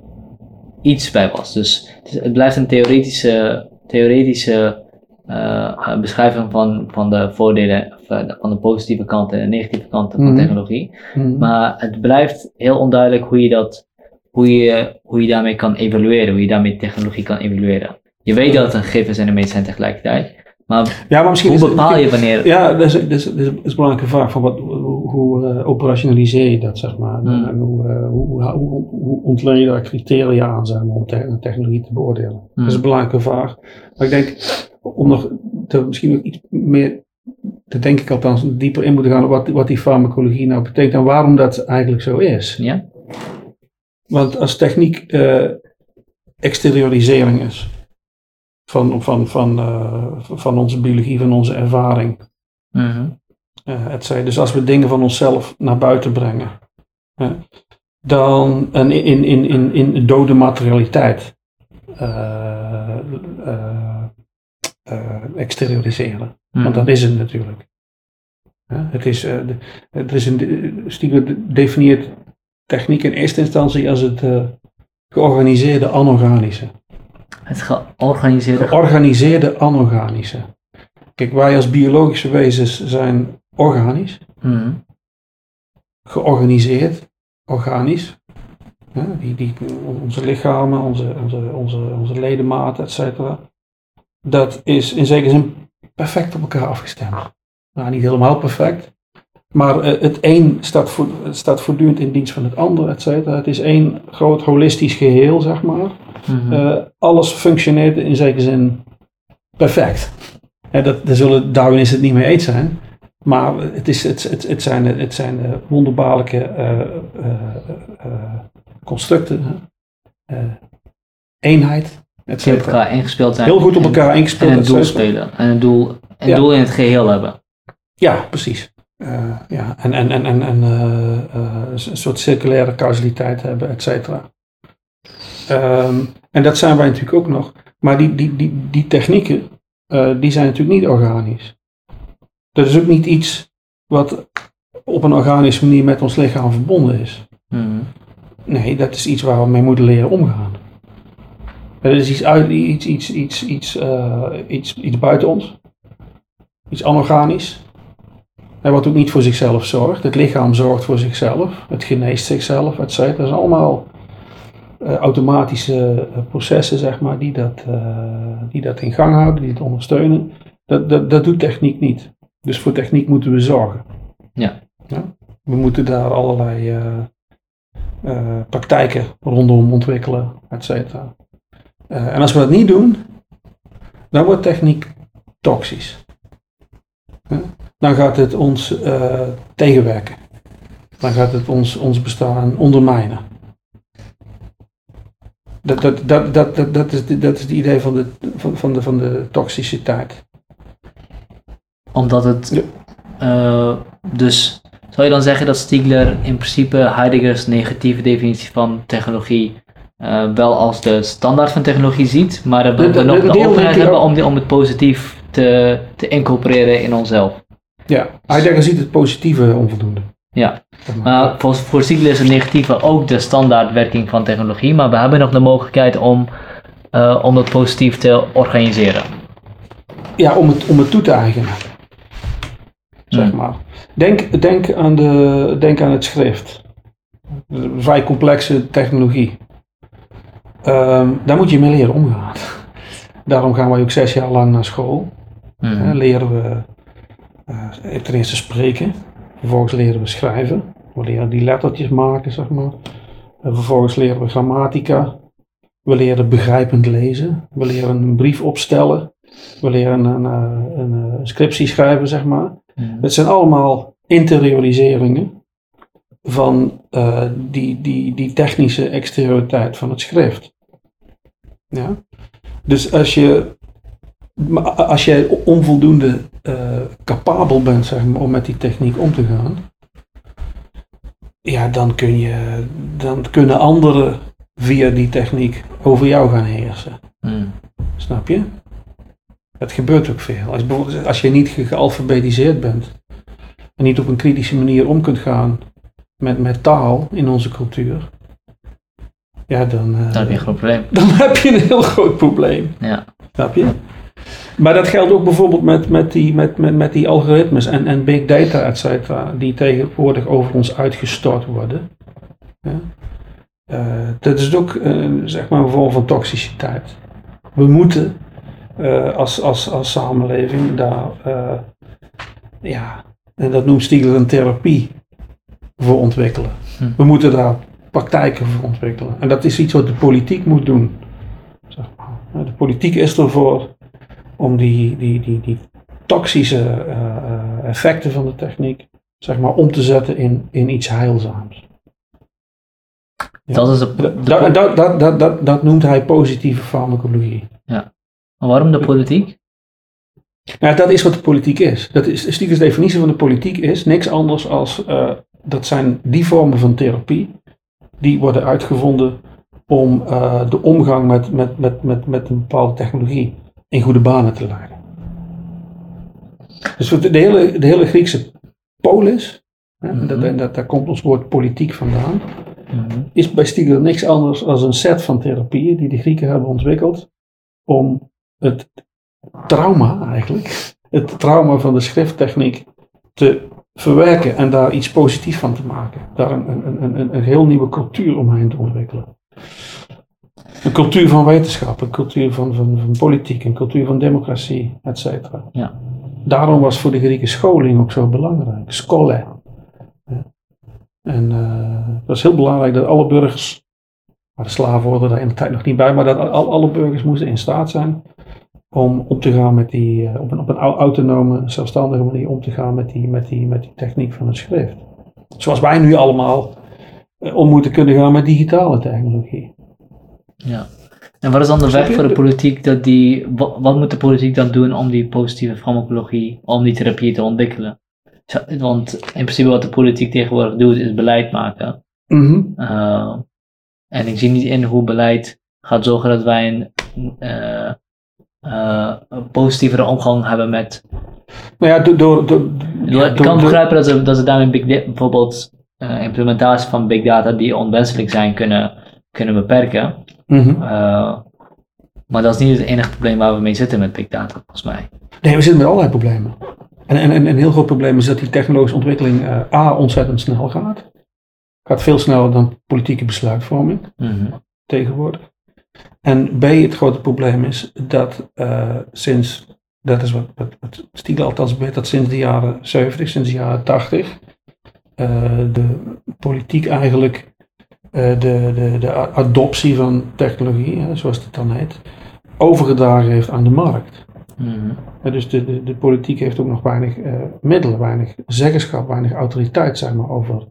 iets bij was. Dus het, het blijft een theoretische, theoretische uh, beschrijving van, van de voordelen, van de positieve kanten en de negatieve kanten van mhm. technologie. Mhm. Maar het blijft heel onduidelijk hoe je dat, hoe je, hoe je daarmee kan evalueren, hoe je daarmee technologie kan evalueren. Je weet dat het een gif is en een medicijn tegelijkertijd. Maar, ja, maar misschien hoe bepaal je wanneer... Ja, dat is, dat is, dat is, een belangrijke vraag. Van wat, hoe hoe uh, operationaliseer je dat, zeg maar? Hmm. En hoe, uh, hoe, hoe, hoe ontleen je daar criteria aan zijn om te technologie te beoordelen? Dat is een hmm. belangrijke vraag. Maar ik denk, om nog te, misschien nog iets meer, te denk ik althans, dieper in moeten gaan op wat, wat die farmacologie nou betekent en waarom dat eigenlijk zo is. Ja? Want als techniek uh, exteriorisering is, van, van, van, uh, van onze biologie, van onze ervaring. Uh uh, dus als we dingen van onszelf naar buiten brengen, dan en in, in, in, in dode materialiteit uh, exterioriseren. Want mhm. dat is het natuurlijk. het is, het is een, Stiegler definieert techniek in eerste instantie als het georganiseerde anorganische. Het georganiseerde... Georganiseerde anorganische. Kijk, wij als biologische wezens zijn organisch. Mm. Georganiseerd, organisch. die, die, onze lichamen, onze, onze, onze, onze ledematen, et cetera. Dat is in zekere zin perfect op elkaar afgestemd. Nou, niet helemaal perfect. Maar uh, het een staat, voor, staat voortdurend in dienst van het ander, et cetera. Het is één groot holistisch geheel, zeg maar. Mhm. Eh, alles functioneert in zekere zin perfect. En dat, daar zullen Darwin het niet mee eens zijn. Maar het, is, het, het, het zijn, het zijn uh, wonderbaarlijke constructen. eenheid. Die op elkaar ingespeeld zijn. Heel goed op elkaar ingespeeld. En een doel spelen. En een doel, een doel in het geheel hebben. Ja, precies. ja. En, en, en, en, en een soort circulaire causaliteit hebben, et cetera. Um, en dat zijn wij natuurlijk ook nog. Maar die, die, die, die technieken, die zijn natuurlijk niet organisch. Dat is ook niet iets wat op een organische manier met ons lichaam verbonden is. Mm. Nee, dat is iets waar we mee moeten leren omgaan. Dat is iets, uit, iets, iets, iets, iets, uh, iets, iets buiten ons. Iets anorganisch. En wat ook niet voor zichzelf zorgt. Het lichaam zorgt voor zichzelf. Het geneest zichzelf, et cetera. Dat is allemaal uh, automatische eh, processen, zeg maar, die dat, uh, die dat in gang houden, die het ondersteunen. Dat, dat, dat doet techniek niet. Dus voor techniek moeten we zorgen. Ja. ja? We moeten daar allerlei praktijken rondom ontwikkelen, et cetera. En als we dat niet doen, dan wordt techniek toxisch. Dan gaat het ons tegenwerken. dan gaat het ons, ons bestaan ondermijnen. Dat, dat, dat, dat, dat, dat, is, dat is het idee van de, van, van de, van de toxiciteit. Omdat het. Dus zou je dan zeggen dat Stiegler in principe Heideggers negatieve definitie van technologie uh, wel als de standaard van technologie ziet, maar dat we de, nog de, de hebben om, om het positief te, te incorporeren in onszelf? Ja, Heidegger ziet het positieve onvoldoende. Ja, maar voor, voor Ziegler is het negatieve ook de standaardwerking van technologie, maar we hebben nog de mogelijkheid om, uh, om dat positief te organiseren. Ja, om het, om het toe te eigenen. Zeg hmm. maar. Denk, denk, aan de, denk aan het schrift. Vrij complexe technologie. Um, daar moet je mee leren omgaan. Daarom gaan wij ook zes jaar lang naar school. Hmm. leren we uh, ten eerste spreken. Vervolgens leren we schrijven. We leren die lettertjes maken, zeg maar. En vervolgens leren we grammatica. We leren begrijpend lezen. We leren een brief opstellen. We leren een, een, een scriptie schrijven, zeg maar. Mhm. Het zijn allemaal interioriseringen van uh, die, die, die technische exterioriteit van het schrift. Ja? Dus als je, als je onvoldoende uh, capabel bent zeg maar, om met die techniek om te gaan, ja, dan, kun je, dan kunnen anderen via die techniek over jou gaan heersen. Mm. Snap je? Het gebeurt ook veel. Als, bijvoorbeeld, als je niet gealfabetiseerd bent en niet op een kritische manier om kunt gaan met, met taal in onze cultuur, ja, dan, uh, dan heb je een groot probleem. Dan heb je een heel groot probleem. Ja. Snap je? Maar dat geldt ook bijvoorbeeld met, met, die, met, met, met die algoritmes en, en big data, et cetera, die tegenwoordig over ons uitgestort worden. Ja? Uh, dat is ook uh, zeg maar een vorm van toxiciteit. We moeten uh, als, als, als samenleving daar, ja, en dat noemt Stiegler een therapie voor ontwikkelen. Hm. We moeten daar praktijken ontwikkelen. En dat is iets wat de politiek moet doen. Zeg maar. De politiek is ervoor om die, die, die, die toxische uh, effecten van de techniek zeg maar, om te zetten in, in iets heilzaams. Dat, is de, dat, dat, dat, dat, dat, noemt hij positieve farmacologie. Ja. Maar waarom de politiek? Nou, dat is wat de politiek is. Dat is Stiekers definitie van de politiek is niks anders als uh, dat zijn die vormen van therapie die worden uitgevonden om uh, de omgang met, met, met, met, met een bepaalde technologie in goede banen te leiden. Dus de hele, de hele Griekse polis, hè, mm dat, dat, daar komt ons woord politiek vandaan, mm is bij Stiegler niks anders dan een set van therapieën die de Grieken hebben ontwikkeld om het trauma eigenlijk, het trauma van de schrifttechniek te verwerken en daar iets positiefs van te maken. Daar een, een, een, een heel nieuwe cultuur omheen te ontwikkelen. Een cultuur van wetenschap, een cultuur van, van, van politiek, een cultuur van democratie, et cetera. Ja. Daarom was voor de Grieken scholing ook zo belangrijk. Skole. En uh, het was heel belangrijk dat alle burgers, maar de slaven hoorden daar in de tijd nog niet bij, maar dat al, alle burgers moesten in staat zijn om om te gaan met die, uh, op, een, op een autonome, zelfstandige manier om te gaan met die, met die, met die techniek van het schrift. Zoals wij nu allemaal uh, om moeten kunnen gaan met digitale technologie. Ja. En wat is dan de weg voor de politiek dat die, wat, wat, moet de politiek dan doen om die positieve farmacologie, om die therapie te ontwikkelen? Want in principe wat de politiek tegenwoordig doet is beleid maken. Mm uh, en ik zie niet in hoe beleid gaat zorgen dat wij een, uh, uh, een positievere omgang hebben met. Nou ja, door. door, door ja, ik kan begrijpen dat ze, dat ze daarmee big bijvoorbeeld implementatie van big data die onwenselijk zijn kunnen, kunnen beperken. Mm maar dat is niet het enige probleem waar we mee zitten met big data, volgens mij. Nee, we zitten met allerlei problemen. En, en, en een heel groot probleem is dat die technologische ontwikkeling uh, A ontzettend snel gaat. Gaat veel sneller dan politieke besluitvorming mm tegenwoordig. En B, het grote probleem is dat uh, sinds, dat is wat, wat, wat Stiegel althans weet, dat sinds de jaren 70, sinds de jaren 80, uh, de politiek eigenlijk de, de, de adoptie van technologie, hè, zoals het dan heet, overgedragen heeft aan de markt. Mm dus de, de, de, politiek heeft ook nog weinig middelen, weinig zeggenschap, weinig autoriteit zeg maar, over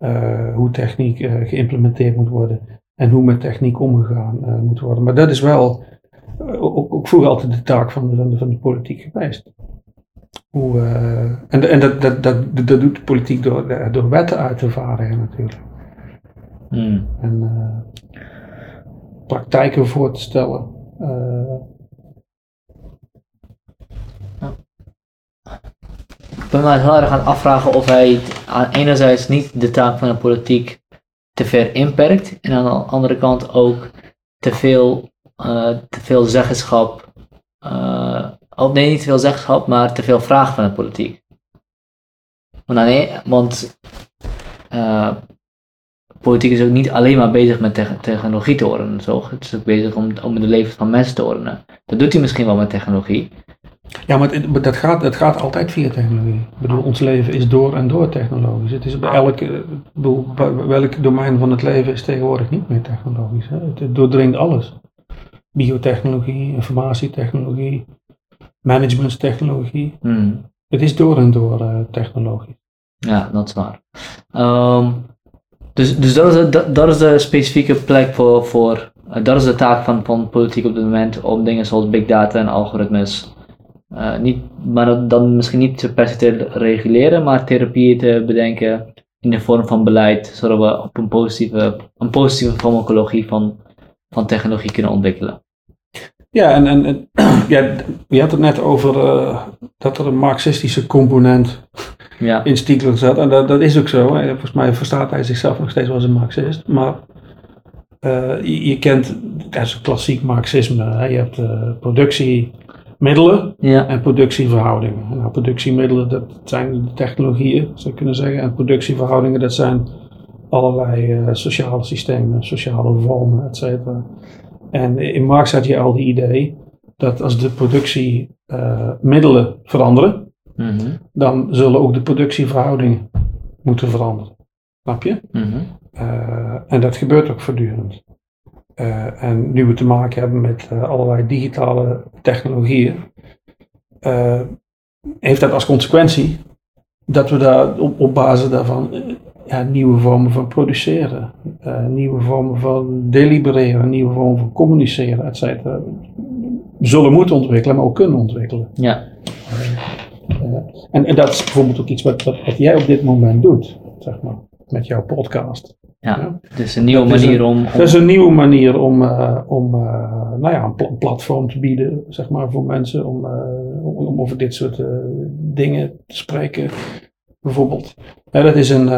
eh, hoe techniek eh, geïmplementeerd moet worden en hoe met techniek omgegaan eh, moet worden. Maar dat is wel eh, ook, ook vroeger altijd de taak van de, van de, van de politiek geweest. Hoe, eh, en en dat, dat, dat, dat doet de politiek door, door wetten uit te vaardigen natuurlijk. Hmm. En praktijken voor te stellen. Ik ben me heel erg aan afvragen of hij enerzijds niet de taak van de politiek te ver inperkt en aan de andere kant ook te veel, eh, te veel zeggenschap, eh, of nee niet te veel zeggenschap, maar te veel vragen van de politiek. Want, aan de- want eh, politiek is ook niet alleen maar bezig met te- technologie te ordenen, toch? Het is ook bezig om, om de levens van mensen te ordenen. Dat doet hij misschien wel met technologie. Ja, maar, het- maar dat, gaat, dat gaat altijd via technologie. Ik bedoel, ons leven is door en door technologisch. Het is bij elke, ik bedoel, welk domein van het leven is tegenwoordig niet meer technologisch. Hè? Het, het doordringt alles. Biotechnologie, informatietechnologie, managementtechnologie. Hmm. Het is door en door eh, technologisch. Ja, dat is waar. Ehm, dus dus dat, is dat is de specifieke plek voor, voor eh, dat is de taak van, van politiek op dit moment, om dingen zoals big data en algoritmes, eh, niet, maar dan misschien niet per se te reguleren, maar therapieën te bedenken in de vorm van beleid, zodat we op een positieve, een positieve farmacologie van, van technologie kunnen ontwikkelen. Ja, en, en, en ja, je had het net over eh, dat er een marxistische component Ja, in Stiegler zat. En dat, dat is ook zo. hè. Volgens mij verstaat hij zichzelf nog steeds wel als een marxist. Maar eh, je, je kent, dat is klassiek marxisme. Hè. Je hebt eh, ja, en productieverhoudingen. En nou, productiemiddelen, dat zijn de technologieën, zou je kunnen zeggen. En productieverhoudingen, dat zijn allerlei eh, sociale systemen, sociale vormen, et cetera. En in Marx had je al die idee dat als de productiemiddelen veranderen, mhm, dan zullen ook de productieverhoudingen moeten veranderen. Snap je? mhm, Eh, en dat gebeurt ook voortdurend. Eh, en nu we te maken hebben met eh, allerlei digitale technologieën, eh, heeft dat als consequentie dat we daar op, op basis daarvan ja, nieuwe vormen van produceren, nieuwe vormen van delibereren, nieuwe vormen van communiceren, et cetera, zullen moeten ontwikkelen, maar ook kunnen ontwikkelen. ja, En, en dat is bijvoorbeeld ook iets wat, wat, wat jij op dit moment doet, zeg maar, met jouw podcast. Ja. Het is een nieuwe Dat manier om, om Dat is een nieuwe manier om, eh, om eh, nou ja, een pla- platform te bieden, zeg maar, voor mensen om, eh, om, over dit soort dingen te spreken, bijvoorbeeld. Ja, dat is een,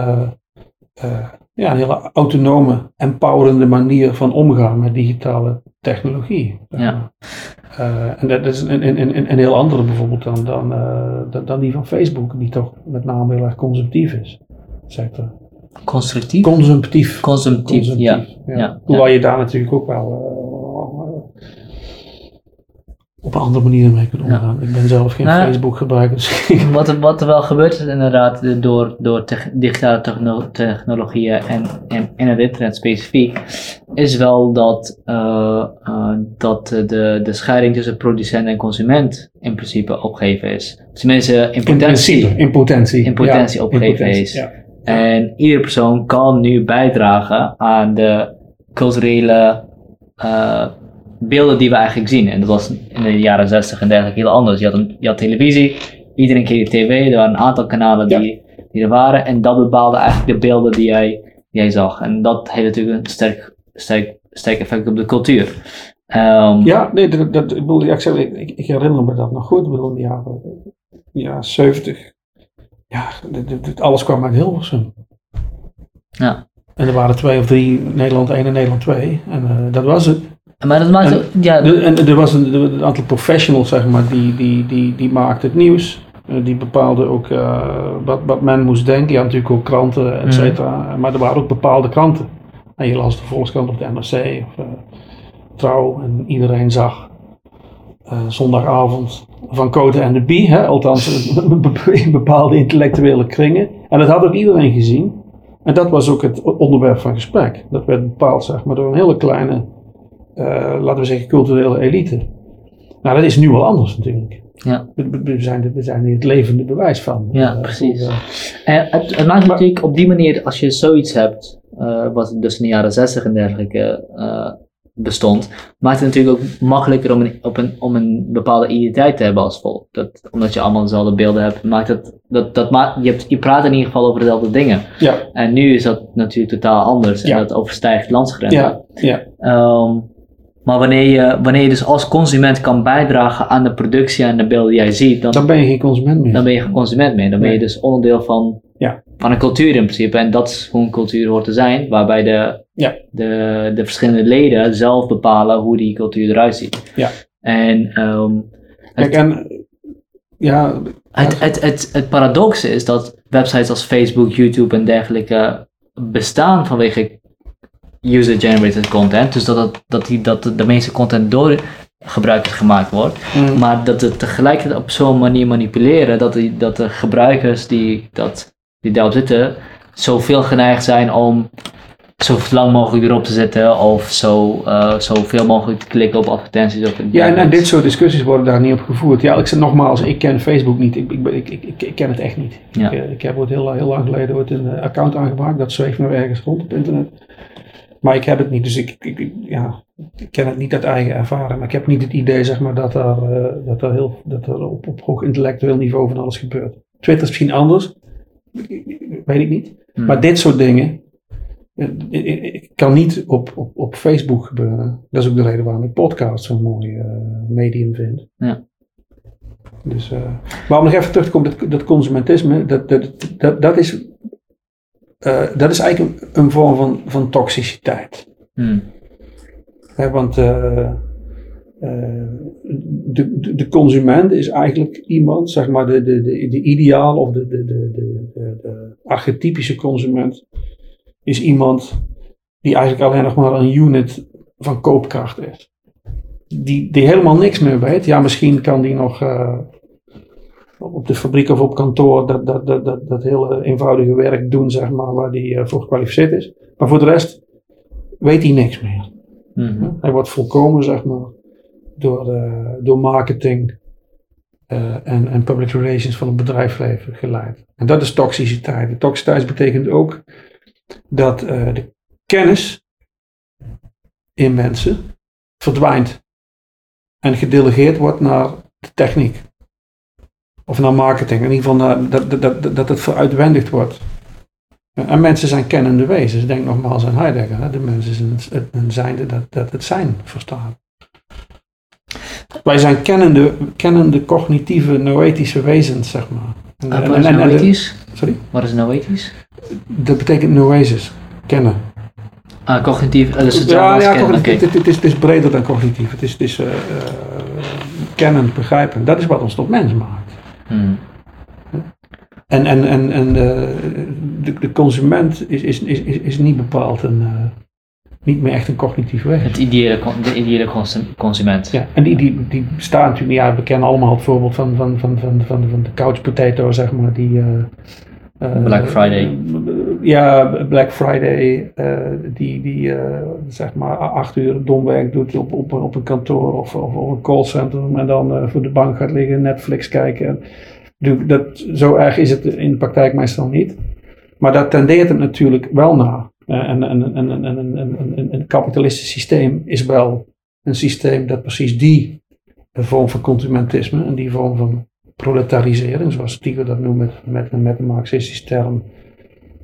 ja, een hele autonome, empowerende manier van omgaan met digitale technologie. Ja. en dat is een, een, een, een heel andere bijvoorbeeld dan, dan, dan, dan die van Facebook, die toch met name heel erg consumptief is. Zegt er. Constructief. Consumptief. Consumptief, ja. ja, Hoewel je daar natuurlijk ook wel eh, op een andere manier mee kunt omgaan. Ik ben zelf geen Facebook gebruiker, dus Wat er, wat er wel gebeurt is inderdaad eh, door, door tech- digitale techno- technologieën en, en, en het internet specifiek, is wel dat, eh, dat de, de scheiding tussen producent en consument in principe opgegeven is. Tenminste, in in potentie. principe, in potentie. In potentie Ja, opgegeven potentie, is. Ja. En iedere persoon kan nu bijdragen aan de culturele eh, beelden die we eigenlijk zien. En dat was in de jaren 60 en dergelijke heel anders. Je had, een, je had televisie, iedereen keek tv, er waren een aantal kanalen die, die er waren. En dat bepaalde eigenlijk de beelden die jij, die jij zag. En dat heeft natuurlijk een sterk, sterk, sterk effect op de cultuur. Ehm, Ja, nee, dat, dat, ik, bedoel, ja, ik, zeg, ik, ik herinner me dat nog goed. Ik bedoel, in de jaren ja, 70. Ja, alles kwam uit Hilversum. Ja. En er waren twee of drie, Nederland 1 en Nederland 2. En eh, dat was het. Maar dat maakt En- ook- ja, De- en er was een, een aantal professionals, zeg maar, die, die, die, die maakten het nieuws. Eh, die bepaalden ook eh, wat, wat men moest denken. Je had natuurlijk ook kranten, et cetera. Maar er waren ook bepaalde kranten. En je las de Volkskrant of de NRC of Trouw. En iedereen zag zondagavond van Cote en de Bie. Hè? Althans, in bepaalde intellectuele kringen. En dat had ook iedereen gezien. En dat was ook het onderwerp van gesprek. Dat werd bepaald, zeg maar, door een hele kleine, eh, laten we zeggen, culturele elite. Nou, dat is nu wel anders natuurlijk. Ja. We, zijn, we zijn hier het levende bewijs van. Ja, Eh, precies. eh, En het, het maakt natuurlijk op die manier, als je zoiets hebt, eh, wat dus in de jaren 60 en dergelijke eh, bestond, maakt het natuurlijk ook makkelijker om een, op een, om een bepaalde identiteit te hebben als volk. Dat, omdat je allemaal dezelfde beelden hebt, maakt het, dat, dat ma je, hebt, je praat in ieder geval over dezelfde dingen. ja, En nu is dat natuurlijk totaal anders en Ja. dat overstijgt landsgrenzen. ja, ja, Ehm, maar wanneer je, wanneer je dus als consument kan bijdragen aan de productie en de beelden die jij ziet, dan, dan ben je geen consument meer. dan ben je geen consument meer. Dan ben je dus onderdeel van, Ja. van een cultuur in principe. En dat is hoe een cultuur hoort te zijn, waarbij de, Ja. de, de verschillende leden zelf bepalen hoe die cultuur eruit ziet. Ja. En ehm, Kijk, en ja, het, het, het, het paradox is dat websites als Facebook, YouTube en dergelijke bestaan vanwege user-generated content. Dus dat, het, dat, die, dat de, de meeste content door gebruikers gemaakt wordt. mm, Maar dat het tegelijkertijd op zo'n manier manipuleren dat, die, dat de gebruikers die, dat, die daarop zitten zoveel geneigd zijn om zo lang mogelijk erop te zetten of zo, eh zoveel mogelijk te klikken op advertenties. Of ja en, en dit soort discussies worden daar niet op gevoerd. Ja, ik zeg nogmaals, ik ken Facebook niet. Ik, ik, ik, ik, ik, ken het echt niet. Ja. Ik, eh, ik heb ooit heel, heel lang geleden ooit een eh, account aangemaakt. Dat zweeft nog ergens rond op internet. Maar ik heb het niet, dus ik, ik, ja, ik ken het niet uit eigen ervaring. Maar ik heb niet het idee zeg maar, dat er, dat er, heel, dat er op, op hoog intellectueel niveau van alles gebeurt. Twitter is misschien anders, weet ik niet. Hmm. Maar dit soort dingen eh, eh, kan niet op, op, op Facebook gebeuren. Dat is ook de reden waarom ik podcasts zo'n mooi eh, medium vind. Ja. Dus, eh, maar om nog even terug te komen, dat, dat consumentisme, dat, dat, dat, dat, is, dat is eigenlijk een, een vorm van, van toxiciteit. Hmm. Want de, de, de consument is eigenlijk iemand, zeg maar, de, de, de, de ideaal of de, de, de, de archetypische consument is iemand die eigenlijk alleen nog maar een unit van koopkracht is. Die, die helemaal niks meer weet. Ja, misschien kan die nog eh, op de fabriek of op kantoor dat, dat, dat, dat, dat hele eenvoudige werk doen, zeg maar, waar die eh, voor gekwalificeerd is. Maar voor de rest weet hij niks meer. Mhm. Hij wordt volkomen, zeg maar, door, eh, door marketing en, en public relations van het bedrijfsleven geleid. En dat is toxiciteit. En toxiciteit betekent ook dat eh, de kennis in mensen verdwijnt en gedelegeerd wordt naar de techniek. Of naar marketing. In ieder geval naar, dat, dat, dat, dat het veruitwendigd wordt. En mensen zijn kennende wezens. Denk nogmaals aan Heidegger. Hè? De mensen zijn een zijnde dat, dat het zijn verstaat. Wij zijn kennende, kennende cognitieve, noetische wezens, zeg maar. En- Ah, en- wat is noetisch? sorry? Wat is noetisch? Dat betekent noesis, kennen. Ah, cognitief, eh, dus het Ja, ja kennen, cognitief, het, het is, het is breder dan cognitief. Het is, het is eh, eh, kennen, begrijpen. Dat is wat ons tot mens maakt. Hmm. En, en, en, en de, de consument is, is, is, is, niet bepaald een, niet meer echt een cognitief wezen. Het ideële, con- de ideële consu- consument. Ja, en die, die, die staan natuurlijk, ja, we kennen allemaal het voorbeeld van, van, van, van, van, van de couch potato, zeg maar, die... eh, Black Friday. ja, Black Friday, eh, die, die eh, zeg maar acht uur domwerk doet op, op, op een kantoor of, of op een callcentrum en dan voor de bank gaat liggen, Netflix kijken. En, dat, zo erg is het in de praktijk meestal niet. Maar daar tendeert het natuurlijk wel naar. En een, een, een, een, een kapitalistisch systeem is wel een systeem dat precies die vorm van consumentisme en die vorm van proletarisering, zoals Stieger dat noemt met, met, met een marxistische term,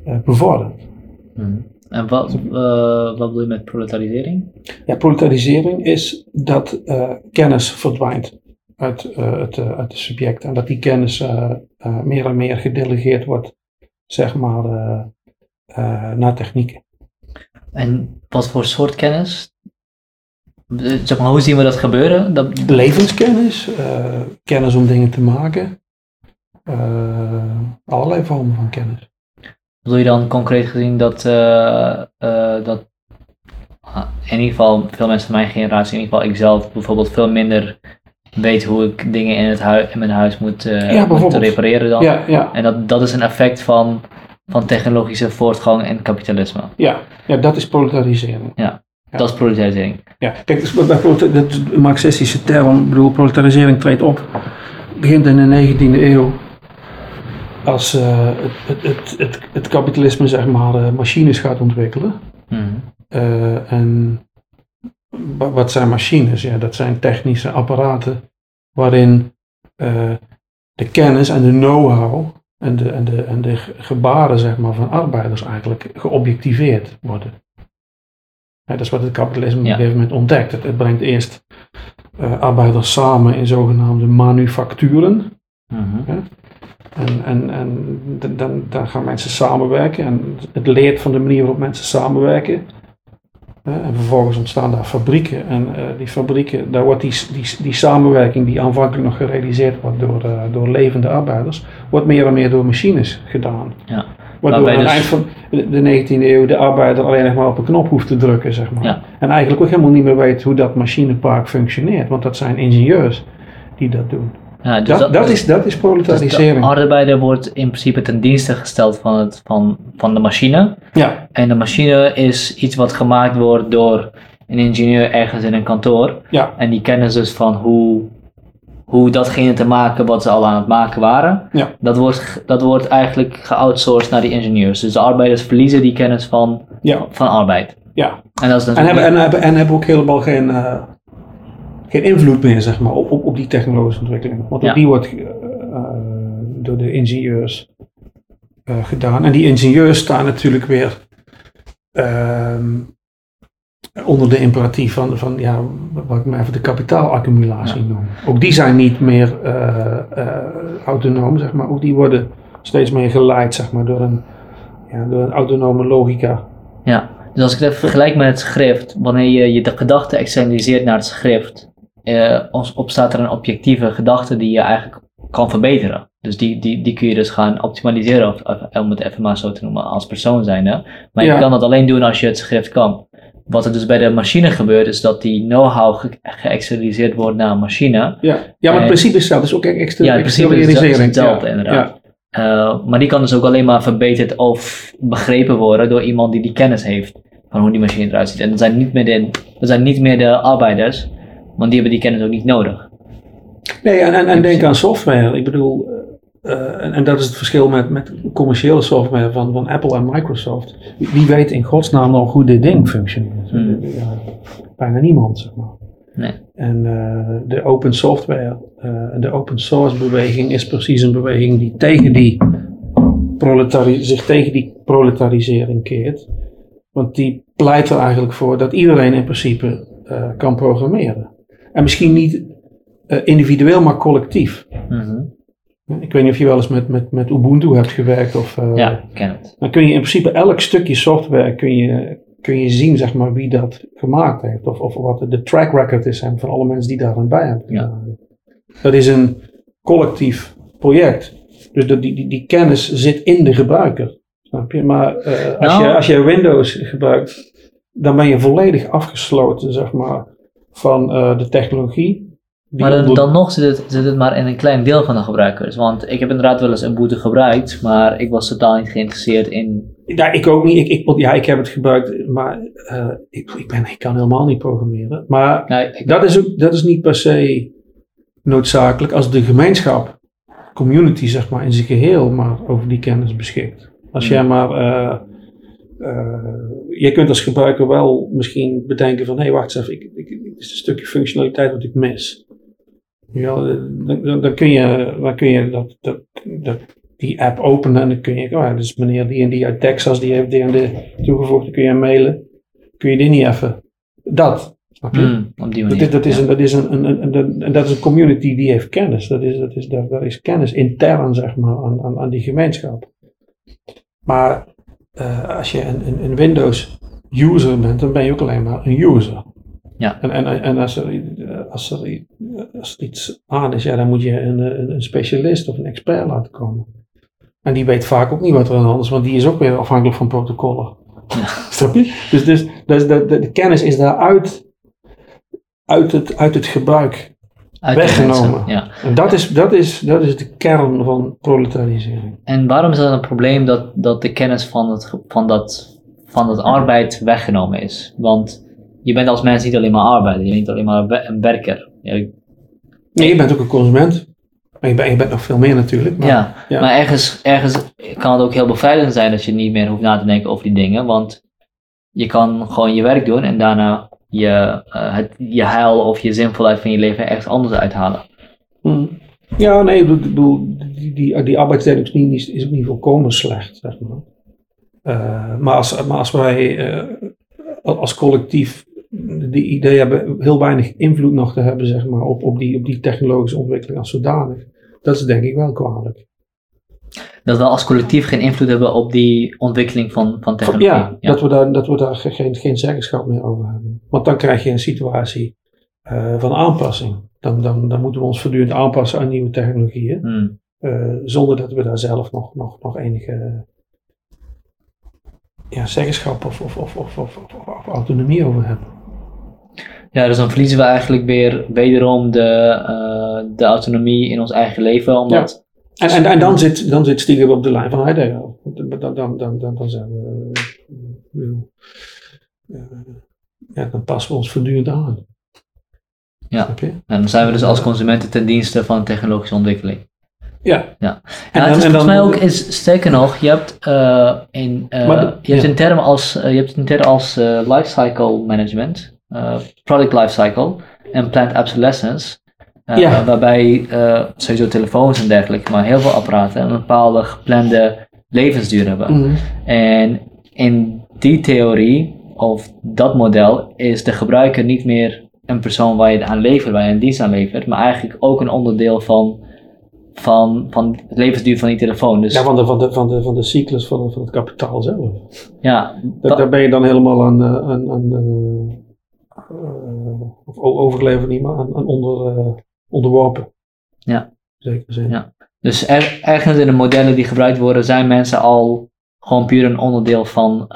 eh, bevordert. Hmm. En wat, eh, wat bedoel je met proletarisering? Ja, proletarisering is dat eh, kennis verdwijnt uit, het, uit het subject en dat die kennis meer en meer gedelegeerd wordt, zeg maar, naar technieken. En wat voor soort kennis? Eh, Zeg maar, hoe zien we dat gebeuren? Dat, Levenskennis, eh, kennis om dingen te maken, eh, allerlei vormen van kennis. bedoel je dan concreet gezien dat, dat ah, in ieder geval veel mensen van mijn generatie, in ieder geval ikzelf bijvoorbeeld veel minder weet hoe ik dingen in, het hui- in mijn huis moet, Ja, moet repareren dan? Ja, ja, En dat, dat is een effect van, van technologische voortgang en kapitalisme. ja, ja, dat is proletarisering. Ja. Dat is proletarisering. Ja, kijk, dus dat een marxistische term, ik bedoel, proletarisering treedt op begint in de 19e eeuw als uh, het, het, het, het, kapitalisme zeg maar uh, machines gaat ontwikkelen. Mm. Uh, en wat zijn machines? Ja, dat zijn technische apparaten waarin de kennis en de know-how en de, en, de, en de gebaren zeg maar, van arbeiders eigenlijk geobjectiveerd worden. Ja, dat is wat het kapitalisme op een gegeven moment ontdekt. Het, het brengt eerst arbeiders samen in zogenaamde manufacturen. -hmm. En, en, en dan, dan gaan mensen samenwerken en het leert van de manier waarop mensen samenwerken. En vervolgens ontstaan daar fabrieken. En uh, die fabrieken, daar wordt die, die, die samenwerking die aanvankelijk nog gerealiseerd wordt door, uh, door levende arbeiders, wordt meer en meer door machines gedaan. Ja. Waardoor aan het dus... eind van de 19e eeuw de arbeider alleen nog maar op een knop hoeft te drukken, zeg maar. Ja. En eigenlijk ook helemaal niet meer weet hoe dat machinepark functioneert, want dat zijn ingenieurs die dat doen. Ja, dus dat, dat, dat, is, dat is proletarisering. Dus de arbeider wordt in principe ten dienste gesteld van, het, van, van de machine. Ja. En de machine is iets wat gemaakt wordt door een ingenieur ergens in een kantoor. Ja. En die kennis dus van hoe, hoe datgene te maken wat ze al aan het maken waren. Ja. Dat, wordt, dat wordt eigenlijk geoutsourced naar die ingenieurs. Dus de arbeiders verliezen die kennis van, Ja. van arbeid. Ja. En, dat is En hebben, en, hebben, en hebben ook helemaal geen, eh, geen invloed meer zeg maar, op, op, op die technologische ontwikkeling. Want Ja. die wordt eh, eh, door de ingenieurs gedaan. En die ingenieurs staan natuurlijk weer ehm, onder de imperatief van, van ja, wat ik maar even de kapitaalaccumulatie noem. Ook die zijn niet meer eh, eh, autonoom, zeg maar. Ook die worden steeds meer geleid zeg maar, door, een, ja, door een autonome logica. Ja, dus als ik het even vergelijk met het schrift, wanneer je, je de gedachte externaliseert naar het schrift, eh, opstaat er een objectieve gedachte die je eigenlijk kan verbeteren. Dus die, die, die kun je dus gaan optimaliseren, of, of- om het even maar zo te noemen, als persoon zijnde. Maar je kan dat alleen doen als je het schrift kan. Wat er dus bij de machine gebeurt, is dat die know-how ge- geëxternaliseerd wordt naar een machine. Ja, ja maar het principe is. Het is ook extra, Ja, in principe is het hetzelfde, Ja, inderdaad. Eh, maar die kan dus ook alleen maar verbeterd of begrepen worden door iemand die die kennis heeft van hoe die machine eruit ziet. En dat zijn niet meer de, dat zijn niet meer de arbeiders, want die hebben die kennis ook niet nodig. Nee, en, en, en denk aan software. Ik bedoel, eh, eh, en, en dat is het verschil met, met commerciële software van, van Apple en Microsoft. Wie, wie weet in godsnaam nog hoe dit ding functioneert? Hmm. Ja, bijna niemand, zeg maar. Nee. En eh, de open software, eh, de open source beweging is precies een beweging die tegen die zich tegen die proletarisering keert. Want die pleit er eigenlijk voor dat iedereen in principe eh, kan programmeren. En misschien niet eh, individueel, maar collectief. Mhm. Ik weet niet of je wel eens met, met, met Ubuntu hebt gewerkt. Of, eh, Ja, ik ken het. Dan kun je in principe elk stukje software kun je, kun je zien zeg maar, wie dat gemaakt heeft. Of, of wat de track record is hè, van alle mensen die daar aan bij hebben. Ja. Dat is een collectief project. Dus dat, die, die, die kennis zit in de gebruiker. Snap je? Maar eh, als, Nou. je, als je Windows gebruikt, dan ben je volledig afgesloten zeg maar, van eh, de technologie. Maar dan, nog zit het, zit het maar in een klein deel van de gebruikers. Want ik heb inderdaad wel eens Ubuntu gebruikt, maar ik was totaal niet geïnteresseerd in... Ja, ik ook niet. Ik, ik, ja, ik heb het gebruikt, maar eh, ik, ik, ben, ik kan helemaal niet programmeren. Maar dat is, ook, dat is niet per se noodzakelijk als de gemeenschap, community zeg maar, in zijn geheel maar over die kennis beschikt. Als Hmm. jij maar, eh, je kunt als gebruiker wel misschien bedenken van, hé hey, wacht eens even, ik, ik, is een stukje functionaliteit wat ik mis. Ja, dan, kun je, dan kun je dat, dat, dat, die app openen en dan kun je, oh dus meneer die en die uit Texas, die heeft die en die toegevoegd, dan kun je mailen. Kun je die niet even? Dat. Hmm, op die manier. Dat is, dat is, ja. een, dat, is een, een, een, een- en dat is een community die heeft kennis. Dat is, dat is, dat, dat is kennis intern zeg maar, aan, aan, aan die gemeenschap. Maar eh, als je een, een, een Windows user bent, dan ben je ook alleen maar een user. Ja. En, en, en als, er, als, er, als er iets aan is, ja, dan moet je een, een, een specialist of een expert laten komen. En die weet vaak ook niet wat er aan de hand is, want die is ook weer afhankelijk van protocollen. Snap je? Dus, dus, dus de, de, de kennis is daaruit uit het, uit het gebruik. Uit weggenomen. Ja. En dat is, dat is, dat is de kern van proletarisering. En waarom is dat een probleem dat, dat de kennis van, het, van, dat, van het arbeid weggenomen is? Want je bent als mens niet alleen maar arbeider, je bent niet alleen maar een werker. Ja, Nee, je bent ook een consument. Maar je bent, je bent nog veel meer natuurlijk. Maar, ja, ja. maar ergens, ergens kan het ook heel bevrijdend zijn dat je niet meer hoeft na te denken over die dingen. Want je kan gewoon je werk doen en daarna je, eh, het, je heil of je zinvolheid van je leven ergens anders uithalen. Hm. Ja, nee, ik bedoel, die, die, die arbeidsdeling is, niet, is ook niet volkomen slecht, zeg maar. Eh, maar, als, maar als wij eh, als collectief die idee hebben heel weinig invloed nog te hebben, zeg maar, op, op, die, op die technologische ontwikkeling als zodanig, dat is denk ik wel kwalijk. Dat we als collectief geen invloed hebben op die ontwikkeling van, van technologie. Ja, Dat, we daar, dat we daar geen, geen zeggenschap meer over hebben. Want dan krijg je een situatie uh, van aanpassing. Dan, dan, dan moeten we ons voortdurend aanpassen aan nieuwe technologieën. Hmm. Uh, zonder dat we daar zelf nog, nog, nog enige ja, zeggenschap of, of, of, of autonomie over hebben. Ja, dus dan verliezen we eigenlijk weer wederom de, uh, de autonomie in ons eigen leven. Omdat ja. En, en, en dan zit, dan zit op de lijn van Heidegger. Dan, dan, dan, dan, dan, zijn we. Uh, ja, dan passen we ons voortdurend aan. Ja, en dan zijn we dus als consumenten ten dienste van technologische ontwikkeling. Ja. ja. En, en, het is volgens mij ook, is, sterker nog, je hebt, in, je hebt een term als, je hebt een term als lifecycle management, product lifecycle en plant obsolescence. Ja. Waarbij sowieso telefoons en dergelijke, maar heel veel apparaten een bepaalde geplande levensduur hebben. Mm. En in die theorie, of dat model, is de gebruiker niet meer een persoon waar je aan levert, waar je een dienst aan levert, maar eigenlijk ook een onderdeel van, van, van het levensduur van die telefoon. Dus, ja, van de, van de, van de, van de cyclus van, van het kapitaal zelf. Ja, daar, daar ben je dan helemaal aan, aan, aan uh, uh, of overgeleverd niet, maar aan, aan onder, uh, onderworpen. Ja. Zeker zin. Ja. Dus er, ergens in de modellen die gebruikt worden, zijn mensen al gewoon puur een onderdeel van,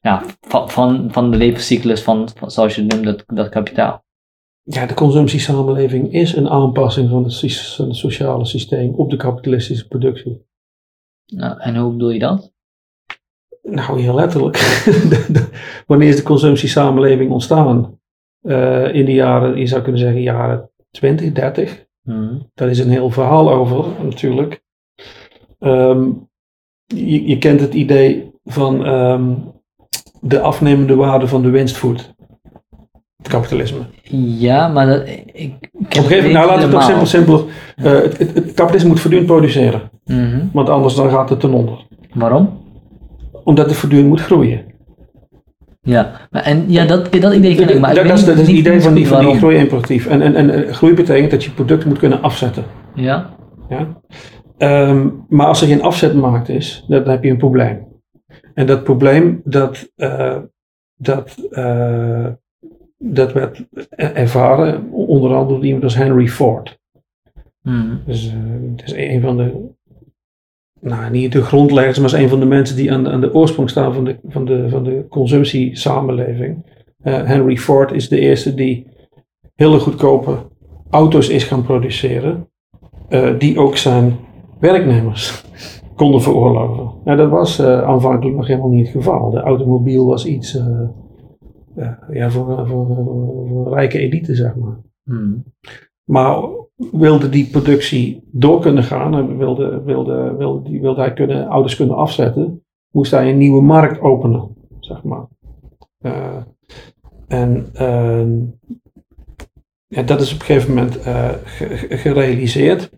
ja, van, van, van de levenscyclus van, van, zoals je het noemt, dat, dat kapitaal. Ja, de consumptiesamenleving is een aanpassing van het, van het sociale systeem op de kapitalistische productie. Nou, en hoe bedoel je dat? Nou, heel letterlijk. Wanneer is de consumptiesamenleving ontstaan? Uh, in de jaren, je zou kunnen zeggen jaren 20, 30. Hmm. Daar is een heel verhaal over natuurlijk. Um, je, je, kent het idee van um, de afnemende waarde van de winst voedt. Het kapitalisme. Ja, maar dat, ik, Op een gegeven moment, nou laat het toch simpel, simpeler. Uh, het, het, het, kapitalisme moet voortdurend produceren. Mm -hmm. Want anders dan gaat het ten onder. Waarom? Omdat het voortdurend moet groeien. Ja, maar en, ja dat, dat idee ken ik. Maar dat, ik dat is het idee van die, van die groei-imperatief. En, en, en groei betekent dat je product moet kunnen afzetten. Ja, Ja? Um, maar als er geen afzetmarkt is, dan heb je een probleem. En dat probleem, dat, uh, dat, uh, dat werd ervaren onder andere door iemand als Henry Ford. Hmm. Dus, uh, het is een van de, nou niet de grondleggers, maar is een van de mensen die aan de, aan de oorsprong staan van de, van de, van de consumptiesamenleving. Uh, Henry Ford is de eerste die hele goedkope auto's is gaan produceren, uh, die ook zijn werknemers konden veroorloven. Nou, dat was uh, aanvankelijk nog helemaal niet het geval. De automobiel was iets ja, voor, voor, voor, rijke elite, zeg maar. Hmm. Maar wilde die productie door kunnen gaan en wilde, wilde, wilde, wilde hij kunnen, ouders kunnen afzetten, moest hij een nieuwe markt openen, zeg maar. Uh, en uh, ja, dat is op een gegeven moment uh, gerealiseerd.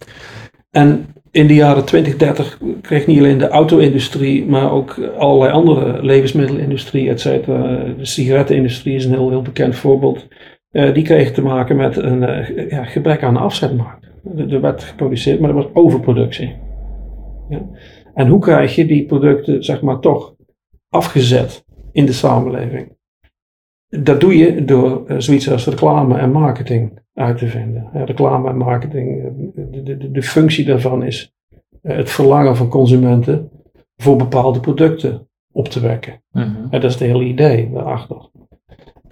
En in de jaren 20, 30 kreeg niet alleen de auto-industrie, maar ook allerlei andere levensmiddelenindustrie, et cetera. De sigarettenindustrie is een heel, heel bekend voorbeeld. Uh, die kregen te maken met een uh, ja, gebrek aan afzetmarkt. Er werd geproduceerd, maar er was overproductie. Ja. En hoe krijg je die producten, zeg maar, toch afgezet in de samenleving? Dat doe je door uh, zoiets als reclame en marketing uit te vinden. Ja, reclame en marketing, de, de, de functie daarvan is het verlangen van consumenten voor bepaalde producten op te wekken. Ja, dat is het hele idee daarachter.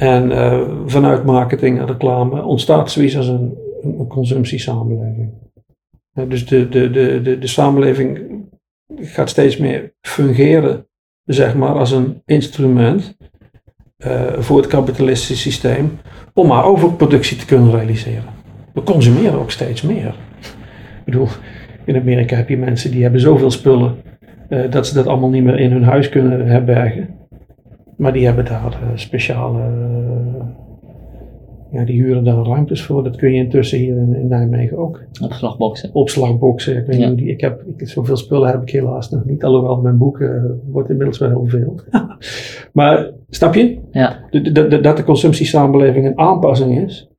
En uh, vanuit marketing en reclame ontstaat zoiets als een, een consumptiesamenleving. Dus de, de, de, de, de samenleving gaat steeds meer fungeren, zeg maar, als een instrument uh, voor het kapitalistische systeem om maar overproductie te kunnen realiseren. we consumeren ook steeds meer. Ik bedoel, in Amerika heb je mensen die hebben zoveel spullen uh, dat ze dat allemaal niet meer in hun huis kunnen herbergen. Maar die hebben daar uh, speciale, uh, ja, die huren daar ruimtes voor. Dat kun je intussen hier in, in Nijmegen ook. Opslagboxen. Opslagboxen. Ik weet ja. niet ik heb, ik, zoveel spullen heb ik helaas nog niet. Alhoewel mijn boek wordt inmiddels wel heel veel. maar, snap je? Ja. Dat de consumptiesamenleving een aanpassing is.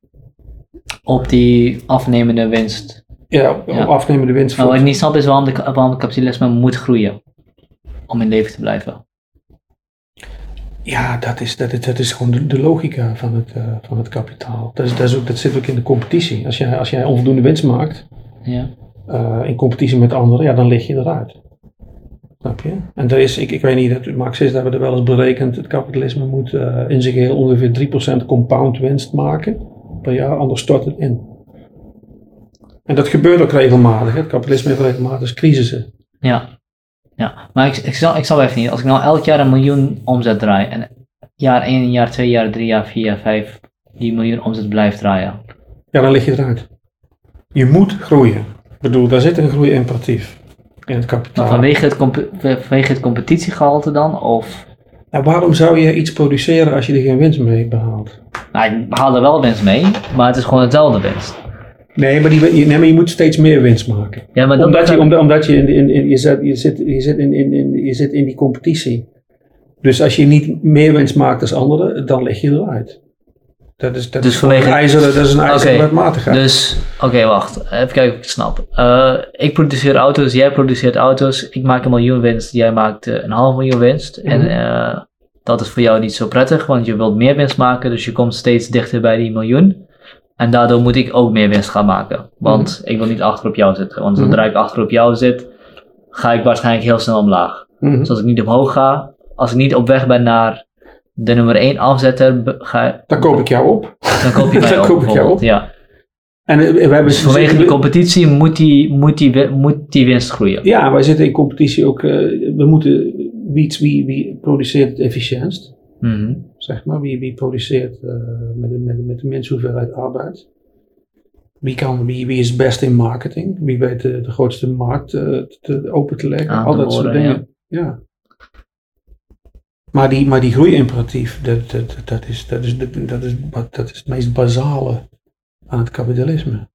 Op die afnemende winst. Ja, op ja. afnemende winst. Maar wat ik niet snap is waarom, de, waarom het kapitalisme moet groeien. Om in leven te blijven. Ja, dat is, dat is, dat is gewoon de, de logica van het, uh, van het kapitaal. Dat, is, dat, is ook, dat zit ook in de competitie. Als jij, als jij onvoldoende winst maakt, ja. uh, in competitie met anderen, ja, dan lig je eruit. Snap je? En er is, ik, ik weet niet, dat Marxisten hebben er wel eens berekend, het kapitalisme moet uh, in zich heel ongeveer 3% compound winst maken per jaar, anders stort het in. En dat gebeurt ook regelmatig. Het kapitalisme heeft regelmatig crisissen. Ja. Ja, maar ik, ik, zal, ik zal even niet. Als ik nou elk jaar een miljoen omzet draai en jaar 1, jaar 2, jaar 3, jaar 4, jaar 5 die miljoen omzet blijft draaien. Ja, dan lig je eruit. Je moet groeien. Ik bedoel, daar zit een groeiimperatief in het kapitaal. Maar vanwege het, vanwege het competitiegehalte dan? Of? Nou, waarom zou je iets produceren als je er geen winst mee behaalt? Nou, ik behaal er wel winst mee, maar het is gewoon hetzelfde winst. Nee, maar, die, nee, maar je moet steeds meer winst maken. Ja, maar omdat, je, omdat, omdat je, in, in, in, je, zit, je, zit, je, zit in, in, in, je zit in die competitie. Dus als je niet meer winst maakt als anderen, dan lig je eruit. Dat is, dat dus is vanwege... een ijzeren, dat is een ijzeren okay. wetmatigheid. Dus, oké, okay, wacht. Even kijken of ik het snap. Uh, ik produceer auto's, jij produceert auto's. Ik maak een miljoen winst, jij maakt uh, een half miljoen winst. Mm -hmm. En uh, dat is voor jou niet zo prettig, want je wilt meer winst maken. Dus je komt steeds dichter bij die miljoen. En daardoor moet ik ook meer winst gaan maken. Want mm -hmm. ik wil niet achter op jou zitten. Want zodra ik achter op jou zit, ga ik waarschijnlijk heel snel omlaag. Mm -hmm. Dus als ik niet omhoog ga, als ik niet op weg ben naar de nummer 1 afzetter, ga, dan koop ik jou op. Dan koop je mij dan op. koop ik jou op. Ja. En we hebben dus vanwege de competitie moet die, moet, die, moet die winst groeien. Ja, wij zitten in competitie ook. Uh, we moeten wie, wie, wie produceert het efficiëntst. Mm -hmm. Zeg maar, wie, wie produceert uh, met, de, met, met de minste hoeveelheid arbeid. Wie, kan, wie, wie is best in marketing? Wie weet de, de grootste markt uh, te, open te leggen? Aan Al dat soort dingen. Ja. Maar die, maar die groeiimperatief, dat, dat, dat, is, dat, is de, dat, is, dat is het meest basale aan het kapitalisme.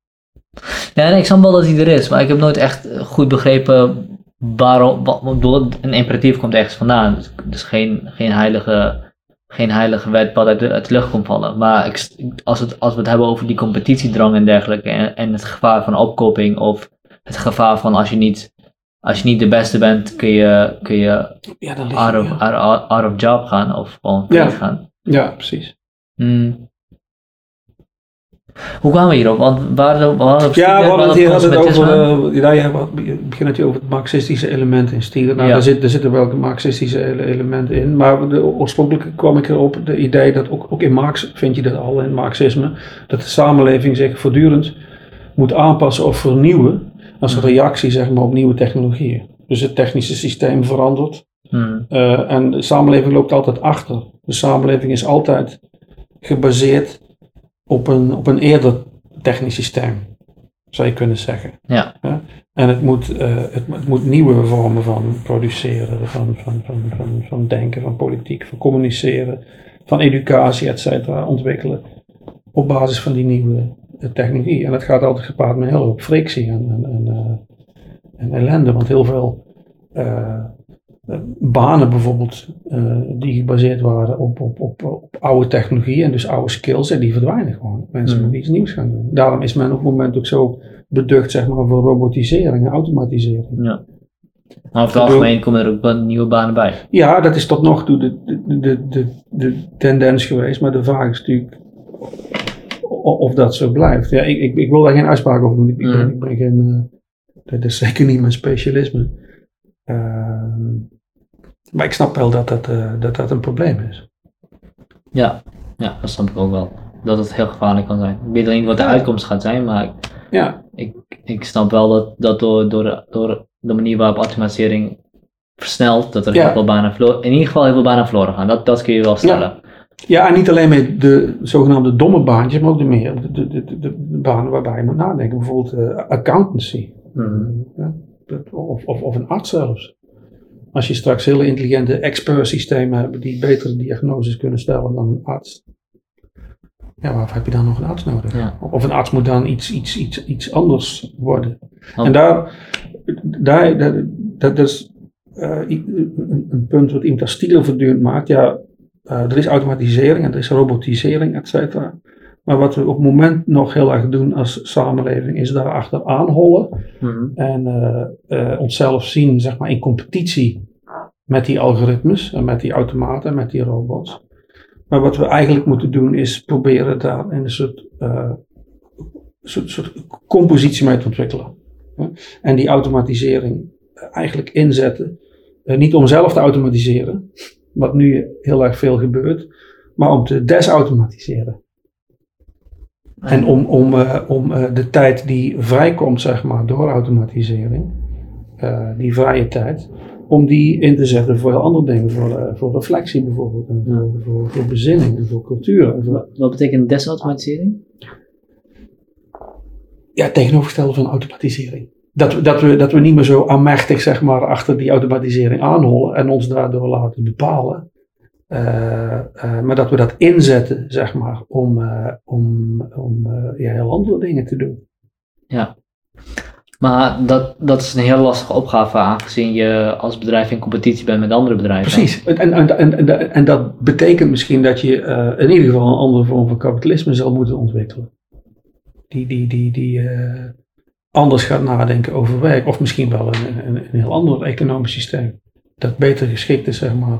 Ja, nee, ik snap wel dat hij er is, maar ik heb nooit echt goed begrepen waarom. Wat, een imperatief komt ergens vandaan. Dus geen, geen, heilige, geen heilige wet wat uit de, uit de lucht komt vallen. Maar ik, als, het, als we het hebben over die competitiedrang en dergelijke, en, en het gevaar van opkoping, of het gevaar van als je niet als je niet de beste bent, kun je, kun je ja, out, of, ja. out, out, of job gaan of gewoon Ja. gaan. ja, precies. Hmm. Hoe kwamen we hierop? Want op Ja, we hadden het hier hadden het over, uh, ja, je je begint het hier over het marxistische element in stier. Nou, Ja. daar, zit, daar zitten wel marxistische ele- elementen in. Maar de, oorspronkelijk kwam ik erop, de idee dat ook, ook in Marx vind je dat al, in het marxisme, dat de samenleving zich voortdurend moet aanpassen of vernieuwen als reactie zeg maar, op nieuwe technologieën. Dus het technische systeem verandert Hmm. eh, en de samenleving loopt altijd achter. De samenleving is altijd gebaseerd op een, op een eerder technisch systeem, zou je kunnen zeggen. Ja. En het moet, eh, het, het moet nieuwe vormen van produceren, van, van, van, van, van denken, van politiek, van communiceren, van educatie, et cetera, ontwikkelen. Op basis van die nieuwe eh, technologie. En dat gaat altijd gepaard met heel veel frictie en, en, en, eh, en ellende. Want heel veel banen bijvoorbeeld, eh, die gebaseerd waren op, op, op, op oude technologie en dus oude skills, en die verdwijnen gewoon. Mensen Mm. moeten iets nieuws gaan doen. Daarom is men op het moment ook zo beducht zeg maar, voor robotisering en automatisering. ja. Maar over het algemeen komen er ook nieuwe banen bij. Ja, dat is tot nog toe de, de, de, de, de tendens geweest, maar de vraag is natuurlijk of dat zo blijft. Ja, ik, ik, ik wil daar geen uitspraak over doen. Ik, ik ben, Mm. ik ben geen, eh, dat is zeker niet mijn specialisme. Ehm, maar ik snap wel dat dat, eh, dat dat een probleem is. Ja. ja, dat snap ik ook wel. Dat het heel gevaarlijk kan zijn. Ik weet niet wat de uitkomst gaat zijn, maar Ja, ik, ik snap wel dat, dat door, door, de- door de manier waarop automatisering versnelt, dat er Ja. heel veel banen verloren, in ieder geval heel veel banen verloren gaan. Dat, dat kun je wel stellen. Ja, en niet alleen met de zogenaamde domme baantjes, maar ook de meer de, de, de, de banen waarbij je moet nadenken. Bijvoorbeeld uh, accountancy. Mm. Ja, of, of, of een arts zelfs. Als je straks hele intelligente expert systemen hebt die betere diagnoses kunnen stellen dan een arts. Ja, waarvoor heb je dan nog een arts nodig? Ja. Of een arts moet dan iets, iets, iets, iets anders worden. En daar, daar, dat, dat is uh, een, een, punt wat iemand als Stiegel voortdurend maakt. Ja, uh, er is automatisering en er is robotisering, et cetera. Maar wat we op het moment nog heel erg doen als samenleving is daar achteraan hollen. Mm En uh, onszelf zien zeg maar, in competitie met die algoritmes en met die automaten en met die robots. Maar wat we eigenlijk moeten doen is proberen daar in een soort, soort, soort compositie mee te ontwikkelen. En die automatisering eigenlijk inzetten. niet om zelf te automatiseren, wat nu heel erg veel gebeurt, maar om te desautomatiseren. En om, om, uh, om uh, de tijd die vrijkomt, zeg maar, door automatisering, uh, die vrije tijd, om die in te zetten voor heel andere dingen, voor, voor reflectie bijvoorbeeld, en voor, voor, voor bezinning en voor cultuur. En voor... Wat betekent desautomatisering? Ja, tegenovergestelde van automatisering. Dat, dat, we, dat we niet meer zo aanmächtig zeg maar, achter die automatisering aanhollen en ons daardoor laten bepalen. Uh, uh, maar dat we dat inzetten, zeg maar, om, uh, om, om ja, heel andere dingen te doen. Ja, maar dat, dat is een heel lastige opgave, aangezien je als bedrijf in competitie bent met andere bedrijven. Precies, en, en, en, en, en dat betekent misschien dat je in ieder geval een andere vorm van kapitalisme zal moeten ontwikkelen. Die, die, die, die anders gaat nadenken over werk, of misschien wel een, een, een heel ander economisch systeem. Dat beter geschikt is, zeg maar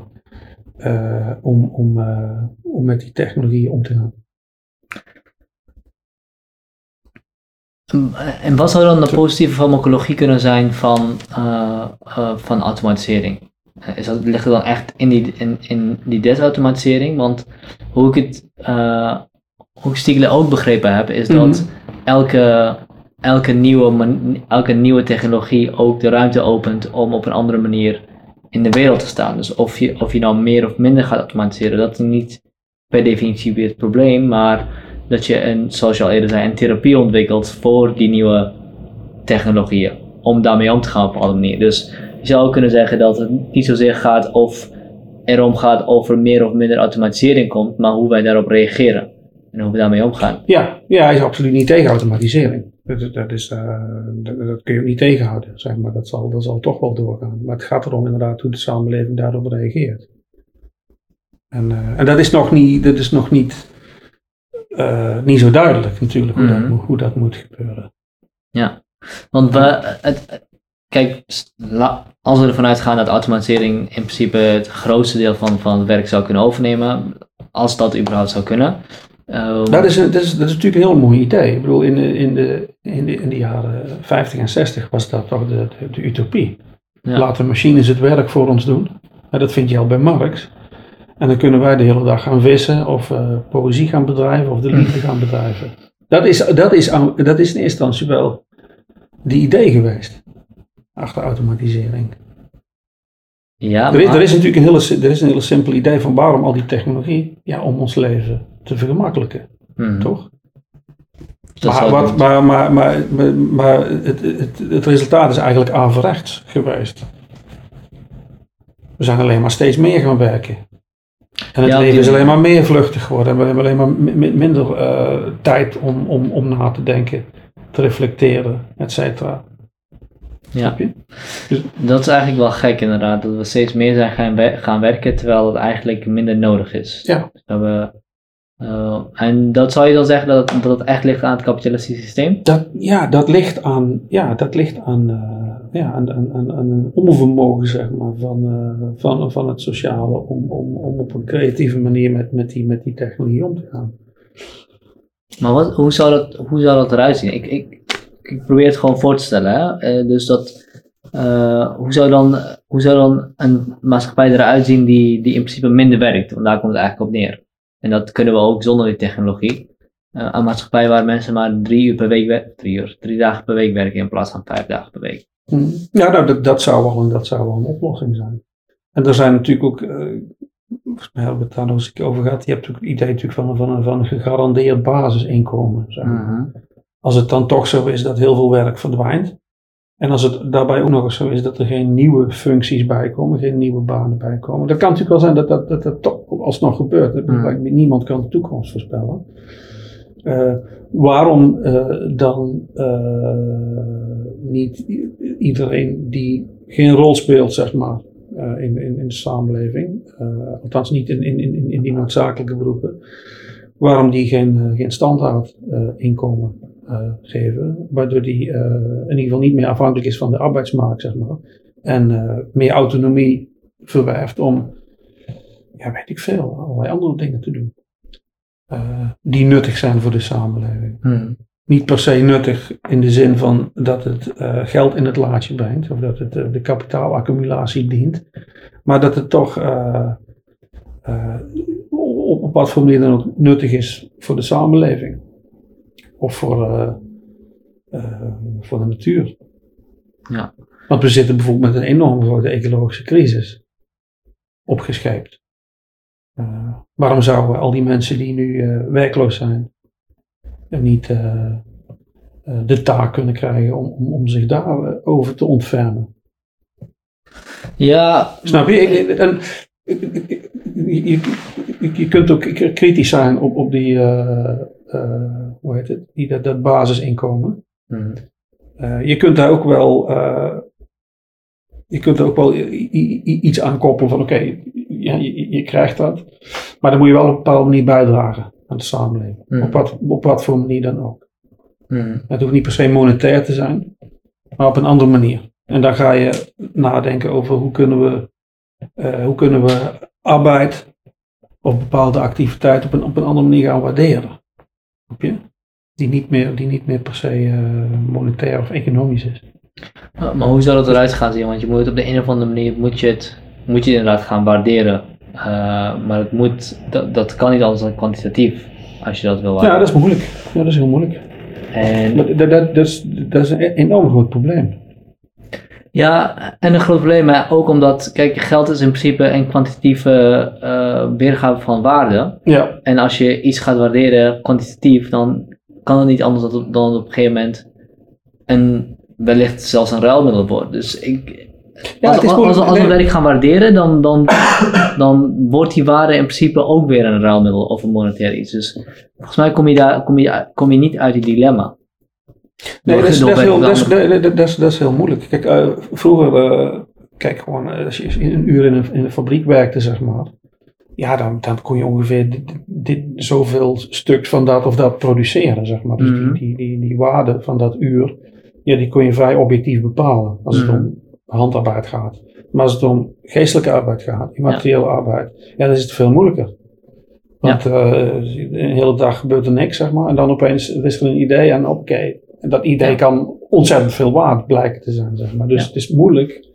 uh, om, om, uh, om met die technologie om te gaan. En wat zou dan de positieve farmacologie kunnen zijn van, uh, van automatisering? Is dat, ligt het dan echt in die, in, in die desautomatisering? Want hoe ik het, hoe ik Stiegler ook begrepen heb, is dat mhm. elke, elke, nieuwe elke nieuwe technologie ook de ruimte opent om op een andere manier in de wereld te staan. Dus of je, of je nou meer of minder gaat automatiseren, dat is niet per definitie weer het probleem, maar dat je een, zoals je al eerder zei, een therapie ontwikkelt voor die nieuwe technologieën, om daarmee om te gaan op een andere manier. Dus je zou kunnen zeggen dat het niet zozeer gaat of erom gaat of er meer of minder automatisering komt, maar hoe wij daarop reageren en hoe we daarmee omgaan. Ja, ja hij is absoluut niet tegen automatisering. Dat, dat, is, uh, dat, kun je niet tegenhouden, zeg maar. Dat zal, dat zal toch wel doorgaan. Maar het gaat erom inderdaad hoe de samenleving daarop reageert. En, uh, en dat is nog niet, dat is nog niet, uh, niet zo duidelijk natuurlijk, hoe, mm -hmm. dat, mhm. hoe dat moet gebeuren. Ja, want we, het, kijk, als we ervan uitgaan dat automatisering in principe het grootste deel van, van het werk zou kunnen overnemen, als dat überhaupt zou kunnen, Um, dat, is, dat, is, dat is natuurlijk een heel mooi idee. Ik bedoel, in de, in de, in de, in de jaren 50 en 60 was dat toch de, de, de utopie. Ja. Laten machines het werk voor ons doen. En dat vind je al bij Marx. En dan kunnen wij de hele dag gaan vissen of uh, poëzie gaan bedrijven of de liefde gaan bedrijven. Dat is, dat, is, dat is in eerste instantie wel die idee geweest. Achter automatisering. Ja, er, is, er is natuurlijk een hele, er is een hele simpel idee van waarom al die technologie? Ja, om ons leven te vergemakkelijken. Hmm. Toch? Maar, wat, maar, maar, maar, maar, het, het, het, resultaat is eigenlijk averechts geweest. We zijn alleen maar steeds meer gaan werken. En het leven is alleen maar meer vluchtig geworden. En we hebben alleen maar minder uh, tijd om, om, om na te denken, te reflecteren, et cetera. Ja, dus, dat is eigenlijk wel gek inderdaad, dat we steeds meer zijn gaan, gaan werken terwijl het eigenlijk minder nodig is. Ja. Dat we, uh, en dat zou je dan zeggen dat het, dat het echt ligt aan het kapitalistische systeem? Dat, ja, dat ligt aan, ja, dat ligt aan, uh, ja, aan, aan, aan, een onvermogen zeg maar, van, uh, van, van het sociale om, om, om op een creatieve manier met, met, die, met die technologie om te gaan. Maar wat, hoe, zou dat, hoe zou dat eruit zien? Ik, ik, ik probeer het gewoon voor te stellen. Hè? Dus dat, hoe, zou dan, hoe zou dan een maatschappij eruit zien die, die in principe minder werkt? Want daar komt het eigenlijk op neer. En dat kunnen we ook zonder die technologie. Uh, een maatschappij waar mensen maar drie uur per week werken, drie, uur, drie dagen per week werken in plaats van vijf dagen per week. Hmm. Ja, nou, dat, dat, zou wel een, dat zou wel een oplossing zijn. En er zijn natuurlijk ook volgens mij hebben we het daar nog eens een keer over gehad. Je hebt natuurlijk het idee natuurlijk van, van, van een gegarandeerd basisinkomen. Zeg maar. Mhm. Als het dan toch zo is dat heel veel werk verdwijnt. En als het daarbij ook nog eens zo is dat er geen nieuwe functies bij komen, geen nieuwe banen bij komen. Dat kan natuurlijk wel zijn dat dat, dat, dat toch alsnog gebeurt. Niemand kan de toekomst voorspellen. Eh, waarom eh, dan eh, niet iedereen die geen rol speelt, zeg maar, in, in, in de samenleving, althans niet in, in, in, in die noodzakelijke beroepen, waarom die geen, geen standaard inkomen geven, waardoor die eh, in ieder geval niet meer afhankelijk is van de arbeidsmarkt, zeg maar, en eh, meer autonomie verwerft om, ja, weet ik veel, allerlei andere dingen te doen. eh, die nuttig zijn voor de samenleving. Mhm. Niet per se nuttig in de zin van dat het eh, geld in het laadje brengt, of dat het eh, de kapitaalaccumulatie dient, maar dat het toch eh, eh, op, op wat voor manier dan ook nuttig is voor de samenleving. Of voor, eh, voor de natuur. Ja. Want we zitten bijvoorbeeld met een enorme grote ecologische crisis opgescheept. Eh, waarom zouden al die mensen die nu werkloos zijn, en niet de taak kunnen krijgen om, om, om zich daarover te ontfermen? Ja, Snap je? En, je, je, je kunt ook kritisch zijn op, op die, eh, hoe heet het, die, dat, dat basisinkomen. Mhm. Eh, je kunt daar ook wel, eh, je kunt er ook wel iets aan koppelen van oké, ja, je, je krijgt dat, maar dan moet je wel op een bepaalde manier bijdragen aan de samenleving. Mhm. Op, wat, op wat voor manier dan ook. Mhm. Het hoeft niet per se monetair te zijn, maar op een andere manier. En dan ga je nadenken over hoe kunnen we, hoe kunnen we arbeid of bepaalde activiteiten op een, op een andere manier gaan waarderen. Die niet meer, die niet meer per se eh, monetair of economisch is. Maar hoe zou dat eruit gaan zien? Want je moet het op de een of andere manier moet je het, moet je het inderdaad gaan waarderen. Uh, maar het moet, dat, dat kan niet altijd kwantitatief als je dat wil Ja, dat is moeilijk. Ja, dat is heel moeilijk. En Maar dat, dat, dat, is, dat is een enorm groot probleem. Ja, en een groot probleem, maar ook omdat, kijk, geld is in principe een kwantitatieve eh, weergave van waarde. Ja, En als je iets gaat waarderen kwantitatief, dan kan het niet anders dan, dan op een gegeven moment een, wellicht zelfs een ruilmiddel wordt. Dus ik, Ja, als, is als, als, we werk gaan waarderen, dan, dan, dan wordt die waarde in principe ook weer een ruilmiddel of een monetair iets. Dus volgens mij kom je, daar, kom je, kom je niet uit die dilemma. Nee, dat is, dat, heel, dat, is, dat, is, dat is heel moeilijk. Kijk, eh, vroeger, eh, kijk gewoon, eh, als je een uur in een, in een fabriek werkte, zeg maar. Ja, dan, dan kon je ongeveer dit, dit, zoveel stuks van dat of dat produceren, zeg maar. Dus Mhm. die, die, die, die waarde van dat uur, ja, die kon je vrij objectief bepalen als het Mhm. om handarbeid gaat. Maar als het om geestelijke arbeid gaat, immateriële arbeid, ja, dan is het veel moeilijker. Want eh, een hele dag gebeurt er niks, zeg maar. En dan opeens is er een idee en oké. Dat idee Ja. kan ontzettend veel waard blijken te zijn, zeg maar. Dus Ja. het is moeilijk,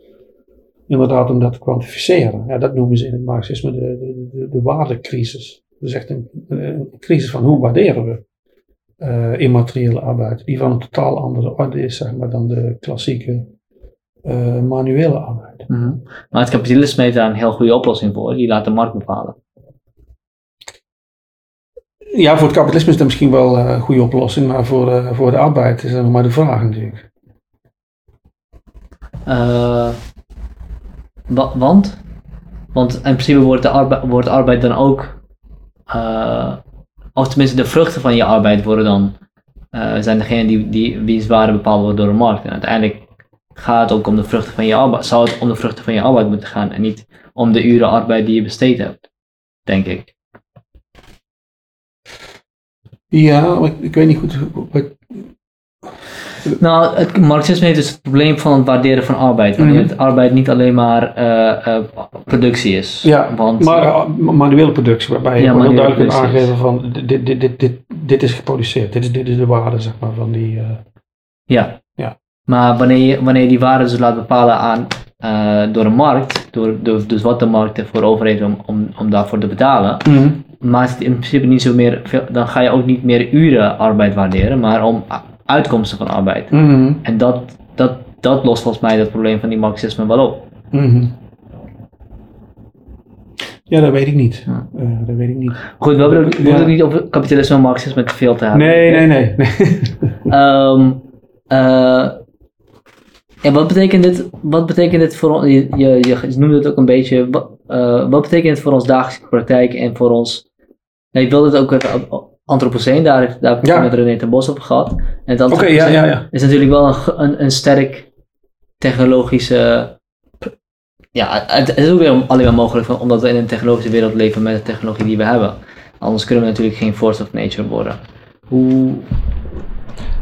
inderdaad, om dat te kwantificeren. Ja, dat noemen ze in het marxisme de, de, de, de waardecrisis. Dat is echt een, een crisis van hoe waarderen we eh, immateriële arbeid. Die van een totaal andere orde is, zeg maar, dan de klassieke eh, manuele arbeid. Mhm. Maar het kapitalisme heeft daar een heel goede oplossing voor. Die laat de markt bepalen. Ja, voor het kapitalisme is dat misschien wel eh, een goede oplossing, maar voor, eh, voor de arbeid is dat nog maar de vraag natuurlijk. Eh, wa- want? Want in principe wordt, de arbe- wordt arbeid dan ook, eh, of tenminste de vruchten van je arbeid worden dan, zijn degene die, die wiens waarde bepaald wordt door de markt. En uiteindelijk gaat het ook om de vruchten van je arbeid, zou het om de vruchten van je arbeid moeten gaan en niet om de uren arbeid die je besteed hebt, denk ik. Ja, maar ik, ik weet niet goed wat. Nou, het marxisme heeft dus het probleem van het waarderen van arbeid. Wanneer Mhm. het arbeid niet alleen maar eh, eh, productie is. Ja, Want, Maar eh, ma- manuele productie, waarbij je Ja, heel duidelijk kunt aangeven van dit, dit, dit, dit, dit is geproduceerd, dit is, dit is de waarde zeg maar, van die. Ja. Ja. Maar wanneer je, wanneer je die waarde dus laat bepalen aan, door de markt, door, door, dus wat de markt ervoor over heeft om, om, om daarvoor te betalen, maakt het in principe niet zo meer, veel, dan ga je ook niet meer uren arbeid waarderen, maar om uitkomsten van arbeid. Mhm, En dat, dat, dat lost volgens mij dat probleem van die marxisme wel op. mhm. Ja, dat weet ik niet. Ja. Eh, dat weet ik niet. Goed, we hebben Ja. het niet over kapitalisme en marxisme te veel te hebben. Nee, nee, nee. nee. Ehm, eh, en wat betekent dit, wat betekent dit voor ons, je, je, je noemde het ook een beetje, wat, eh, wat betekent het voor ons dagelijkse praktijk en voor ons, nee, ik wilde het ook even, op- op Anthropoceen, daar, heb ik Ja. met René ten Bos over gehad. En het ja, ja, is natuurlijk wel een, een, een sterk technologische, ja, het, het is ook weer alleen maar mogelijk van- omdat we in een technologische wereld leven met de technologie die we hebben. Anders kunnen we natuurlijk geen force of nature worden. Hoe,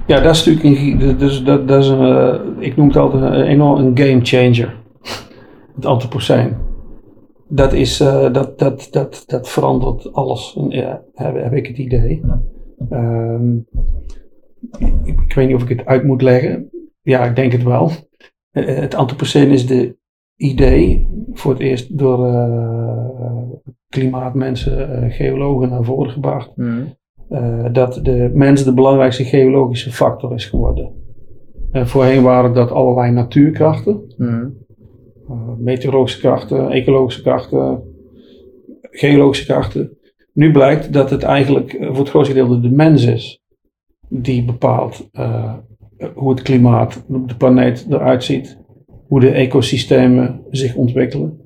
Ja, dat is natuurlijk dus dat, dat is een, eh, ik noem het altijd een enorm een game changer. Het Anthropoceen. Dat is, eh, dat, dat, dat, dat verandert alles, ja, heb, heb ik het idee. Ehm, ik, ik weet niet of ik het uit moet leggen. Ja, ik denk het wel. Eh, het Anthropoceen is de idee voor het eerst door eh, klimaatmensen, eh, geologen naar voren gebracht eh, dat de mens de belangrijkste geologische factor is geworden. Eh, voorheen waren dat allerlei natuurkrachten, eh, meteorologische krachten, ecologische krachten, geologische krachten. Nu blijkt dat het eigenlijk eh, voor het grootste gedeelte de mens is die bepaalt eh, hoe het klimaat op de planeet eruit ziet, hoe de ecosystemen zich ontwikkelen.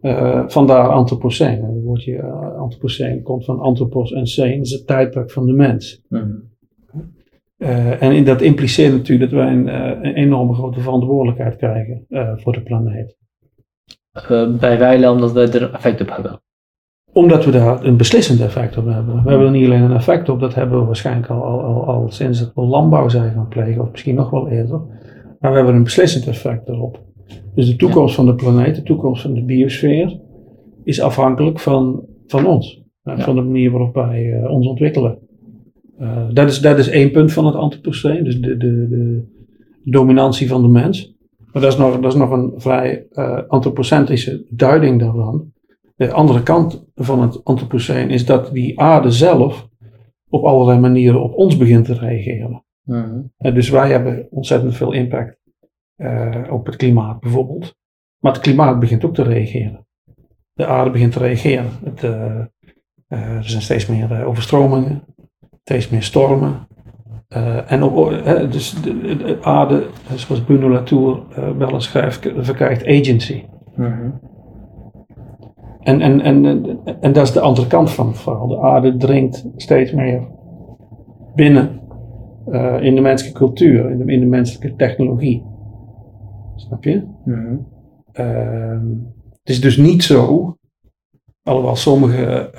Eh, vandaar Anthropoceen. Het woordje eh, Anthropoceen komt van Anthropos en Ceen, is het tijdperk van de mens. hmm. Eh, en in dat impliceert natuurlijk dat wij een, eh, een enorme grote verantwoordelijkheid krijgen eh, voor de planeet. Eh, bij wijlen omdat we er effect op hebben. Omdat we daar een beslissend effect op hebben. We hebben er niet alleen een effect op, dat hebben we waarschijnlijk al, al, al, al sinds we landbouw zijn gaan plegen, of misschien nog wel eerder. Maar we hebben een beslissend effect erop. Dus de toekomst van de planeet, de toekomst van de biosfeer, is afhankelijk van, van ons. Ja. Van de manier waarop wij eh, ons ontwikkelen. Eh, dat, is, dat is één punt van het Anthropoceen, dus de, de, de dominantie van de mens. Maar dat is nog, dat is nog een vrij eh antropocentrische duiding daarvan. De andere kant van het Anthropoceen is dat die aarde zelf op allerlei manieren op ons begint te reageren. Eh, dus wij hebben ontzettend veel impact eh, op het klimaat bijvoorbeeld. Maar het klimaat begint ook te reageren. De aarde begint te reageren. Het, er zijn steeds meer overstromingen, steeds meer stormen. Eh, en op, eh, dus de, de- de aarde, zoals Bruno Latour eh, wel eens schrijft, verkrijgt agency. hmm, En, en, en, en, en dat is de andere kant van het verhaal. De aarde dringt steeds meer binnen in de menselijke cultuur, in de, in de menselijke technologie. Snap je? hmm. Ehm, het is dus niet zo, alhoewel sommige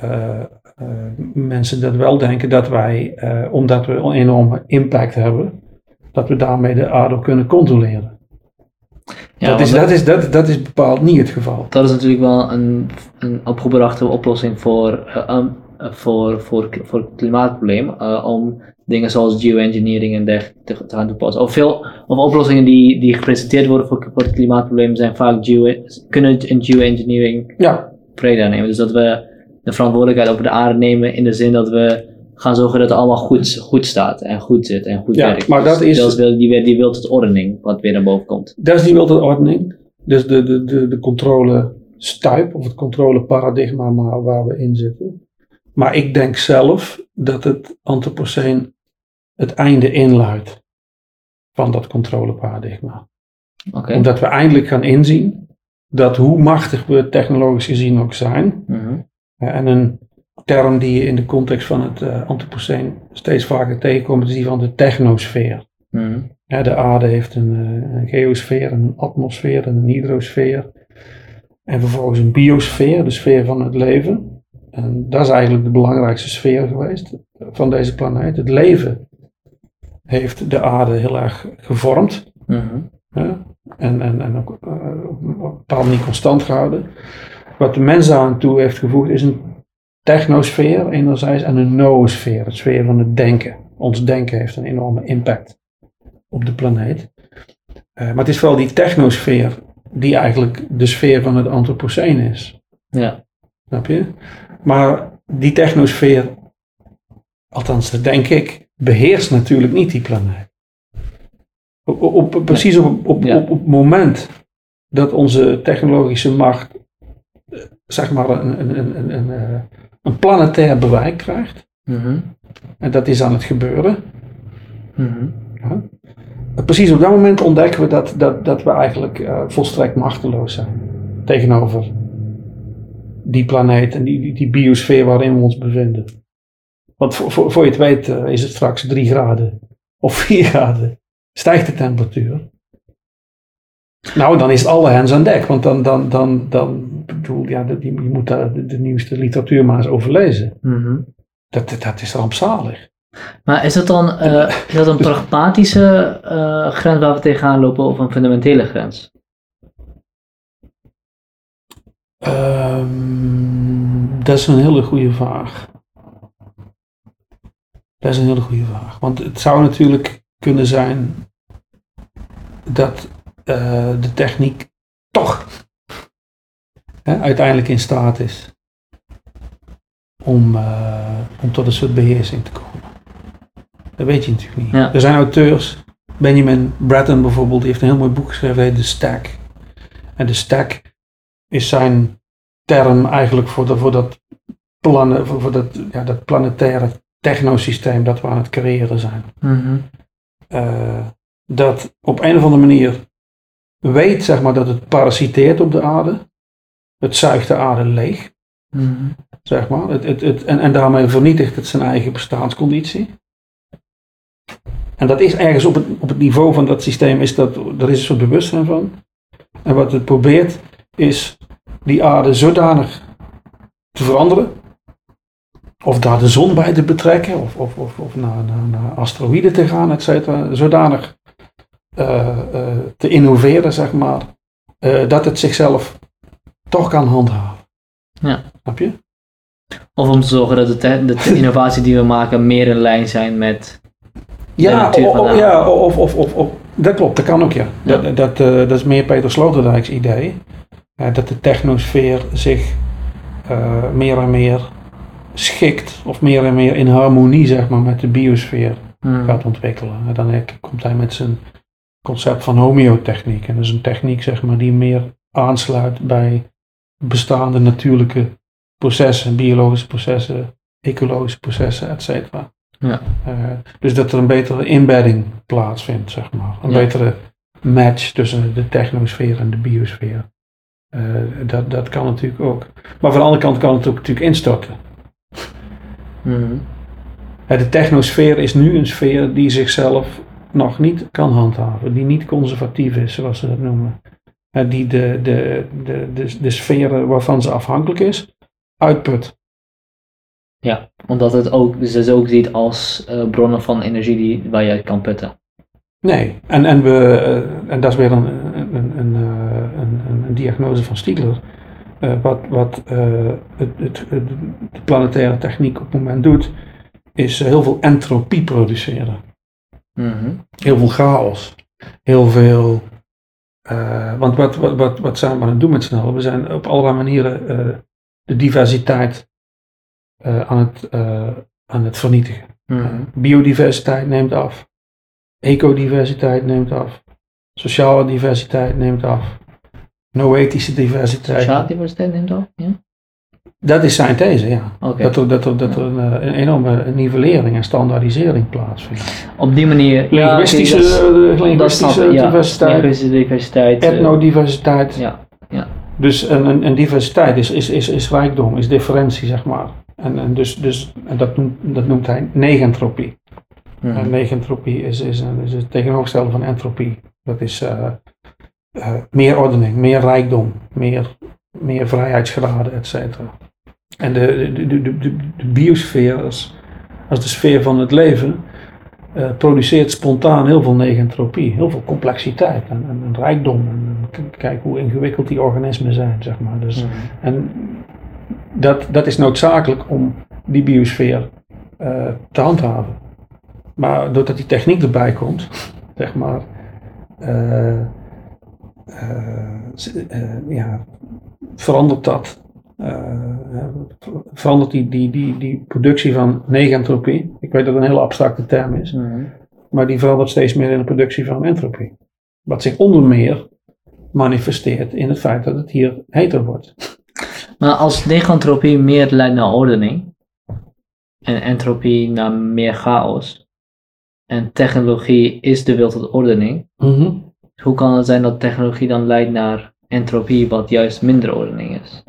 mensen dat wel denken, dat wij, eh, omdat we een enorme impact hebben, dat we daarmee de aarde kunnen controleren. Ja, dat, is, dat, is, dat, dat is bepaald niet het geval. dat is natuurlijk wel een, een opgebrachte oplossing voor, eh, um, eh, voor, voor, voor het klimaatprobleem. eh, om dingen zoals geoengineering en dergelijke te, te gaan toepassen. Of, veel, of oplossingen die, die gepresenteerd worden voor, voor het klimaatprobleem zijn vaak geo, kunnen een geoengineering Ja, nemen. Dus dat we de verantwoordelijkheid over de aarde nemen in de zin dat we gaan zorgen dat het allemaal goed, goed staat en goed zit en goed Ja, werkt. maar dat is- wil, die, die wil tot ordening wat weer naar boven komt. Dat is die wereldordening. Dus de, de, de, de controle stuip of het controleparadigma waar we in zitten. Maar ik denk zelf dat het Anthropoceen het einde inluidt van dat controleparadigma. Oké. Omdat we eindelijk gaan inzien dat hoe machtig we technologisch gezien ook zijn. Mhm. En een term die je in de context van het Anthropoceen steeds vaker tegenkomt is die van de technosfeer. Mhm. Ja, de aarde heeft een, eh, een geosfeer, en een atmosfeer en een hydrosfeer. En vervolgens een biosfeer, de sfeer van het leven. En dat is eigenlijk de belangrijkste sfeer geweest van deze planeet. Het leven heeft de aarde heel erg gevormd. Mhm. En, en, en ook eh, op een bepaald manier constant gehouden. Wat de mens aan toe heeft gevoegd is een technosfeer enerzijds en een noosfeer, de sfeer van het denken. Ons denken heeft een enorme impact op de planeet. Eh, maar het is vooral die technosfeer die eigenlijk de sfeer van het Anthropoceen is. Ja. Snap je? Maar die technosfeer, althans dat denk ik, beheerst natuurlijk niet die planeet. Op, precies op, op, Ja. op, op het moment dat onze technologische macht zeg maar een, een, een, een, een, eh, planetair bereik krijgt. Mhm. En dat is aan het gebeuren. Mhm. Ja. Precies op dat moment ontdekken we dat, dat, dat we eigenlijk eh, volstrekt machteloos zijn tegenover die planeet en die, die, die biosfeer waarin we ons bevinden. Want voor, voor, voor je het weet eh, is het straks 3 graden of 4 graden. Stijgt de temperatuur. Nou, dan is het alle hens aan dek. Want dan, dan, dan, dan bedoel, ja, dat- je moet daar de, de nieuwste literatuur maar eens overlezen. Mhm. Dat, dat, dat is rampzalig. Maar is dat dan eh, is dat een pragmatische eh, grens waar we tegenaan lopen of een fundamentele grens? Ehm, dat is een hele goede vraag. Dat is een hele goede vraag. Want het zou natuurlijk kunnen zijn dat eh, de techniek toch hè, uiteindelijk in staat is om, eh, om tot een soort beheersing te komen. Dat weet je natuurlijk niet. Ja. Er zijn auteurs, Benjamin Bratton bijvoorbeeld, die heeft een heel mooi boek geschreven, dat heet The Stack. En de stack is zijn term eigenlijk voor, de, voor, dat, plannen, voor, voor dat, ja, dat planetaire technosysteem dat we aan het creëren zijn. Mhm. Eh, dat op een of andere manier weet zeg maar, dat het parasiteert op de aarde. Het zuigt de aarde leeg, zeg maar. Het, het, het, en, en daarmee vernietigt het zijn eigen bestaansconditie. En dat is ergens op het, op het niveau van dat systeem, is dat, er is een soort bewustzijn van. En wat het probeert, is die aarde zodanig te veranderen. Of daar de zon bij te betrekken, of, of, of, of naar, naar, naar asteroïden te gaan, et cetera. Zodanig eh, eh, te innoveren, zeg maar, eh, dat het zichzelf toch kan handhaven. Ja. Snap je? Of om te zorgen dat de, te- de te- innovatie die we maken meer in lijn zijn met. Ja, o- o- de ja of, of, of, of, dat klopt, dat kan ook ja. Ja. Dat, dat, eh, dat is meer Peter Sloterdijk's idee. Dat de technosfeer zich eh, meer en meer schikt, of meer en meer in harmonie zeg maar, met de biosfeer Mhm. gaat ontwikkelen. En dan komt hij met zijn concept van homeotechniek. En dat is een techniek zeg maar, die meer aansluit bij bestaande natuurlijke processen, biologische processen, ecologische processen, et cetera. Ja. Eh, dus dat er een betere inbedding plaatsvindt, zeg maar. Een Ja. betere match tussen de technosfeer en de biosfeer. Eh, dat, dat kan natuurlijk ook. Maar van de andere kant kan het ook natuurlijk instorten. Mhm. De technosfeer is nu een sfeer die zichzelf nog niet kan handhaven, die niet conservatief is, zoals ze dat noemen. Die de, de, de, de, de sferen waarvan ze afhankelijk is, uitput. Ja, omdat het ook, dus het ook ziet als eh, bronnen van energie die, waar je uit kan putten. Nee, en, en, we, eh, en dat is weer een, een, een, een, eh, een, diagnose van Stiegler. Wat wat het, het, het- de planetaire techniek op het moment doet, is heel veel entropie produceren. Mhm. Heel veel chaos. Heel veel. Eh, want wat, wat, wat, wat zijn we aan het doen met z'n allen? We zijn op allerlei manieren eh, de diversiteit eh, aan, het, aan het vernietigen. Mhm. Biodiversiteit neemt af. Ecodiversiteit neemt af. Sociale diversiteit neemt af. Noetische diversiteit. Sociale diversiteit neemt af? Ja? Dat is zijn these, ja. Dat er, dat er, dat er een, eh, een enorme nivellering en standaardisering plaatsvindt. Op die manier. ja, Linguïstische, oké, dat eh, dat snap ik, ja. diversiteit, diversiteit. eh, etnodiversiteit. ja. Dus een, een, een diversiteit is, is, is, is rijkdom, is differentie, zeg maar. En, en, dus, dus, en dat, noemt, dat noemt hij negentropie. Mhm. En negentropie is, is, een, is het tegenovergestelde van entropie. Dat is meer ordening, meer rijkdom, meer, meer vrijheidsgraden, et cetera. En de, de, de, de, biosfeer als, als de sfeer van het leven eh, produceert spontaan heel veel negentropie, heel veel complexiteit en, en, en rijkdom. En, kijk hoe ingewikkeld die organismen zijn, zeg maar. Dus, Mhm. en dat, dat is noodzakelijk om die biosfeer eh, te handhaven. Maar doordat die techniek erbij komt, zeg maar, eh, ja, verandert dat. Eh, verandert die, die, die, die productie van negentropie. Ik weet dat het een hele abstracte term is. Mhm. Maar die verandert steeds meer in de productie van entropie. Wat zich onder meer manifesteert in het feit dat het hier heter wordt. Maar als negantropie meer leidt naar ordening en entropie naar meer chaos en technologie is de wil tot ordening, Mhm. hoe kan het zijn dat technologie dan leidt naar entropie wat juist minder ordening is?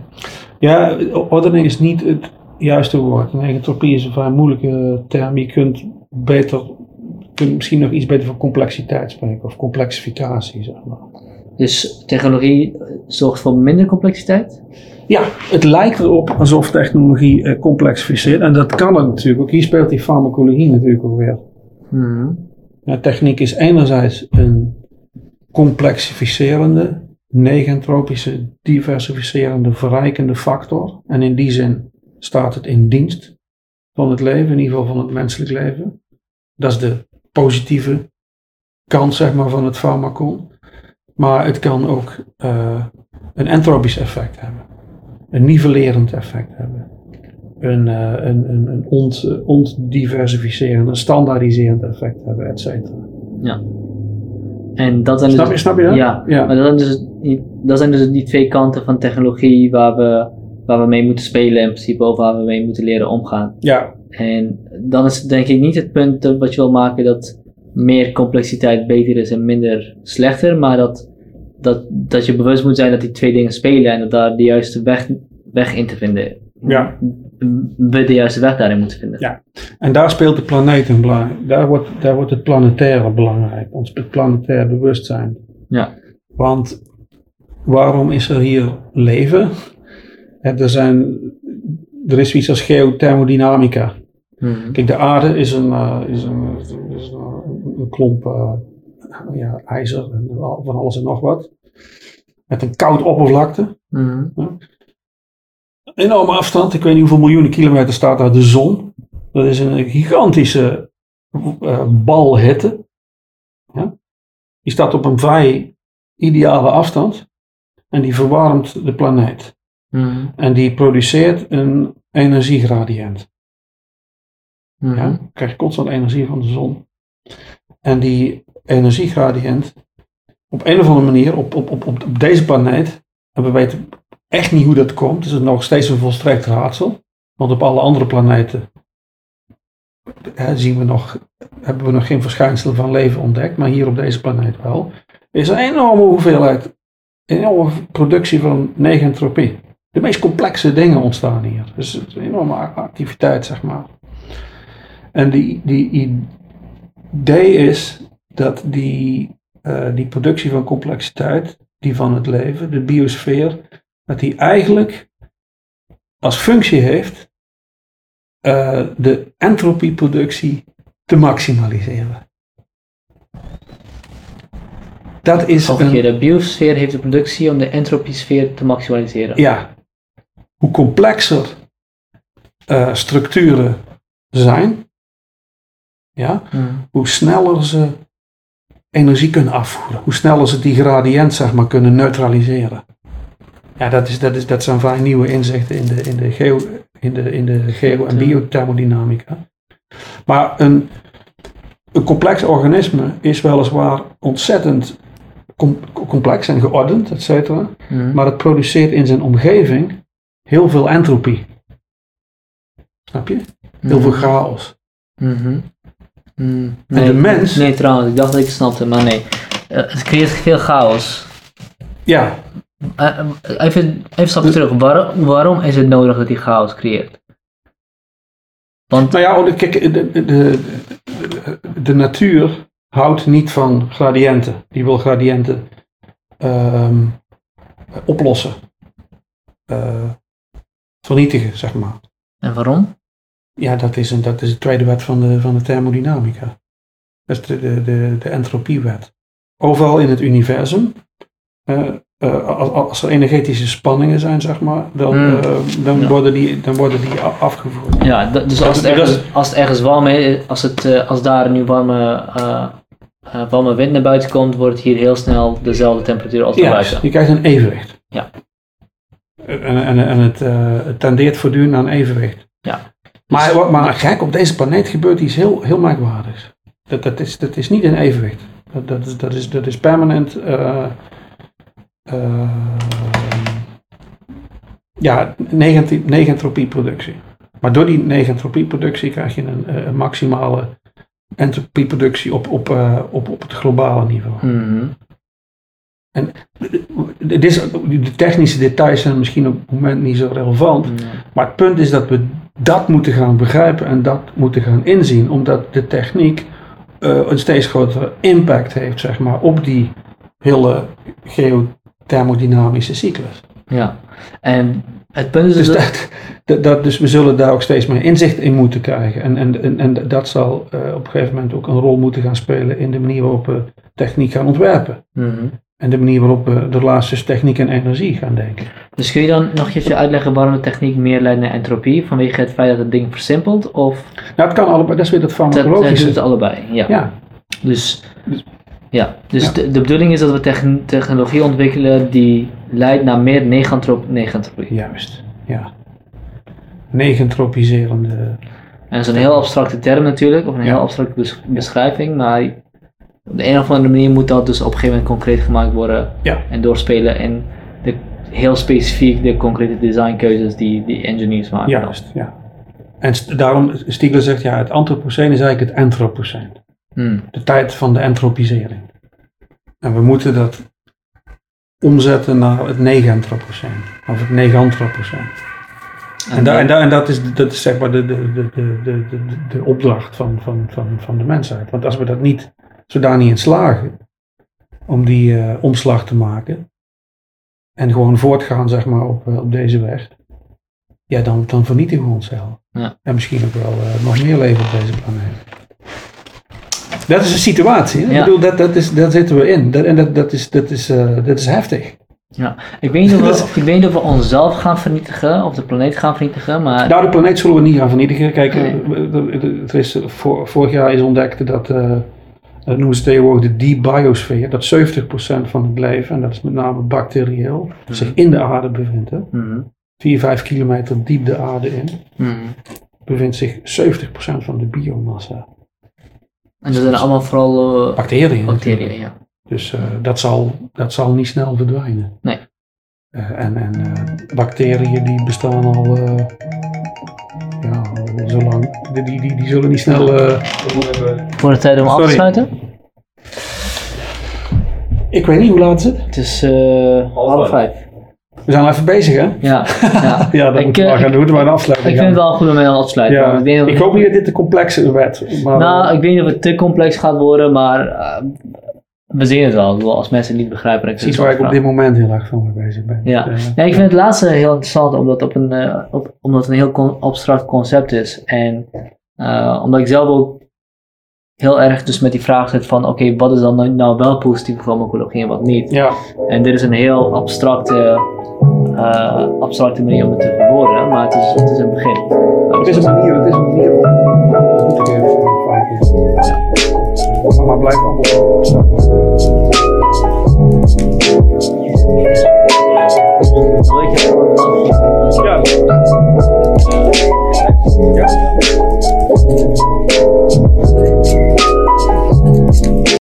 Ja, ordening is niet het juiste woord. Negentropie is een vrij moeilijke term. Je kunt beter, kunt misschien nog iets beter van complexiteit spreken of complexificatie, zeg maar. Dus technologie zorgt voor minder complexiteit? Ja, het lijkt erop alsof technologie eh, complexificeert. En dat kan het natuurlijk ook. Hier speelt die farmacologie natuurlijk ook weer. Ja, techniek is enerzijds een complexificerende, negentropische, diversificerende, verrijkende factor. En in die zin staat het in dienst van het leven, in ieder geval van het menselijk leven. Dat is de positieve kant zeg maar, van het farmacon. Maar het kan ook eh, een entropisch effect hebben. Een nivellerend effect hebben. Een, eh, een, een, een ont, ontdiversificerend, een standaardiserend effect hebben, et cetera. En dat zijn Snap dus, je, snap je dat? Ja, Ja. maar dat zijn, dus dat zijn dus die twee kanten van technologie waar we, waar we mee moeten spelen in principe, of waar we mee moeten leren omgaan. Ja, En dan is het denk ik niet het punt wat je wil maken dat meer complexiteit beter is en minder slechter, maar dat, dat, dat je bewust moet zijn dat die twee dingen spelen en dat daar de juiste weg, weg in te vinden. Ja. We de juiste weg daarin moeten vinden. Ja. En daar speelt de planeet een belang. Daar wordt, daar wordt het planetaire belangrijk, ons planetair bewustzijn. Ja. Want waarom is er hier leven? Er, zijn, er is iets als geothermodynamica. Mhm. Kijk, de aarde is een, eh, is een, is een, een klomp eh, ja, ijzer en van alles en nog wat. Met een koud oppervlakte. Mhm. Enorme afstand. Ik weet niet hoeveel miljoenen kilometer staat daar de zon. Dat is een gigantische eh, bal hitte. Ja? Die staat op een vrij ideale afstand. En die verwarmt de planeet. Mhm. En die produceert een energiegradiënt. Mhm. Ja? Je krijgt constant energie van de zon. En die energiegradiënt, op een of andere manier, op, op, op, op, deze planeet, en we weten echt niet hoe dat komt, is het nog steeds een volstrekt raadsel. Want op alle andere planeten hè, zien we nog, hebben we nog geen verschijnselen van leven ontdekt, maar hier op deze planeet wel. Is er een enorme hoeveelheid, enorme productie van negentropie. De meest complexe dingen ontstaan hier. Dus is een enorme activiteit, zeg maar. En die, die idee is dat die, eh, die productie van complexiteit, die van het leven, de biosfeer, dat die eigenlijk als functie heeft eh, de entropieproductie te maximaliseren. Dat is een keer, de biosfeer heeft de productie om de entropiesfeer te maximaliseren. ja, hoe complexer eh, structuren zijn, ja, Mhm. hoe sneller ze energie kunnen afvoeren. Hoe sneller ze die gradient zeg maar, kunnen neutraliseren. Ja, dat, is, dat, is, dat zijn vaak nieuwe inzichten in de, in de, geo, in de, in de geo- en biothermodynamica. Maar een, een complex organisme is weliswaar ontzettend com- complex en geordend, et cetera. Mhm. Maar het produceert in zijn omgeving heel veel entropie. Snap je? Heel veel chaos. Mhm. Mhm. En Nee, de mens- Nee, trouwens, ik dacht dat ik het snapte, maar nee. Eh, het creëert veel chaos. Ja, even, even een stapje terug. Waarom, waarom is het nodig dat die chaos creëert? Want, Nou ja, oh, kijk, de, de, de, de natuur houdt niet van gradiënten. Die wil gradiënten ehm, oplossen. Eh, vernietigen, zeg maar. en waarom? Ja, dat is, een, dat is de tweede wet van de, van de thermodynamica. Dat is de, de, de, de entropiewet. Overal in het universum, eh, eh, als, als er energetische spanningen zijn, zeg maar, dan, Hmm. eh, dan, Ja. worden, die, dan worden die afgevoerd. Ja, dat- dus als het ergens, als het ergens warm is, als, het, eh, als daar nu warme, warme wind naar buiten komt, wordt hier heel snel dezelfde temperatuur als Ja, buiten. je krijgt een evenwicht. Ja. En, en, en het, het tendeert voortdurend naar een evenwicht. Ja. Maar, wat- maar gek, op deze planeet gebeurt iets heel, heel merkwaardigs. Dat, dat, is, dat is niet een evenwicht. Dat, dat, is, dat, is, dat is permanent. Eh, eh, ja, negentropieproductie. Maar door die negentropieproductie krijg je een, eh, een maximale entropieproductie op, op, eh, op, op het globale niveau. Mhm. Het is, de technische details zijn misschien op het moment niet zo relevant. Ja. Maar het punt is dat we dat moeten gaan begrijpen en dat moeten gaan inzien. Omdat de techniek eh, een steeds grotere impact heeft zeg maar, op die hele geothermodynamische cyclus. Ja, en het punt is Dus, dat... dat, dus we zullen daar ook steeds meer inzicht in moeten krijgen. En, en, en, en dat zal eh, op een gegeven moment ook een rol moeten gaan spelen in de manier waarop we techniek gaan ontwerpen. Mhm. En de manier waarop we de tussen techniek en energie gaan denken. Dus kun je dan nog even uitleggen waarom de techniek meer leidt naar entropie? Vanwege het feit dat het ding versimpelt? Of Nou, het kan allebei, dat is weer dat dat, dat farmacologische. doet het allebei? Ja. Ja, Dus, ja. dus Ja. De, de bedoeling is dat we techn- technologie ontwikkelen die leidt naar meer negantrop negentropie. juist. Ja. Negentropiserende. En dat is een heel abstracte term natuurlijk, of een heel abstracte bes- beschrijving, maar op de een of andere manier moet dat dus op een gegeven moment concreet gemaakt worden Ja. en doorspelen in de, heel specifiek de concrete designkeuzes die die engineers maken. dan. Juist, ja. En st- daarom, Stiegler zegt, ja, het antropoceen is eigenlijk het antropoceen. Hmm. De tijd van de entropisering. En we moeten dat omzetten naar het negantropoceen. Of het negantropoceen. En, da- en, da- en dat, is, dat is zeg maar de, de, de, de, de, de, opdracht van, van, van, van de mensheid. Want als we dat niet, als we daar niet in slagen om die eh, omslag te maken en gewoon voortgaan zeg maar op, eh, op deze weg, ja dan, dan vernietigen we onszelf. Ja. En misschien ook wel eh, nog meer leven op deze planeet. Dat is een situatie. hè? Ja. Ik bedoel, dat, dat is, daar zitten we in. Dat, en dat, dat, is, dat, is, eh, dat is heftig. Ik weet, niet of we, ik weet niet of we onszelf gaan vernietigen, of de planeet gaan vernietigen, maar Nou, de planeet zullen we niet gaan vernietigen. Kijk, Nee. eh, eh, eh, er is, voor, vorig jaar is ontdekt dat, eh, dat noemen ze tegenwoordig de deep biosfeer, dat 70% van het leven, en dat is met name bacterieel, zich in de aarde bevindt. Hè. Mhm. 4, 5 kilometer diep de aarde in, Mhm. bevindt zich 70% van de biomassa. En dat zijn allemaal vooral eh, Bacteriën. bacteriën, ja. Dus eh, dat, zal, dat zal niet snel verdwijnen. Nee. Eh, en en bacteriën die bestaan al, ja, al zo lang. Die, die, die, die zullen niet snel... Voor de tijd om af te sluiten? ik weet niet, hoe laat is het? Het is half vijf. We zijn al even bezig, hè? Ja, ja. Ja, dat Ik, moeten we eh, gaan. We een afsluiting Ik vind het wel goed om mee. Ja. want Ik, denk dat Ik hoop niet dat dit te complex werd. Maar, nou, ik weet niet of het te complex gaat worden, maar eh, we zien het wel. Als mensen het niet begrijpen, dan is iets waar ik op dit moment heel erg van mee bezig ben. Ja. Eh, Ja, ik vind het laatste heel interessant, omdat, op een, eh, op, omdat het een heel abstract concept is. En eh, omdat ik zelf ook heel erg dus met die vraag zit van, oké, wat is dan nou- nou wel positieve farmacologie en wat niet? ja. En dit is een heel abstracte, eh, abstracte manier om het te verwoorden, maar het is, het is een begin. Het is een manier, het is een manier om het goed te geven voor. Maar blijf allemaal Ja. Ja.